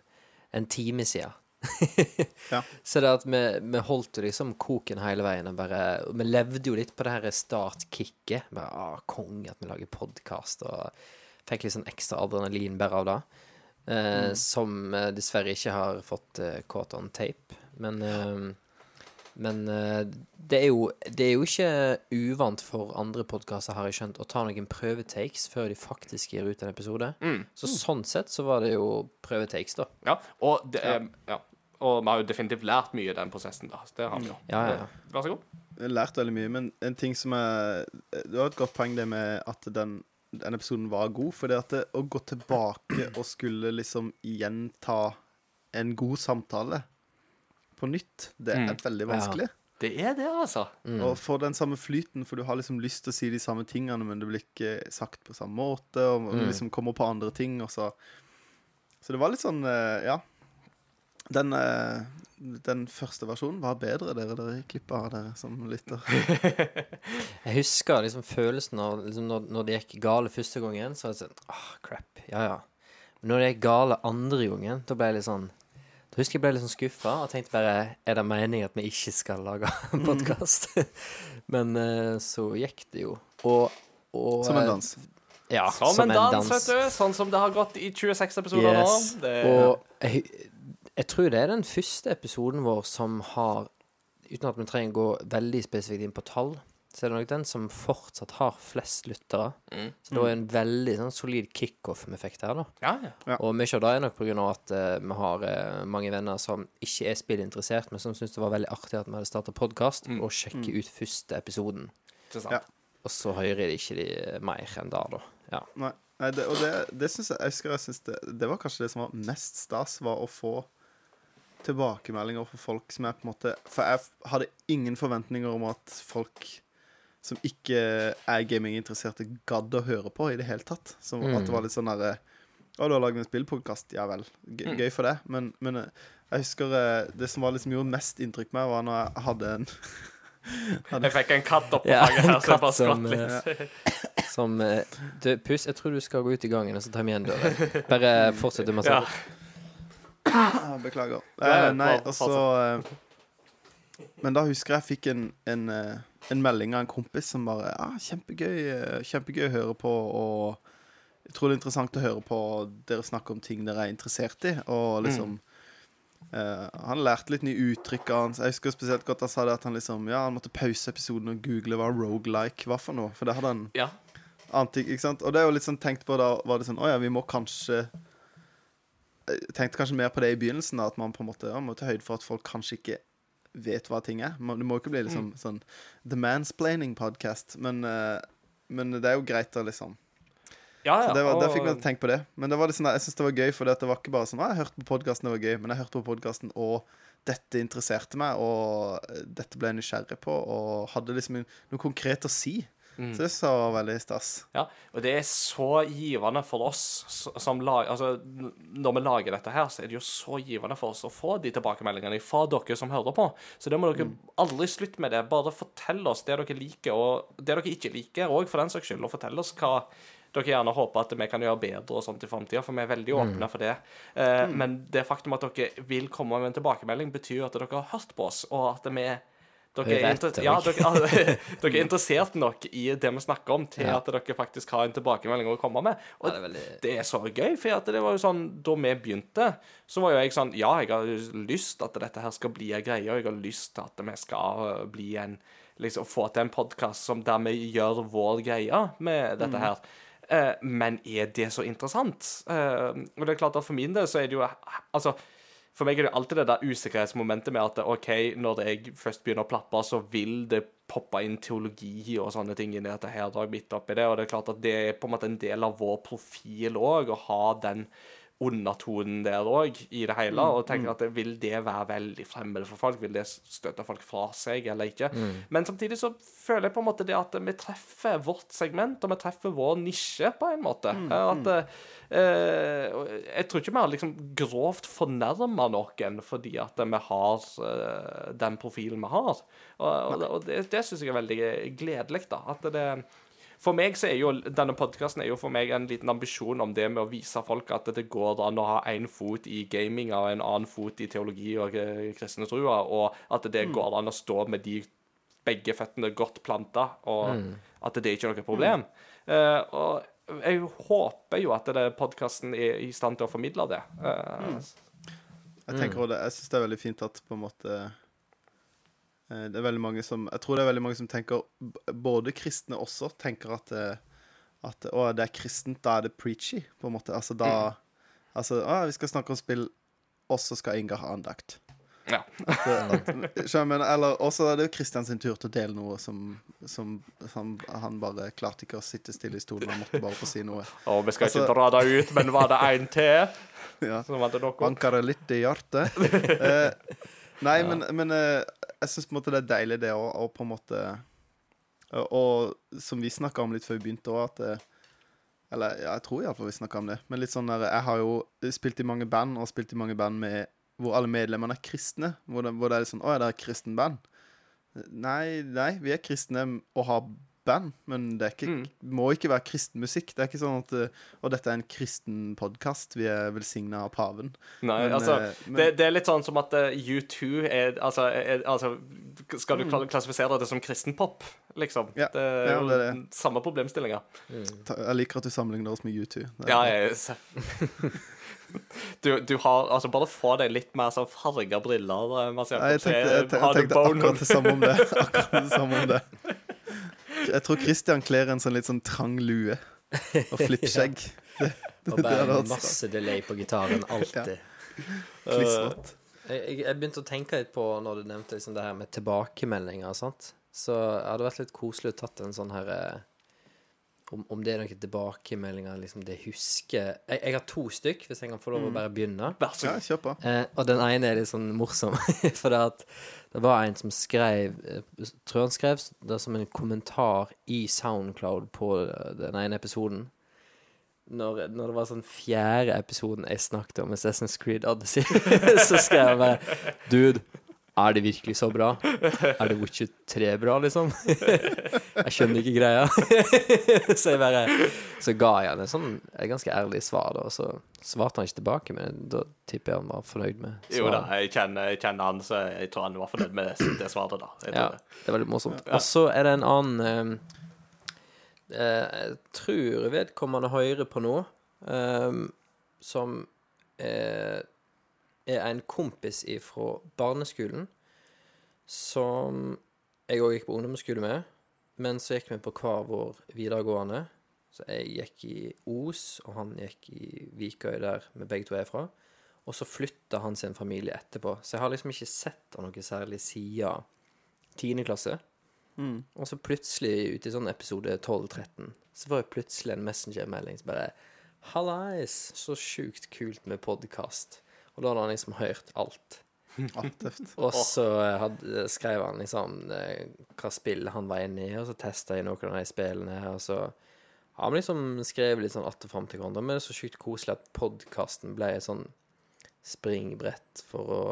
en time siden. Ja. Så det at vi, vi holdt jo liksom koken hele veien. Og bare, og vi levde jo litt på det her startkicket. Bare, ah, Konge at vi lager podkast. Og fikk litt sånn ekstra adrenalin bare av det. Eh, Mm. Som eh, dessverre ikke har fått uh, caught on tape. Men eh, Men eh, det, er jo, det er jo ikke uvant for andre podkaster, har jeg skjønt, å ta noen prøvetakes før de faktisk gir ut en episode. Så sånn sett så var det jo prøvetakes, da. Ja, og, det, er- ja. og vi har jo definitivt lært mye i den prosessen. da. Det har vi jo. Ja, ja, ja. Vær så god. Jeg har lært veldig mye, men en ting som er Du har et godt poeng, det med at den, den episoden var god. For det at det, å gå tilbake og skulle liksom gjenta en god samtale på nytt, det er Mm. veldig vanskelig. Det er det, altså. Og få den samme flyten, for du har liksom lyst til å si de samme tingene, men det blir ikke sagt på samme måte, og du liksom kommer på andre ting, og så Så det var litt sånn, eh, ja. Den, eh, den første versjonen var bedre, dere dere klippa av dere som lytter. Jeg husker liksom følelsen av liksom når, når det gikk gale første gangen, så var det sånn ah, crap. Ja, ja. Men når det gikk gale andre gangen, da ble jeg litt sånn Da husker jeg ble litt sånn skuffa og tenkte bare Er det meningen at vi ikke skal lage en Mm. Men eh, så gikk det jo. Og, og Som en eh, dans. Ja, Som, en dans, vet du. Sånn som det har gått i 26 episoder Yes. nå. Det, Og jeg, jeg tror det er den første episoden vår som har Uten at vi trenger å gå veldig spesifikt inn på tall, så er det nok den som fortsatt har flest lyttere. Mm. Så det var en veldig sånn, solid kickoff vi fikk der, da. ja, ja. Og mye av det er nok på grunn av at uh, vi har uh, mange venner som ikke er spillinteressert, men som syns det var veldig artig at vi hadde starta podkast, Mm. og sjekke ut første episoden. Sant? Ja. Og så hører de ikke de mer enn det, da. Ja. Nei, nei det, og det, det syns jeg Jeg husker jeg synes det, det var kanskje det som var mest stas, var å få tilbakemeldinger fra folk som er på en måte For jeg hadde ingen forventninger om at folk som ikke er gaminginteresserte, gadd å høre på i det hele tatt. Som Mm. at det var litt sånn derre Å, du har laget en spillpodkast? Ja vel. Gøy, gøy for det. Men, men eh, jeg husker eh, det som var liksom gjorde mest inntrykk på meg, var når jeg hadde en Jeg fikk en katt opp på Ja, fanget her, så jeg bare skvatt litt. Som eh, du, Puss, jeg tror du skal gå ut i gangen, og så tar meg igjen døren. Bare fortsett du med å sånn. Ja, beklager. Eh, nei, og så eh, Men da husker jeg jeg fikk en, en, eh, en melding av en kompis som bare Ja, kjempegøy, eh, kjempegøy å høre på, og jeg tror det er interessant å høre på dere snakke om ting dere er interessert i, og liksom eh, Han lærte litt nye uttrykk av hans. Jeg husker spesielt godt han sa det at han liksom Ja, han måtte pause episoden og google hva rogelike var for noe, for det hadde han Ja. antik, ikke sant? Og det er jo litt sånn tenkt på da var det sånn Å ja, vi må kanskje Jeg tenkte kanskje mer på det i begynnelsen, da, at man på en måte ja, må ta høyde for at folk kanskje ikke vet hva ting er. Det må ikke bli liksom sånn The Mansplaining Podcast, men, eh, men det er jo greit å liksom Ja, ja. Så det var, Der fikk man tenkt på det. Men det var liksom, jeg syns det var gøy, for det var ikke bare sånn ah, Jeg hørte på podkasten, det var gøy, men jeg hørte på podkasten, og dette interesserte meg, og dette ble jeg nysgjerrig på, og hadde liksom noe konkret å si. Så det er så veldig stas. Ja, og det er så givende for oss som lag... Altså, når vi lager dette her, så er det jo så givende for oss å få de tilbakemeldingene fra dere som hører på. Så det må dere aldri slutte med det. Bare fortell oss det dere liker, og det dere ikke liker òg, for den saks skyld. Og fortell oss hva dere gjerne håper at vi kan gjøre bedre og sånt i framtida, for vi er veldig åpne for det. Eh, Men det faktum at dere vil komme med en tilbakemelding, betyr at dere har hørt på oss, og at vi dere er, ja, dere, dere er interessert nok i det vi snakker om, til Ja. at dere faktisk har en tilbakemelding å komme med. Og Ja, det er veldig- det er så gøy, for det var jo sånn Da vi begynte, så var jo jeg sånn Ja, jeg har lyst til at dette her skal bli en greie, og jeg har lyst til at vi skal uh, bli en Liksom få til en podkast der vi gjør vår greie med dette her. Eh, men er det så interessant? Eh, og det er klart at for min del så er det jo Altså for meg er det alltid det der usikkerhetsmomentet med at OK, når jeg først begynner å plappe, så vil det poppe inn teologi og sånne ting inn i dette her. Midt oppi det, og det er klart at det er på en måte en del av vår profil òg, å ha den undertonen der òg, i det hele. Og tenker at vil det være veldig fremmed for folk? Vil det støte folk fra seg, eller ikke? Men samtidig så føler jeg på en måte det at vi treffer vårt segment, og vi treffer vår nisje, på en måte. Mm. At eh, Jeg tror ikke vi har liksom grovt fornærma noen fordi at vi har eh, den profilen vi har. Og, og, og det, det syns jeg er veldig gledelig, da. At det for meg så er jo denne podkasten er jo for meg en liten ambisjon om det med å vise folk at det går an å ha én fot i gaming og en annen fot i teologi og eh, kristne trua, og at det går an å stå med de begge føttene godt planta, og at det ikke er noe problem. Eh, og jeg håper jo at podkasten er i stand til å formidle det. Eh, Jeg tenker også det, jeg syns det er veldig fint at på en måte Det er veldig mange som Jeg tror det er veldig mange som tenker Både kristne også tenker at, eh, at Å, det er kristent, da er det preachy, på en måte. Altså da Altså, å, vi skal snakke om spill, og så skal Inga ha andakt. Ja. At, at, skjønner eller også er det jo Kristians tur til å dele noe som, som, som Han bare klarte ikke å sitte stille i stolen, han måtte bare få si noe. Å, vi skal Altså- ikke dra det ut, men var det en til? Ja. Banker det litt i hjertet. Eh, nei, men, men eh, jeg syns det er deilig, det å å på en måte Og, og som vi snakka om litt før vi begynte òg, at eh, Eller ja, jeg tror iallfall vi snakka om det. Men litt sånn der Jeg har jo spilt i mange band, og spilt i mange band med hvor alle medlemmene er kristne. Hvor det, hvor det er litt sånn Å, ja, det et kristen band? Nei, nei, vi er kristne og har band, men det ikke, må ikke være kristen musikk. Det er ikke sånn at eh, Og dette er en kristen podkast. Vi er velsigna av paven. Nei, Men, altså, eh, men- det, det er litt sånn som at eh, U2 er altså, er, altså Skal du kla- klassifisere det som kristenpop, liksom? Mm. Ja, Det er ja, jo det det. samme problemstillinga. Jeg liker at du sammenligner oss med U2. Er Ja, jeg du, du har Altså, bare få deg litt mer sånn farga briller. jeg tenkte, jeg, tenkte, jeg tenkte akkurat det samme om det. Akkurat det samme om det. Jeg tror Christian kler en sånn litt sånn trang lue og flippskjegg. ja. Og vært masse delay på gitaren. Alltid. klissvått. Jeg, jeg, jeg begynte å tenke litt på når du nevnte liksom det her med tilbakemeldinger. Sant? Så det hadde vært litt koselig å tatt en sånn her eh, om, om det er noen tilbakemeldinger liksom det husker jeg, jeg har to stykk, hvis jeg kan få lov å bare begynne. Vær så Ja, god. kjør på. Eh, og den ene er litt sånn morsom, for det at det var en som skrev eh, Tror han skrev det som en kommentar i Soundcloud på eh, den ene episoden. Når, når det var sånn fjerde episoden jeg snakket om Assassin's Creed Odyssey, så skrev jeg bare Dude, er det virkelig så bra? Er det Witcher 3 bra, liksom? Jeg skjønner ikke greia. Så jeg bare Så ga jeg han et sånn et ganske ærlig svar, da. Og så svarte han ikke tilbake, men da tipper jeg han var fornøyd med Jo da, jeg kjenner, jeg kjenner han, så jeg tror han var fornøyd med det, det svaret, da. Jeg Ja, det. det er veldig morsomt. Og så er det en annen eh, eh, Jeg tror vedkommende hører på nå, eh, som eh, er en kompis fra barneskolen som jeg òg gikk på ungdomsskole med, men så gikk vi på hver vår videregående. Så jeg gikk i Os, og han gikk i Vikøy, der vi begge to er fra. Og så flytta han sin familie etterpå. Så jeg har liksom ikke sett han noe særlig siden tiende klasse. Og så plutselig, ute i sånn episode 12-13, så får jeg plutselig en messengermelding som bare Hallais, så sjukt kult med podkast. Og da hadde han liksom hørt alt. Ah. Og så eh, hadde, skrev han liksom eh, hva spill han var inne i, og så testa jeg noen av de spillene. Og så har vi liksom skrevet litt sånn att og fram til hverandre. Men det er så sjukt koselig at podkasten ble et sånn springbrett for å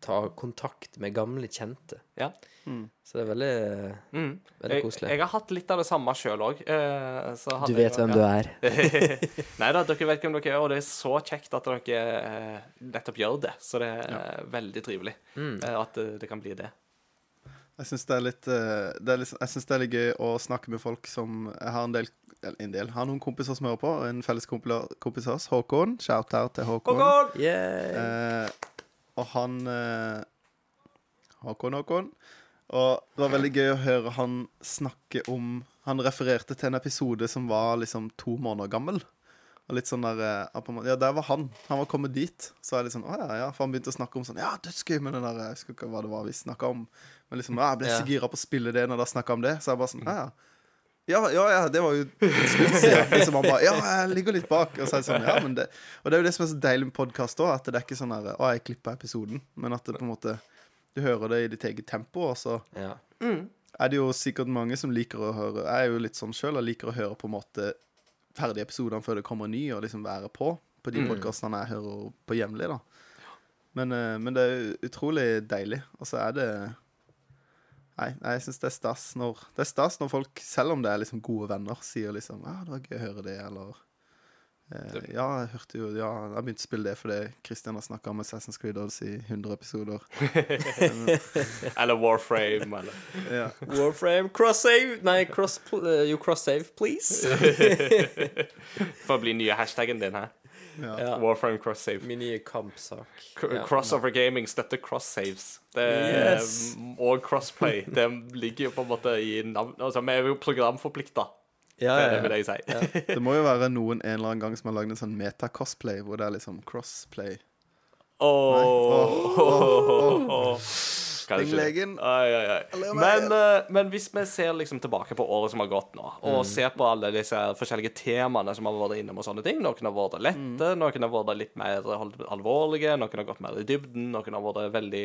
ta kontakt med gamle kjente. Ja. Så det er veldig, Mm. veldig koselig. jeg har hatt litt av det samme sjøl òg. Du vet hvem du er. Nei da, dere vet hvem dere er, og det er så kjekt at dere eh, nettopp gjør det. Så det er eh, veldig trivelig Mm. eh, at det, det kan bli det. Jeg syns det eh, det Jeg det er litt gøy å snakke med folk som Jeg har en del eller en del, har noen kompiser som hører på. En felles kompis av oss, Håkon. Shout-out til Håkon. Yeah. Eh, og han eh, Håkon, Håkon. Og det var veldig gøy å høre han snakke om Han refererte til en episode som var liksom to måneder gammel. Og litt sånn der eh, Ja, der var han. Han var kommet dit. Så er det litt sånn Å ja, ja. For han begynte å snakke om sånn Ja, dødsgøy med den der Jeg husker ikke hva det var vi snakka om. Men liksom Ja, jeg ble så gira på å spille det når dere snakka om det. Så jeg bare sånn Ja, ja. Ja, ja, ja, det var jo siden. Liksom han bare Ja, jeg ligger litt bak. Og så er det sånn, ja, men det Og det er jo det som er så deilig med podkast òg, at det er ikke sånn her Å, jeg klippa episoden. Men at det på en måte Du hører det i ditt eget tempo, og så Ja. er det jo sikkert mange som liker å høre Jeg er jo litt sånn sjøl, og liker å høre på en måte ferdige episoder før det kommer en ny, og liksom være på på de podkastene jeg hører på jevnlig, da. Men, eh, men det er utrolig deilig. Og så er det Nei, nei jeg syns det er stas når Det er stas når folk, selv om det er liksom gode venner, sier liksom Ja, det var gøy å høre det, eller eh, Ja, jeg hørte jo Ja, jeg begynte å spille det fordi Christian har snakka om Assassin's Creed Odyssey i 100 episoder. Eller Warframe, eller Ja. Warframe cross-save Nei, cross, uh, you cross-save, please. For å bli nye hashtaggen din her. Ja. Warframe cross save. Min nye kampsak. K- Ja. Crossover Gaming støtter cross-saves. Yes. Og crossplay. Det ligger jo på en måte i navn... Altså, vi er jo programforplikta, Ja, det, ja, det ja. si. Det må jo være noen en eller annen gang som har lagd en sånn meta-cosplay, hvor det er liksom crossplay. Åh. Kanskje. Stinglegen. Ai, ai, ai. Men, uh, men hvis vi ser liksom tilbake på året som har gått nå, og ser på alle disse forskjellige temaene som har vært innom og sånne ting Noen har vært lette, noen har vært litt mer holdt, alvorlige, noen har gått mer i dybden, noen har vært veldig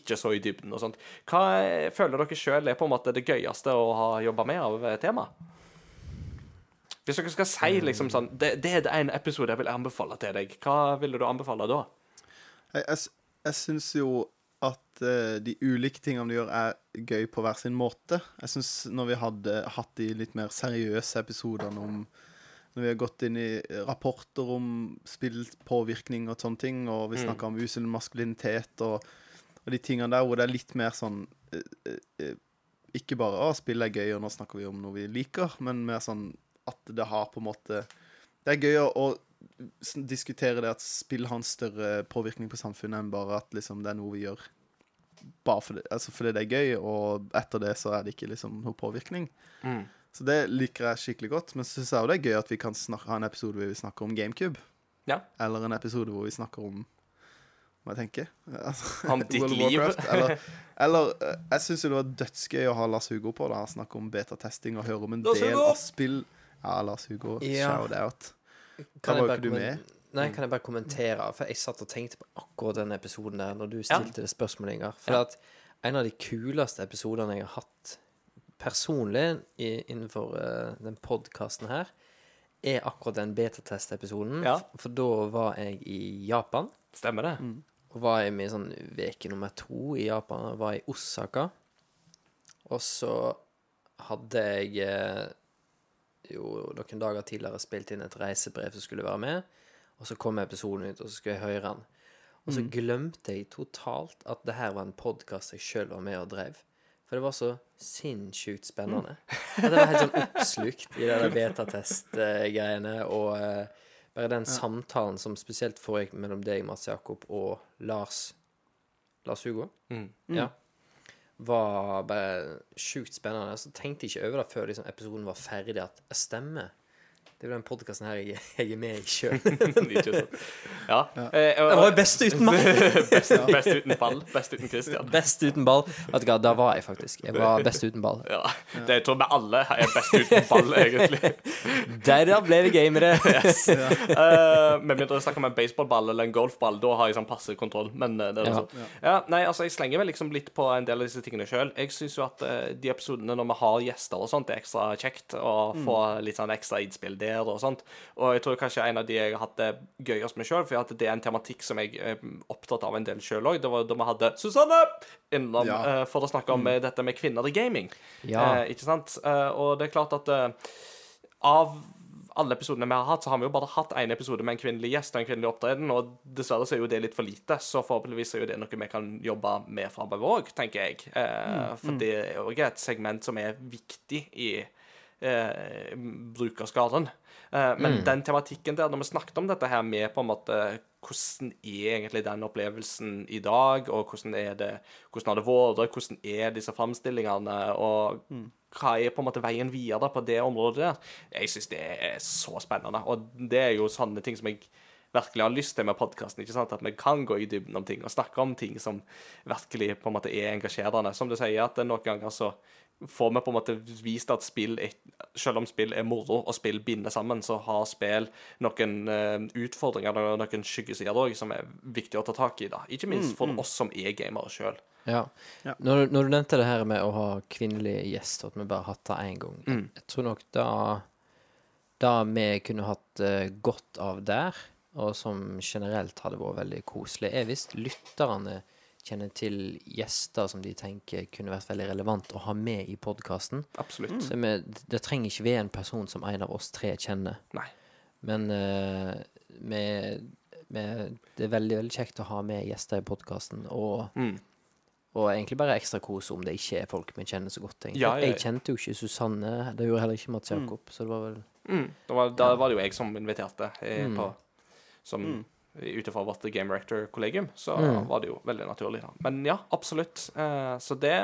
ikke så i dybden og sånt. Hva er- føler dere sjøl er på en måte det gøyeste å ha jobba med av eh, tema? Hvis dere skal si liksom sånn Det, det er ene episode jeg vil anbefale til deg. Hva ville du anbefale da? Jeg, jeg, jeg syns jo at eh, de ulike tingene de gjør, er gøy på hver sin måte. Jeg syns når vi hadde hatt de litt mer seriøse episodene om Når vi har gått inn i rapporter om spillpåvirkning og sånne ting, og vi snakker om usunn maskulinitet og, og de tingene der hvor det er litt mer sånn eh, eh, Ikke bare 'Å, spill er gøy, og nå snakker vi om noe vi liker', men mer sånn at det har på en måte Det er gøy å diskutere det at spill har en større påvirkning på samfunnet enn bare at liksom, det er noe vi gjør bare fordi, altså fordi det er gøy, og etter det så er det ikke liksom noe påvirkning. Mm. Så det liker jeg skikkelig godt. Men så syns jeg også det er gøy at vi kan snakke, ha en episode hvor vi snakker om GameCube. Ja. Eller en episode hvor vi snakker om Hva jeg tenker altså, Om ditt liv. Eller, eller eh, Jeg syns det var dødsgøy å ha Lars Hugo på. da Snakke om betatesting og høre om en Lars del Hugo! av spill. Ja, Lars Hugo. Ja. Shout out. Kan Da var jo ikke du med. Nei, kan jeg bare kommentere? For jeg satt og tenkte på akkurat den episoden der når du Ja. stilte det spørsmålet, Ingar. For Ja. at en av de kuleste episodene jeg har hatt personlig i, innenfor eh, den podkasten her, er akkurat den betatest-episoden. Ja. For da var jeg i Japan. Stemmer det? Og var jeg med i sånn uke nummer to i Japan. og Var i Osaka. Og så hadde jeg eh, jo noen dager tidligere spilt inn et reisebrev som skulle være med. Og så kom episoden ut, og så skulle jeg høre den. Og så glemte jeg totalt at det her var en podkast jeg sjøl var med og drev. For det var så sinnssykt spennende. At jeg var helt sånn oppslukt i det der betatest-greiene. Og uh, bare den samtalen som spesielt foregikk mellom deg, Mats Jakob, og Lars Lars Hugo. Mm. Ja. Var bare sjukt spennende. Så tenkte jeg ikke over det før liksom, episoden var ferdig, at jeg stemmer. Det er jo den podkasten her jeg, jeg er med i sjøl. ja. Ja. Eh, Det var jo best uten ball! best, best uten ball. Best uten Christian. Best uten ball. Vet du hva, da var jeg faktisk. Jeg var best uten ball. Ja. Det jeg tror vi alle er best uten ball, egentlig. Derav ble vi gamere! Eh, med mindre jeg snakker om en baseballball eller en golfball, da har jeg sånn passe kontroll. Men eh, det er Ja. sånn. Ja, nei, altså, jeg slenger vel liksom litt på en del av disse tingene sjøl. Jeg syns jo at uh, de episodene når vi har gjester og sånt, er ekstra kjekt å få litt sånn ekstra innspill der og sånt. Og jeg tror kanskje en av de jeg har hatt det gøyest med sjøl, for at det er en tematikk som jeg er opptatt av en del sjøl òg. Det var da vi hadde Susanne innom Ja. uh, for å snakke om mm. dette med kvinner i gaming. Ja. Uh, ikke sant? Uh, og det er klart at eh, av alle episodene vi har hatt, så har vi jo bare hatt én episode med en kvinnelig gjest og en kvinnelig opptreden, og dessverre så er jo det litt for lite. Så forhåpentligvis er jo det noe vi kan jobbe med framover òg, tenker jeg. Eh, For det er òg et segment som er viktig i eh, brukerskaren. Eh, men den tematikken der, når vi snakket om dette her med på en måte hvordan er egentlig den opplevelsen i dag, og hvordan er det hvordan har det vært, hvordan er disse framstillingene, og hva er på en måte veien videre på det området der? Jeg syns det er så spennende, og det er jo sånne ting som jeg virkelig har lyst til med podkasten. At vi kan gå i dybden om ting og snakke om ting som virkelig på en måte er engasjerende. Som du sier, at noen ganger så får vi på en måte vist at spill selv om spill er moro og spill binder sammen, så har spill noen eh, utfordringer og noen skyggesider òg som er viktig å ta tak i. da. Ikke minst for oss som er gamere sjøl. Ja. Ja. Når, du- når du nevnte det her med å ha kvinnelige gjester, at vi bare har hatt det én gang jeg, jeg tror nok da Da vi kunne hatt eh, godt av der, og som generelt hadde vært veldig koselig, er hvis lytterne kjenner til gjester som de tenker kunne vært veldig relevant å ha med i podkasten. Absolutt. Så vi, det trenger ikke være en person som en av oss tre kjenner. Nei. Men uh, vi- vi- det er veldig veldig kjekt å ha med gjester i podkasten. Og, Mm. og egentlig bare ekstra kos om det ikke er folk vi kjenner så godt. Ja, ja, ja. Jeg kjente jo ikke Susanne. Det gjorde heller ikke Mats Jakob. Så det var vel Mm. Da, var, da var det jo jeg som inviterte jeg, Mm. på som ut ifra vårt Game Rector-kollegium, så var det jo veldig naturlig, da. Men ja, absolutt. Eh, så det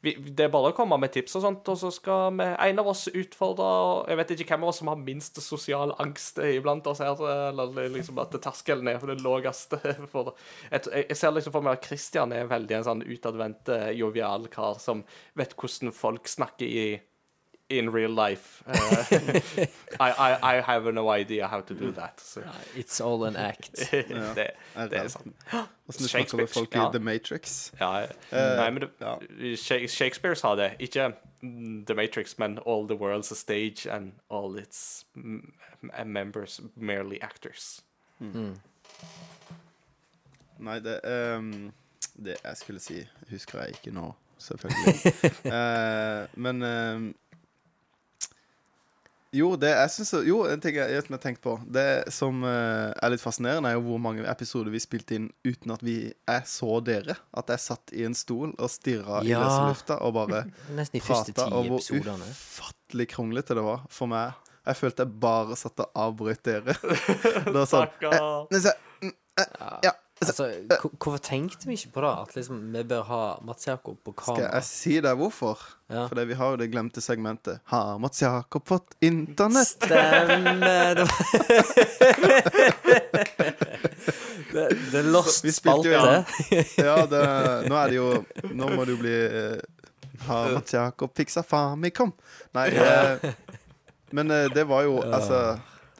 vi, Det er bare å komme med tips og sånt, og så skal vi en av oss utfordre Jeg vet ikke hvem av oss som har minst sosial angst iblant oss her, eller liksom at terskelen er for det laveste. Jeg, jeg ser liksom for meg at Christian er veldig en sånn utadvendt, eh, jovial kar som vet hvordan folk snakker i in real life. Uh, I, I, I have no idea how to do that. Så It's all an act. det, det er sant. Åssen snakker du folk ja. i The Matrix. Ja, nei, men det, ja. Shakespeare sa det. Ikke mm, The Matrix, men All the world's a stage and all its mm, members merely actors. Nei, det um, Det jeg skulle si, husker jeg ikke nå, selvfølgelig. uh, men ehm, Jo, det jeg synes, Jo, en ting jeg, jeg har tenkt på. Det som uh, er litt fascinerende, er jo hvor mange episoder vi spilte inn uten at vi jeg så dere. At jeg satt i en stol og stirra i Ja. løse lufta og bare prata, og hvor episoderne. ufattelig kronglete det var for meg. Jeg følte jeg bare satt og avbrøt dere. Var sånn eh, Stakkar. mm, eh, Ja. Altså, hvorfor tenkte vi ikke på det? At liksom, vi bør ha Mats Jakob på kamera? Skal jeg si deg hvorfor? Ja. Fordi vi har jo det glemte segmentet. Har Mats Jakob fått internett? Stemmer det, det, det lost Vi spilte jo spalte. Ja, det, nå er det jo Nå må det jo bli eh, Har Mats Jakob fiksa Famicom? Nei, eh, men eh, det var jo Altså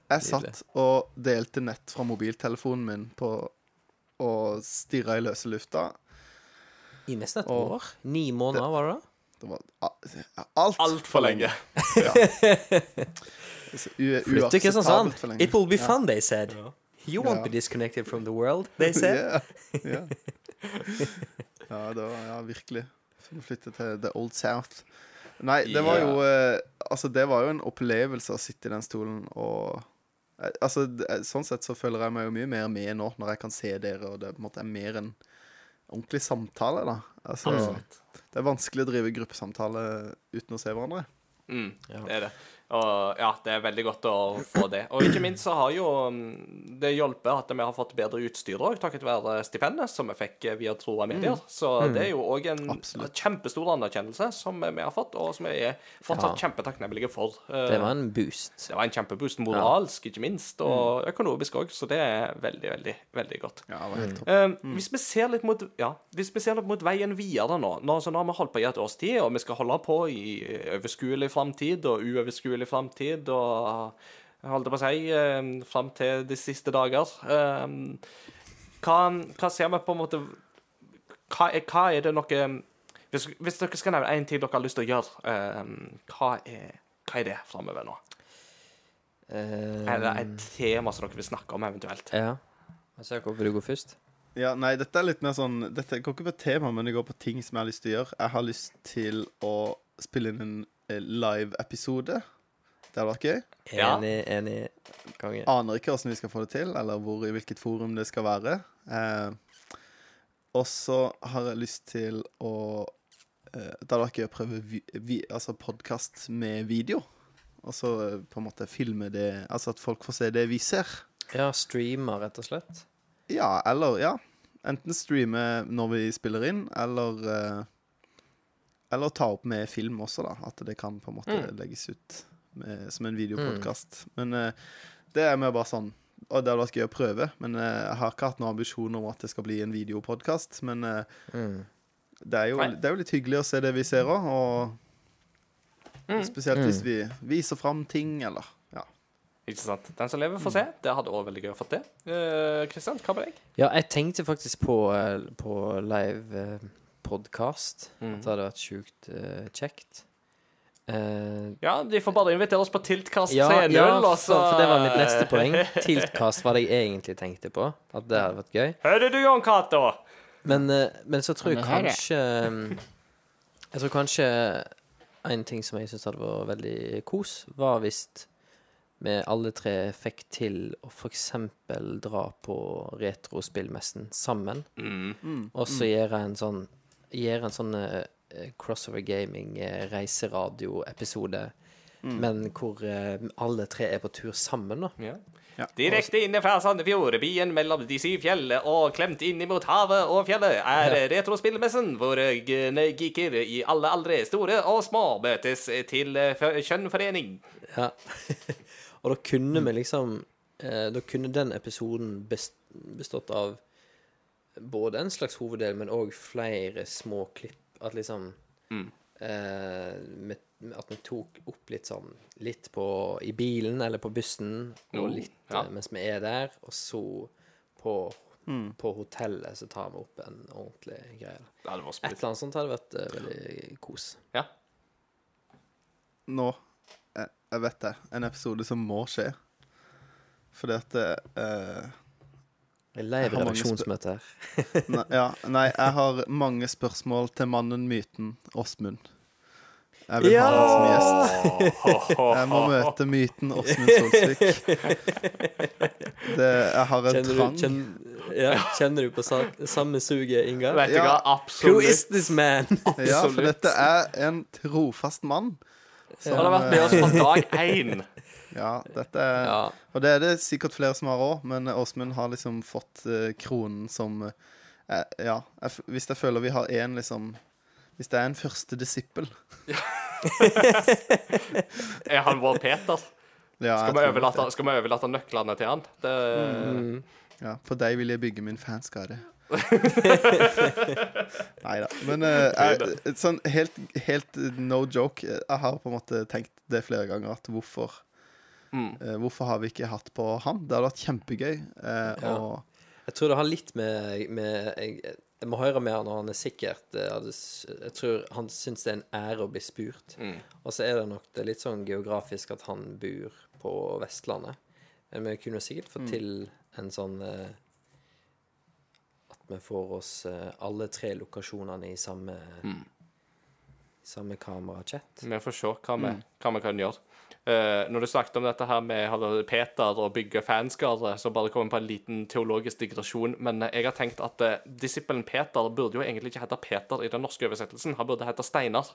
Jeg satt og delte nett fra mobiltelefonen min på og stirra i løse lufta. I nesten et Og- år. Ni måneder, var det det? Det var altfor Altfor lenge. Flytt til Kristiansand. for lenge. It will be fun, they said. You won't yeah. be disconnected from the world, they said. Ja, ja. ja, det var ja, virkelig. Flytte til The Old South. Nei, det var jo eh, Altså, det var jo en opplevelse å sitte i den stolen og Altså, Sånn sett så føler jeg meg jo mye mer med nå, når jeg kan se dere, og det på en måte er mer en ordentlig samtale, da. Altså, det er vanskelig å drive gruppesamtale uten å se hverandre. Mm, Ja. Det er det. Og ja, det er veldig godt å få det. Og ikke minst så har jo mm, det hjulpet at vi har fått bedre utstyr òg, takket være stipendet som vi fikk via Troa Medier. Så det er jo òg en Absolutt. kjempestor anerkjennelse som vi har fått, og som vi er fortsatt Ja. kjempetakknemlige for. Eh, Det var en boost. det var en kjempeboost moralsk, ikke minst, og økonomisk òg, så det er veldig, veldig, veldig godt. Ja, det var helt topp. Eh, Hvis vi ser litt mot Ja, hvis vi ser litt mot veien videre nå Nå, så nå har vi holdt på i et års tid, og vi skal holde på i overskuelig framtid og uoverskuelig framtid og jeg holdt på å si eh, fram til de siste dager. Eh, hva, hva ser vi på en måte Hva er, hva er det noe hvis, hvis dere skal nevne én ting dere har lyst til å gjøre, eh, hva, er, hva er det framover nå? Eh, Er det et tema som dere vil snakke om eventuelt? ja. Jeg ser vil du gå først? Ja, nei, dette er litt mer sånn Dette går ikke på tema, men det går på ting som jeg har lyst til å gjøre. Jeg har lyst til å spille inn en live-episode. Det hadde vært gøy. Ja. Enig, enig. Konge. Aner ikke hvordan vi skal få det til, eller hvor, i hvilket forum det skal være. Eh, og så har jeg lyst til å eh, Det hadde vært gøy å prøve vi, vi, altså podkast med video. Og så eh, på en måte filme det Altså at folk får se det vi ser. Ja, streamer, rett og slett. Ja, eller Ja. Enten streame når vi spiller inn, eller eh, Eller ta opp med film også, da. At det kan på en måte legges ut som en videopodkast. Men eh, det er mer bare sånn Og det hadde vært gøy å prøve, men eh, jeg har ikke hatt noen ambisjoner om at det skal bli en videopodkast. Men mm. det, er jo, det er jo litt hyggelig å se det vi ser òg, og spesielt hvis vi viser fram ting, eller Ja. Ikke sant? Den som lever, får se. Det hadde òg veldig gøy å få til. Kristian, hva med deg? Ja, jeg tenkte faktisk på, eh, på live eh, podcast. Mm. At det hadde vært sjukt uh, kjekt. Eh, Ja, de får bare invitere oss på Tiltkast 3.0, ja, ja for, for det var mitt neste poeng. Tiltkast var det jeg egentlig tenkte på. At det hadde vært gøy. Hører du, Jon Cato? Men, eh, men så tror jeg kanskje mm, Jeg tror kanskje en ting som jeg syns hadde vært veldig kos, var hvis vi alle tre fikk til å f.eks. dra på retrospillmessen sammen. Mm. Og så gjøre en sånn Gjøre en sånn eh, crossover gaming reiseradioepisode. reiseradio-episode men hvor eh, alle tre er på tur sammen, da. Ja. Ja. Direkte inne fra Sandefjord, byen mellom de syv fjell, og klemt inn imot havet og fjellet, er Retrospillmessen, hvor eh, geeker i alle aldre, store og små, møtes til eh, kjønnforening. Ja. og da kunne vi liksom eh, Da kunne den episoden best, bestått av både en slags hoveddel, men òg flere små klipp. At liksom eh, med, At vi tok opp litt sånn Litt på, i bilen eller på bussen, og litt ja. eh, mens vi er der. Og så på, på hotellet så tar vi opp en ordentlig greie. Det hadde vært Et eller annet sånt hadde vært uh, veldig kos. Ja. Nå jeg, jeg vet det. En episode som må skje. Fordi at eh, En live redaksjonsmøte her. nei, ja, nei, jeg har mange spørsmål til mannen, myten, Åsmund. Jeg vil ha han som gjest. Jeg må møte myten Åsmund Solsvik. Det, jeg har en Kjenner du, trang kjenner, ja, kjenner du på sa, samme suget, Inga? Vet du hva, absolutt. Who is this man? Ja, for dette er en trofast mann. Han har vært med oss fra dag én. Ja, dette er Ja. Og det er det sikkert flere som har òg, men Åsmund har liksom fått eh, kronen som eh, Ja, jeg, hvis jeg føler vi har én liksom Hvis det er en første disippel Er han vår Peter? ja, Skal vi overlate, skal vi overlate nøklene til han? Det, Ja, på deg vil jeg bygge min fanskade. Nei da. Men uh, jeg, sånn helt, helt no joke eh, Jeg har på en måte tenkt det flere ganger at hvorfor Mm. eh, Hvorfor har vi ikke hatt på han? Det hadde vært kjempegøy. eh, Ja. Og Jeg tror det har litt med, med jeg, jeg må høre mer når han er sikkert eh, Jeg tror han syns det er en ære å bli spurt. Mm. Og så er det nok det er litt sånn geografisk at han bor på Vestlandet. Men vi kunne sikkert Mm. til en sånn eh, At vi får oss eh, alle tre lokasjonene i samme Mm. samme kamerachat. Vi får se hva vi, hva vi kan gjøre. Eh, når du snakket om dette her med Peter og bygge fanskare, så bare kom jeg på en liten teologisk digresjon. Men jeg har tenkt at uh, disippelen Peter burde jo egentlig ikke hete Peter i den norske oversettelsen. Han burde hete Steinar.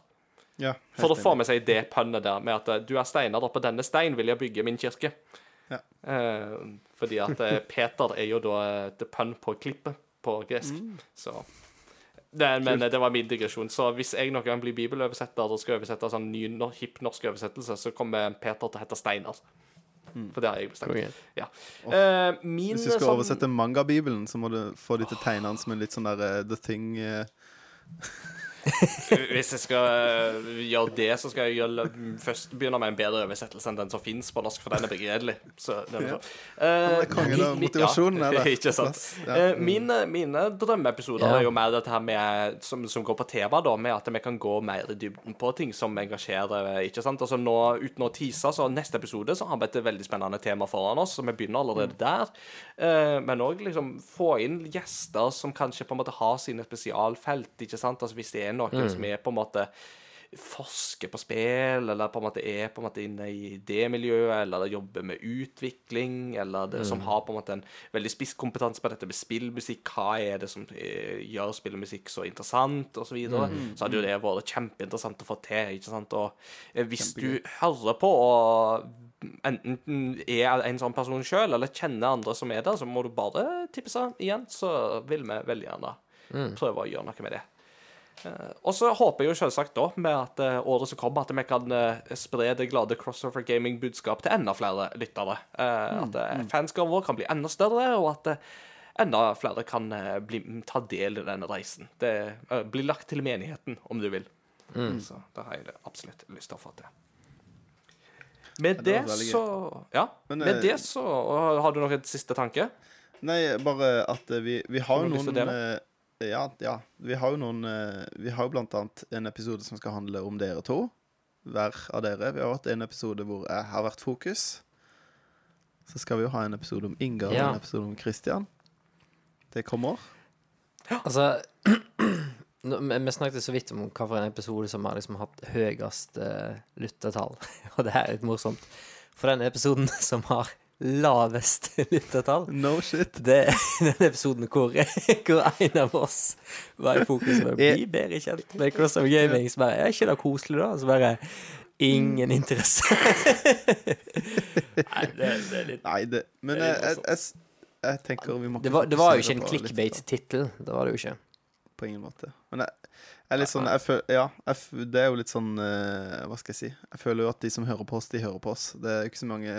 ja, For å få med seg det pønnet der med at uh, du er Steinar, og på denne stein vil jeg bygge min kirke. Ja. Fordi at Peter er jo da et pønn på klippet på gresk. Mm. Så det, Men det var min digresjon. Så hvis jeg noen gang blir bibeloversetter og skal oversette sånn ny hipp norsk oversettelse, så kommer Peter til å hete Steinar. For det har jeg bestemt. Okay. Ja. Oh. min Mm. Hvis du skal sånn- oversette mangabibelen, så må du få de til å tegne den som en litt sånn der uh, The Thing eh, Hvis jeg skal øh, gjøre det, så skal jeg gjøre, først begynne med en bedre oversettelse enn den som fins på norsk, for den er begredelig. Så den er Ja. Eh, kongen av motivasjonen er det. Ikke sant. Ja. Eh, mine, mine drømmeepisoder Ja. er jo mer dette her med, som, som går på tema, da, med at vi kan gå mer i dybden på ting som engasjerer. ikke sant? Altså nå, Uten å tease, så neste episode så har vi et veldig spennende tema foran oss, så vi begynner allerede der. Eh, men òg liksom få inn gjester som kanskje på en måte har sine spesialfelt. ikke sant? Altså Hvis det er noen som er på en måte forsker på spill, eller på en måte er på en måte inne i det miljøet, eller jobber med utvikling, eller det, som har på en måte en veldig spisskompetanse på dette med spillmusikk, hva er det som eh, gjør spillmusikk så interessant, osv., så, videre, så hadde jo det vært kjempeinteressant å få til. ikke sant? Og hvis hvis du hører på og enten er en sånn person sjøl, eller kjenner andre som er der, så må du bare tipse igjen, så vil vi veldig gjerne prøve å gjøre noe med det. Eh, og så håper jeg jo selvsagt da, med at eh, året som kommer, at vi kan eh, spre det glade crossover gaming-budskap til enda flere lyttere. Eh, At uh, fanskaren vår kan bli enda større, og at enda flere kan bli, ta del i denne reisen. Det blir lagt til menigheten, om du vil. Så da har jeg absolutt lyst til å få til. Med det det, så Ja. Men, med det så Har du noen siste tanke? Nei, bare at vi, vi har jo noen Ja, ja. Vi har jo noen eh, Vi har jo blant annet en episode som skal handle om dere to. Hver av dere. Vi har hatt en episode hvor jeg har vært fokus. Så skal vi jo ha en episode om Inga og en episode om Christian. Det kommer. Altså vi, snakket så vidt om hvilken episode som har liksom hatt høyest uh, lyttertall. Og det er litt morsomt. For den episoden som har lavest lyttertall, No shit. det er den episoden hvor, hvor en av oss var i fokus på å bli bedre kjent med Cross of Gaming. Så bare, er ikke det koselig, da? Så bare ingen interesse. Nei, det, det er litt Nei, det Men Det jeg, jeg, jeg, tenker vi må det var, det var jo ikke en clickbait-tittel. Det var det jo ikke. På ingen måte. Men jeg, jeg er litt sånn jeg føl, Ja, jeg, det er jo litt sånn eh, Hva skal jeg si? Jeg føler jo at de som hører på oss, de hører på oss. Det er jo ikke så mange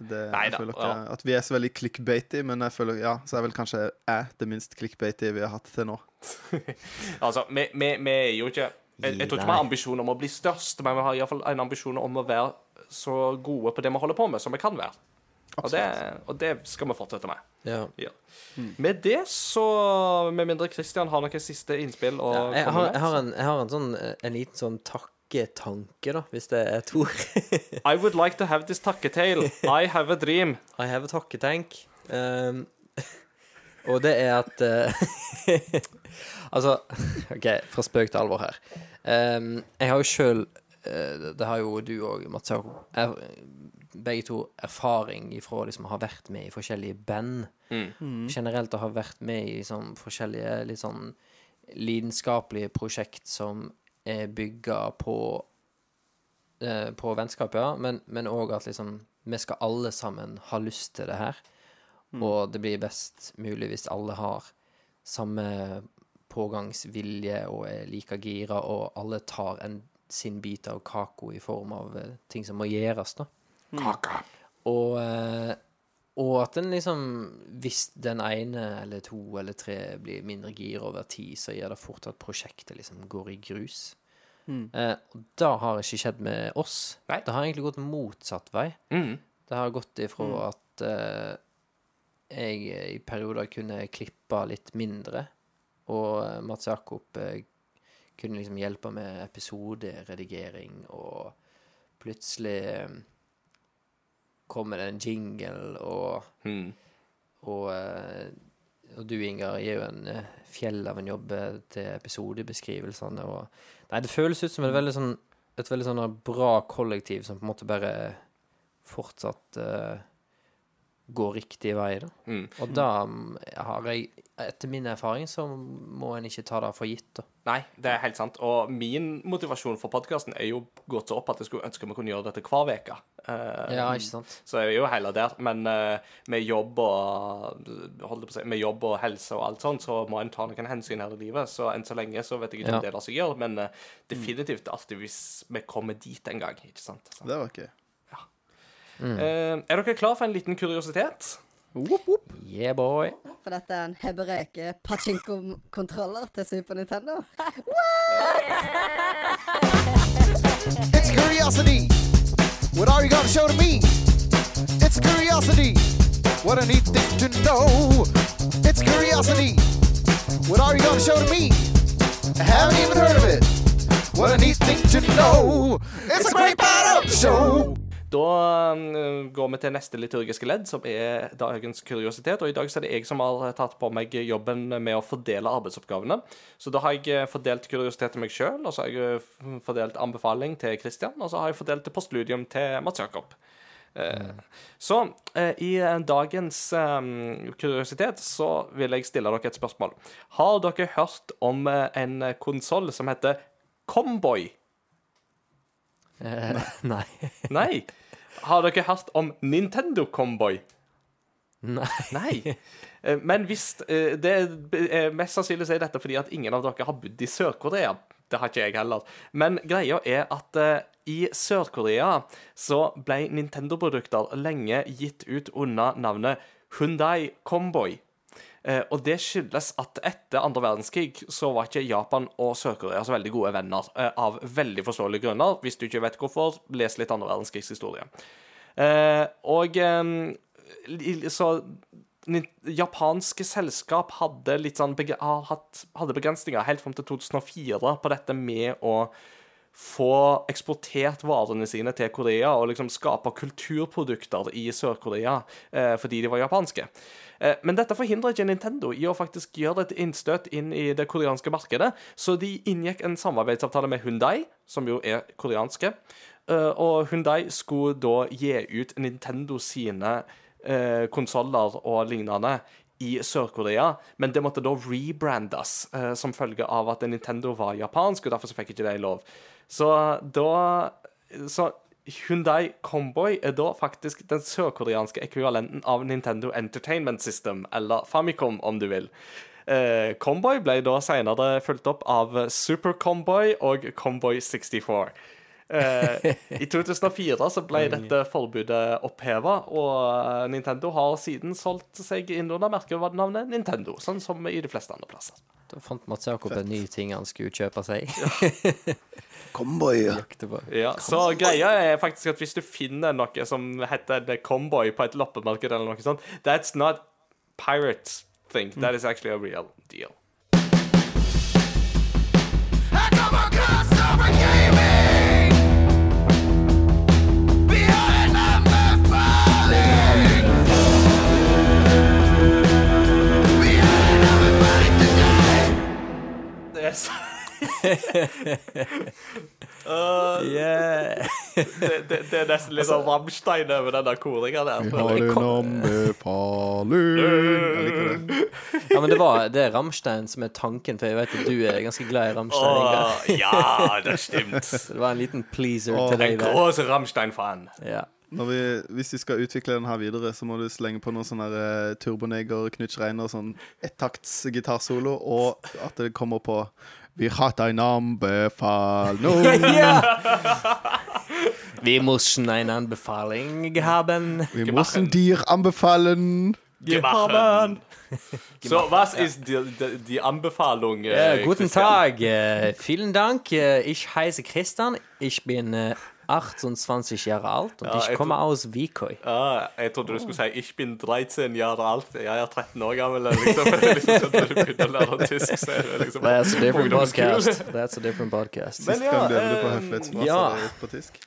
det, Nei jeg da, føler ikke ja. at vi er så veldig clickbaity, men jeg føler ja, så er vel kanskje jeg det minst clickbaity vi har hatt til nå. Altså, vi, vi, vi er jo ikke jeg, jeg tror ikke vi har ambisjoner om å bli størst, men vi har iallfall en ambisjon om å være så gode på det vi holder på med, som vi kan være. Og det, og det skal vi fortsette med. Ja. Ja. Med det så Med mindre Christian har noen siste innspill å Ja, jeg, har, jeg, har en, jeg har en sånn eh, En liten sånn takketanke, da, hvis det er et ord. I would like to have this takketail. I have a dream. I have a takketank. Um, og det er at uh, Altså, OK, fra spøk til alvor her. Um, jeg har jo sjøl Det har jo du òg, Mats Jakob. er- Begge to erfaring ifra liksom å ha vært med i forskjellige band. Generelt å ha vært med i liksom, forskjellige litt sånn lidenskapelige prosjekt som er bygga på eh, på vennskap, ja, men òg at liksom vi skal alle sammen ha lyst til det her. Og det blir best mulig hvis alle har samme pågangsvilje og er like gira, og alle tar en, sin bit av kaka i form av eh, ting som må gjøres, da. Kaka. Og, eh, og at en liksom Hvis den ene eller to eller tre blir mindre gira over tid, så gjør det fort at prosjektet liksom går i grus. Eh, og det har ikke skjedd med oss. Nei. Det har egentlig gått motsatt vei. Mm. Det har gått ifra at eh, jeg i perioder kunne klippe litt mindre, og eh, Mats Jakob eh, kunne liksom hjelpe med episoderedigering, og plutselig eh, kommer det en jingle, og, Mm. og, eh, og du, Ingar, gir jo en eh, fjell av en jobb eh, til episodebeskrivelsene. Og, nei, det føles ut som et veldig sånn et veldig sånn bra kollektiv som på en måte bare fortsatt uh, går riktig vei, da. Mm. Og da mm, har jeg Etter min erfaring så må en ikke ta det for gitt, da. Nei, det er helt sant. Og min motivasjon for podkasten er jo gått så opp at jeg skulle ønske vi kunne gjøre dette hver uke. Uh, Ja, ikke sant? Så jeg er jo heller der. Men uh, med jobb og holdt på å si, med jobb og helse og alt sånt, så må en ta noen hensyn her i livet. Så enn så lenge så vet jeg ikke Ja. om det lar seg gjøre, men uh, definitivt alltid hvis vi kommer dit en gang. Ikke sant? Så. Det var ikke Eh, er dere klar for en liten kuriositet? Yeah, boy. For dette er en hebreke pachinko-kontroller til Super Nintendo. It's curiosity. What are you gonna show to me? It's curiosity. What a neat thing to know. It's curiosity. What are you gonna show to me? I haven't even heard of it. What a neat thing to know. It's a great part of the show. Da eh, går vi til neste liturgiske ledd, som er dagens kuriositet. Og i dag så er det jeg som har tatt på meg jobben med å fordele arbeidsoppgavene. Så da har jeg eh, fordelt kuriositet til meg sjøl, og så har jeg eh, fordelt anbefaling til Kristian, og så har jeg fordelt det postludium til Mats Jakob. Mm. Så eh, i eh, dagens eh, kuriositet så vil jeg stille dere et spørsmål. Har dere hørt om eh, en konsoll som heter Comboy? Eh, nei. Nei. Har dere hørt om Nintendo Comboy? nei. Nei. Eh, Men hvis eh, det er Mest sannsynlig er dette fordi at ingen av dere har bodd i Sør-Korea. Det har ikke jeg heller. Men greia er at i Sør-Korea så ble Nintendo-produkter lenge gitt ut under navnet Hundai Comboy. Eh, og det skyldes at etter andre verdenskrig så var ikke Japan og Sør-Korea så veldig gode venner, eh, av veldig forståelige grunner. Hvis du ikke vet hvorfor, les litt andre verdenskrigshistorie. Eh, og så japanske selskap hadde litt sånn hadde begrensninger helt fram til 2004 på dette med å få eksportert varene sine til Korea og liksom skape kulturprodukter i Sør-Korea eh, fordi de var japanske. Eh, men dette forhindrer ikke Nintendo i å faktisk gjøre et innstøt inn i det koreanske markedet, så de inngikk en samarbeidsavtale med Hundai, som jo er koreanske, eh, og Hundai skulle da gi ut Nintendo sine eh, konsoller og lignende i Sør-Korea, men det måtte da rebrandes eh, som følge av at Nintendo var japansk, og derfor så fikk ikke de lov. Så da Så Hyundai Comboy er da faktisk den sørkoreanske ekvivalenten av Nintendo Entertainment System, eller Famicom, om du vil. Eh, Comboy ble da senere fulgt opp av Super Comboy og Comboy 64. Eh, I 2004 så ble dette forbudet oppheva, og eh, Nintendo har siden solgt seg inn under merkenavnet Nintendo, sånn som i de fleste andre plasser. Da fant Mats Jakob en ny ting han skulle kjøpe seg. Comboy. Ja. Ja, så greia er faktisk at hvis du finner noe som heter The Comboy på et loppemarked eller noe sånt, that's not pirate thing. That is actually a real deal. I come across over gaming Det er, Yeah. det, det, det er nesten litt sånn Rammstein over den der koringa der. Vi har en anbefaling. Ja, men det var det er Rammstein som er tanken, for jeg vet at du er ganske glad i Rammstein. Ingar. Ja, det er Så det var en liten pleaser Åh, til deg En grås Rammstein-fan. Ja. Når vi, hvis vi skal utvikle den her videre, så må du slenge på noe sånn der eh, Turboneger, Knut Schreiner, sånn ettakts gitarsolo, og at det kommer på Vi har en anbefaling. Vi müssen en Anbefaling haben. Vi müssen dir anbefalen. Gemachen. So, was ist die, die, die Anbefahlung? Äh, guten Christian? Tag, äh, vielen Dank. Ich heiße Christian. Ich bin äh, 28 Jahre alt und Ja, ich jeg komme aus Vikoi. Ah, jeg trodde du skulle si 'ich bin 13 Jahre alt'. Jeg er 13 år gammel. Liksom, liksom sånn, når du begynner å lære tysk, så er det liksom That's a different podcast. That's a different podcast. Men Sist ja, gang du øvde på eh, ja. på tysk.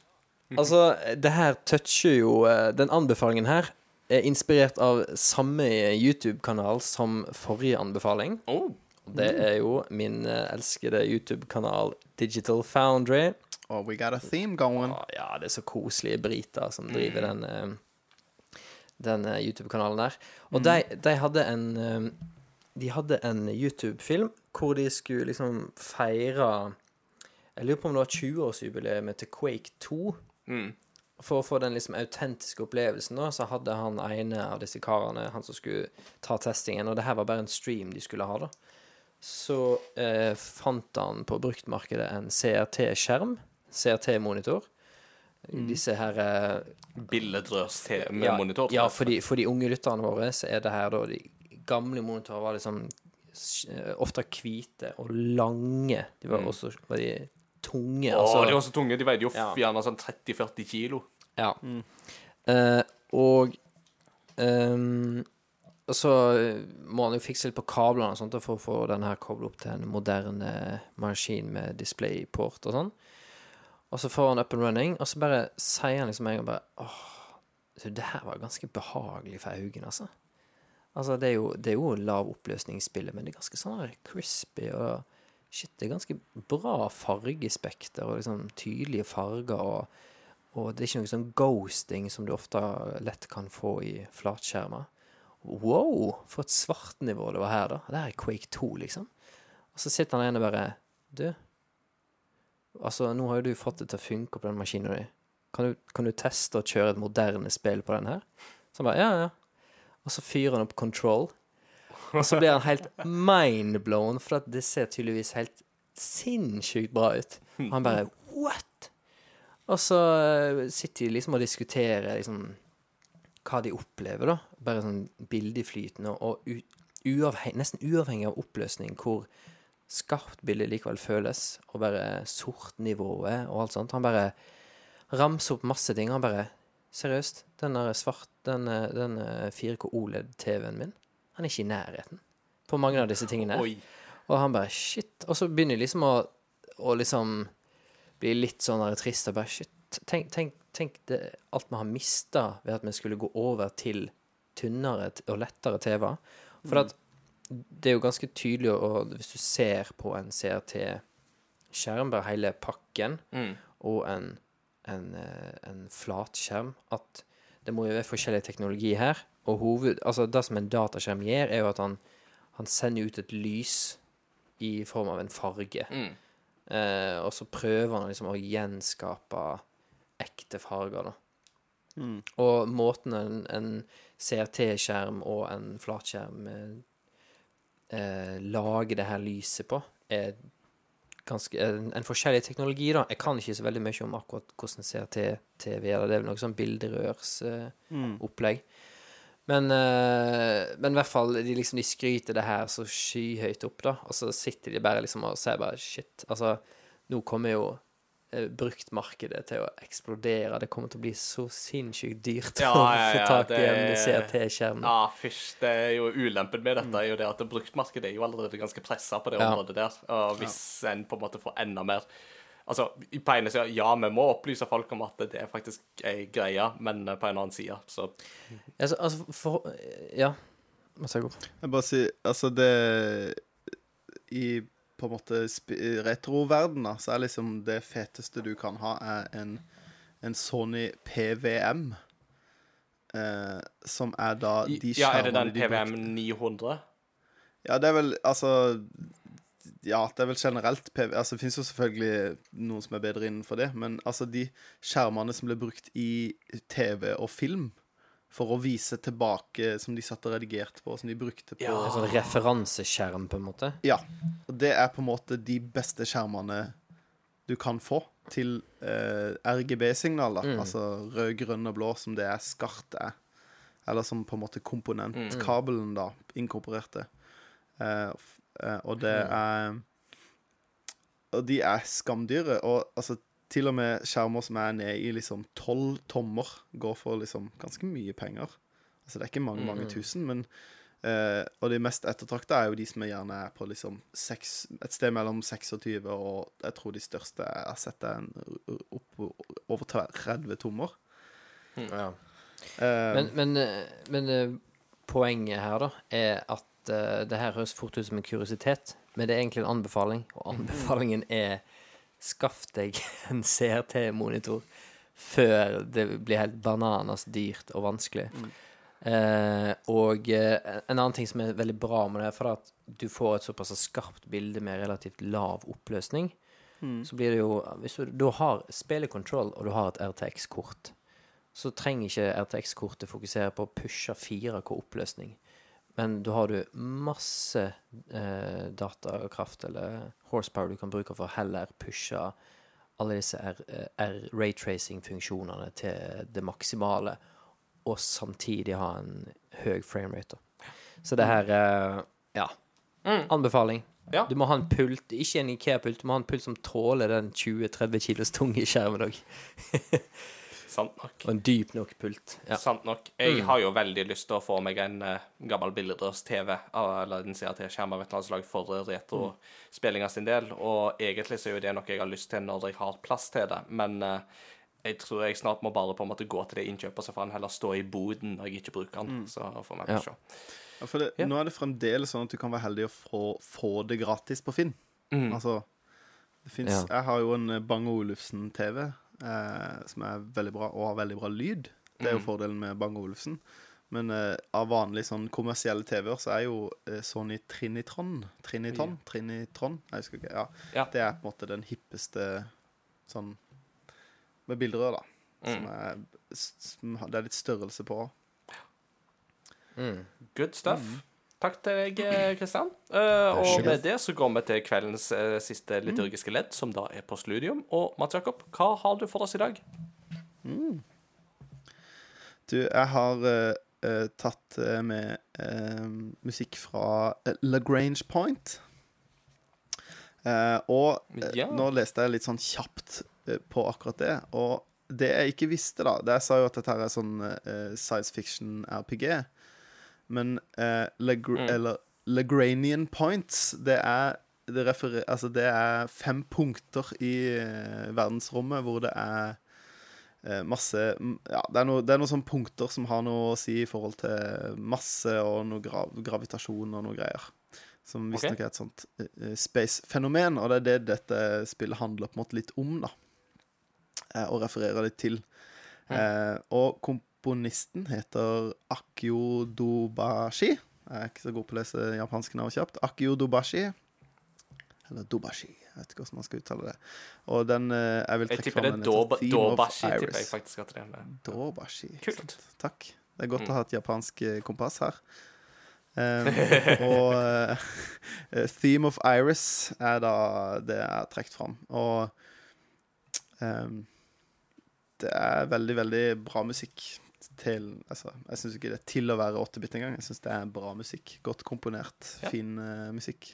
Altså, det her toucher jo eh, Den anbefalingen her er inspirert av samme YouTube-kanal som forrige anbefaling. Oh, Det er jo min eh, elskede YouTube-kanal Digital Foundry. Oh, we got a theme going. Å, Ja, det er så koselige briter som driver den, eh, den eh, YouTube-kanalen der. Og de, de hadde en eh, De hadde en YouTube-film hvor de skulle liksom feire Jeg lurer på om det var 20-årsjubileet til Quake 2. For å få den liksom autentiske opplevelsen, da, så hadde han ene av disse karene, han som skulle ta testingen, og det her var bare en stream de skulle ha, da. Så eh, fant han på bruktmarkedet en CRT-skjerm, CRT-monitor. Disse her eh, Billedrørs ja, monitor. Ja, for de, for de unge lytterne våre så er det her da De gamle monitorer var liksom ofte hvite og lange. De var også var de tunge. Å, altså, de var så tunge. De veide jo Ja. gjerne sånn 30-40 kilo. Ja. Eh, og um, og så må han jo fikse litt på kablene og sånt for å få den her koblet opp til en moderne maskin med displayport og sånn. Og så får han up and running, og så bare sier han liksom en gang bare Åh, du, det her var ganske behagelig for øynene, altså. Altså, det er jo, det er jo lav oppløsningsspill, men det er ganske sånn crispy og Shit, det er ganske bra fargespekter og liksom tydelige farger og og det er ikke noe sånn ghosting som du ofte lett kan få i flatskjermer. Wow, for et svartnivå det var her, da. Det her er Quake 2, liksom. Og så sitter han igjen og bare Du, altså, nå har jo du fått det til å funke på den maskinen din. Kan kan du teste å kjøre et moderne spill på den her? Så han bare Ja, ja. Og så fyrer han opp Control. Og så blir han helt mindblown, for at det ser tydeligvis helt sinnssykt bra ut. Og han bare What? Og så eh, sitter de liksom og diskuterer liksom hva de opplever, da. Bare sånn bildeflytende og nesten uavhengig av oppløsning, hvor skarpt bilde likevel føles, og bare sortnivået og alt sånt. Han bare ramser opp masse ting. Han bare Seriøst, den der svart Den, eh, den eh, 4K OLED-TV-en min, han er ikke i nærheten på mange av disse tingene. Oi. Og han bare shit. Og så begynner jeg liksom å, å liksom bli litt sånn der trist og bare shit. Tenk, tenk, tenk det, alt vi har mista ved at vi skulle gå over til tynnere og lettere TV-er. For at det er jo ganske tydelig, og hvis du ser på en CRT-skjerm, bare hele pakken, og en, en, eh, en flatskjerm, at det må jo være forskjellig teknologi her. Og hoved, altså det som en dataskjerm gjør, er jo at han, han sender ut et lys i form av en farge. Eh, og så prøver han liksom å gjenskape ekte farger, da. Og måten en, en CRT-skjerm og en flatskjerm eh, lage det her lyset på, er ganske en, en forskjellig teknologi, da. Jeg kan ikke så veldig mye om akkurat hvordan CRT-TV er. Det er vel noe sånn bilderørsopplegg. Eh, opplegg. Men, eh, men i hvert fall, de, liksom, de skryter det her så skyhøyt opp, da. Og så sitter de bare liksom og ser bare shit. Altså, nå kommer jo bruktmarkedet til å eksplodere. Det kommer til å bli så sinnssykt dyrt Ja, å ja, få ja, tak i det- en CRT-skjerm. Ja, fysj. det er jo ulempen med dette er jo det at bruktmarkedet er jo allerede ganske pressa på det Ja. området der. Og hvis en på en måte får enda mer Altså, på ene sida, ja, vi må opplyse folk om at det er faktisk ei greie, men eh, på en annen side, så Altså, altså for Ja. Vær så god. Jeg bare sier Altså, det I på en måte retroverden, da, så er liksom det feteste du kan ha, er en, en Sony PVM. Eh, som er da de Ja, er det den de PVM 900? Ja, det er vel Altså Ja, det er vel generelt PV... Altså, det finnes jo selvfølgelig noen som er bedre innenfor det, men altså, de skjermene som ble brukt i TV og film for å vise tilbake, som de satt og redigerte på, som de brukte på En sånn referanseskjerm, på en måte. Ja. Og det er på en måte de beste skjermene du kan få til eh, RGB-signaler. Altså rød, grønn og blå, som det er skart er. Eller som på en måte komponentkabelen, da, inkorporerte. Eh, f- eh, og det er Og de er skamdyre. Og altså til og med skjermer som er nede i liksom tolv tommer, går for liksom ganske mye penger. Altså det er ikke mange, mange tusen, men eh, Og de mest ettertrakta er jo de som er gjerne er på liksom 6, et sted mellom 26 og jeg tror de største jeg har sett er en opp over 30 tommer. Ja. Eh, Men, men, eh, men eh, poenget her, da, er at eh, det her høres fort ut som en kuriositet, men det er egentlig en anbefaling, og anbefalingen er skaff deg en CRT-monitor før det blir helt bananas dyrt og vanskelig. Eh, og eh, en annen ting som er veldig bra med det, er at du får et såpass skarpt bilde med relativt lav oppløsning. Så blir det jo Hvis du da har spillekontroll, og du har et RTX-kort, så trenger ikke RTX-kortet fokusere på å pushe 4K oppløsning. Men da har du masse eh, datakraft eller horsepower du kan bruke for å heller pushe alle disse R- raytracing-funksjonene til det maksimale, og samtidig ha en høy framerate. Så det her eh, Ja. Anbefaling. Ja. Du må ha en pult, ikke en Ikea-pult, du må ha en pult som tåler den 20-30 kilos tunge skjermen òg. Sant nok. Og en dyp nok pult. Ja. Sant nok. Jeg har jo veldig lyst til å få meg en uh, gammel bildedørs-TV eller en CRT-skjerm av et eller annet slag for retrospillinga sin del, og egentlig så er jo det noe jeg har lyst til når jeg har plass til det, men uh, jeg tror jeg snart må bare på en måte gå til det innkjøpet, så får han heller stå i boden når jeg ikke bruker den. Så får vi Ja. se. Ja, for det, Nå er det fremdeles sånn at du kan være heldig å få, få det gratis på Finn. Altså, det fins Ja. Jeg har jo en eh, Bang Olufsen-TV som er veldig bra, og har veldig bra lyd. Det er jo fordelen med Bang Olufsen. Men eh, av vanlige sånn kommersielle TV-er så er jo eh, Sony Trinitron Triniton? Trinitron? Jeg husker ikke. Ja. Ja. Det er på en måte den hippeste sånn med bilderør, da. Som er, s- som har- det er litt størrelse på. Good stuff. Takk til deg, eh, Kristian. Eh, og med det så går vi til kveldens eh, siste liturgiske ledd, som da er postludium. Og Mats Jakob, hva har du for oss i dag? Du, jeg har eh, eh, tatt eh, med uh, musikk fra eh, Lagrange Point. Uh, og eh, Ja. nå leste jeg litt sånn kjapt eh, på akkurat det. Og det jeg ikke visste, da Det Jeg sa jo at dette her er sånn eh, science fiction RPG. Men eh, Lagr eller Lagranian points, det er det, altså det er fem punkter i eh, verdensrommet hvor det er eh, masse mm, Ja, det er, noe, noen sånne punkter som har noe å si i forhold til masse og noe gra gravitasjon og noe greier. Som visstnok okay. er et sånt eh, space-fenomen, og det er det dette spillet handler på en måte litt om, da. Eh, og refererer litt til. Eh, og komponisten heter Akio Dobashi. Jeg er ikke så god på å lese japanske navn kjapt. Akio Dobashi. Eller Dobashi. Jeg vet ikke hvordan man skal uttale det. Og den eh, jeg vil Jeg trekke tipper fram det er den heter Doba- Theme of Dobashi. tipper jeg faktisk at det er. Dobashi. Kult. Takk. Det er godt Mm. å ha et japansk eh, kompass her. Um, og eh, Theme of Iris er da det jeg har trukket fram. Og um, det er veldig, veldig bra musikk til Altså, jeg syns ikke det er til å være 8-bit engang. Jeg syns det er bra musikk. Godt komponert, Ja. fin uh, musikk.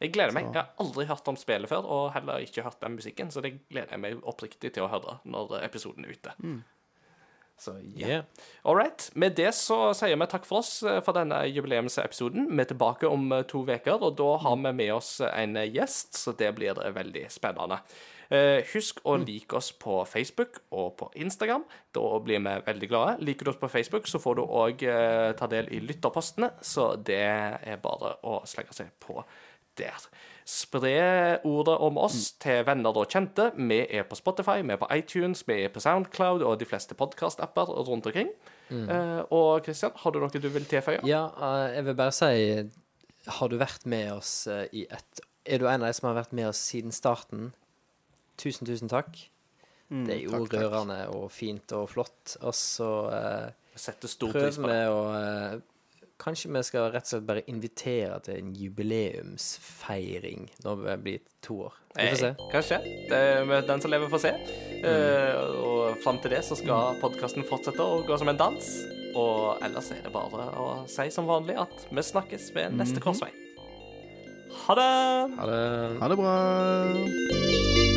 Jeg gleder meg. Så- Jeg har aldri hørt om spillet før, og heller ikke hørt den musikken, så det gleder jeg meg oppriktig til å høre når episoden er ute. Mm. Så ja. Yeah. All right. Med det så sier vi takk for oss eh, for denne jubileumsepisoden. Vi er tilbake om eh, to uker, og da har vi med oss en eh, gjest, så det blir eh, veldig spennende. Eh, husk å like oss på Facebook og på Instagram. Da blir vi veldig glade. Liker du oss på Facebook, så får du òg eh, ta del i lytterpostene, så det er bare å slenge seg på der. Spre ordet om oss til venner og kjente. Vi er på Spotify, vi er på iTunes, vi er på Soundcloud og de fleste podkast-apper rundt omkring. Eh, og Kristian, har du noe du vil tilføye? Ja, uh, jeg vil bare si Har du vært med oss uh, i et Er du en av de som har vært med oss siden starten? Tusen, tusen takk. det er jo takk, takk. og fint og flott. Og så eh, prøver vi å eh, Kanskje vi skal rett og slett bare invitere til en jubileumsfeiring når vi blir to år. Vi får se. Eh, Kanskje. Det er den som lever, får se. Eh, og fram til det så skal podkasten fortsette å gå som en dans. Og ellers er det bare å si som vanlig at vi snakkes ved neste korsvei. Ha det! Ha det. Ha det bra.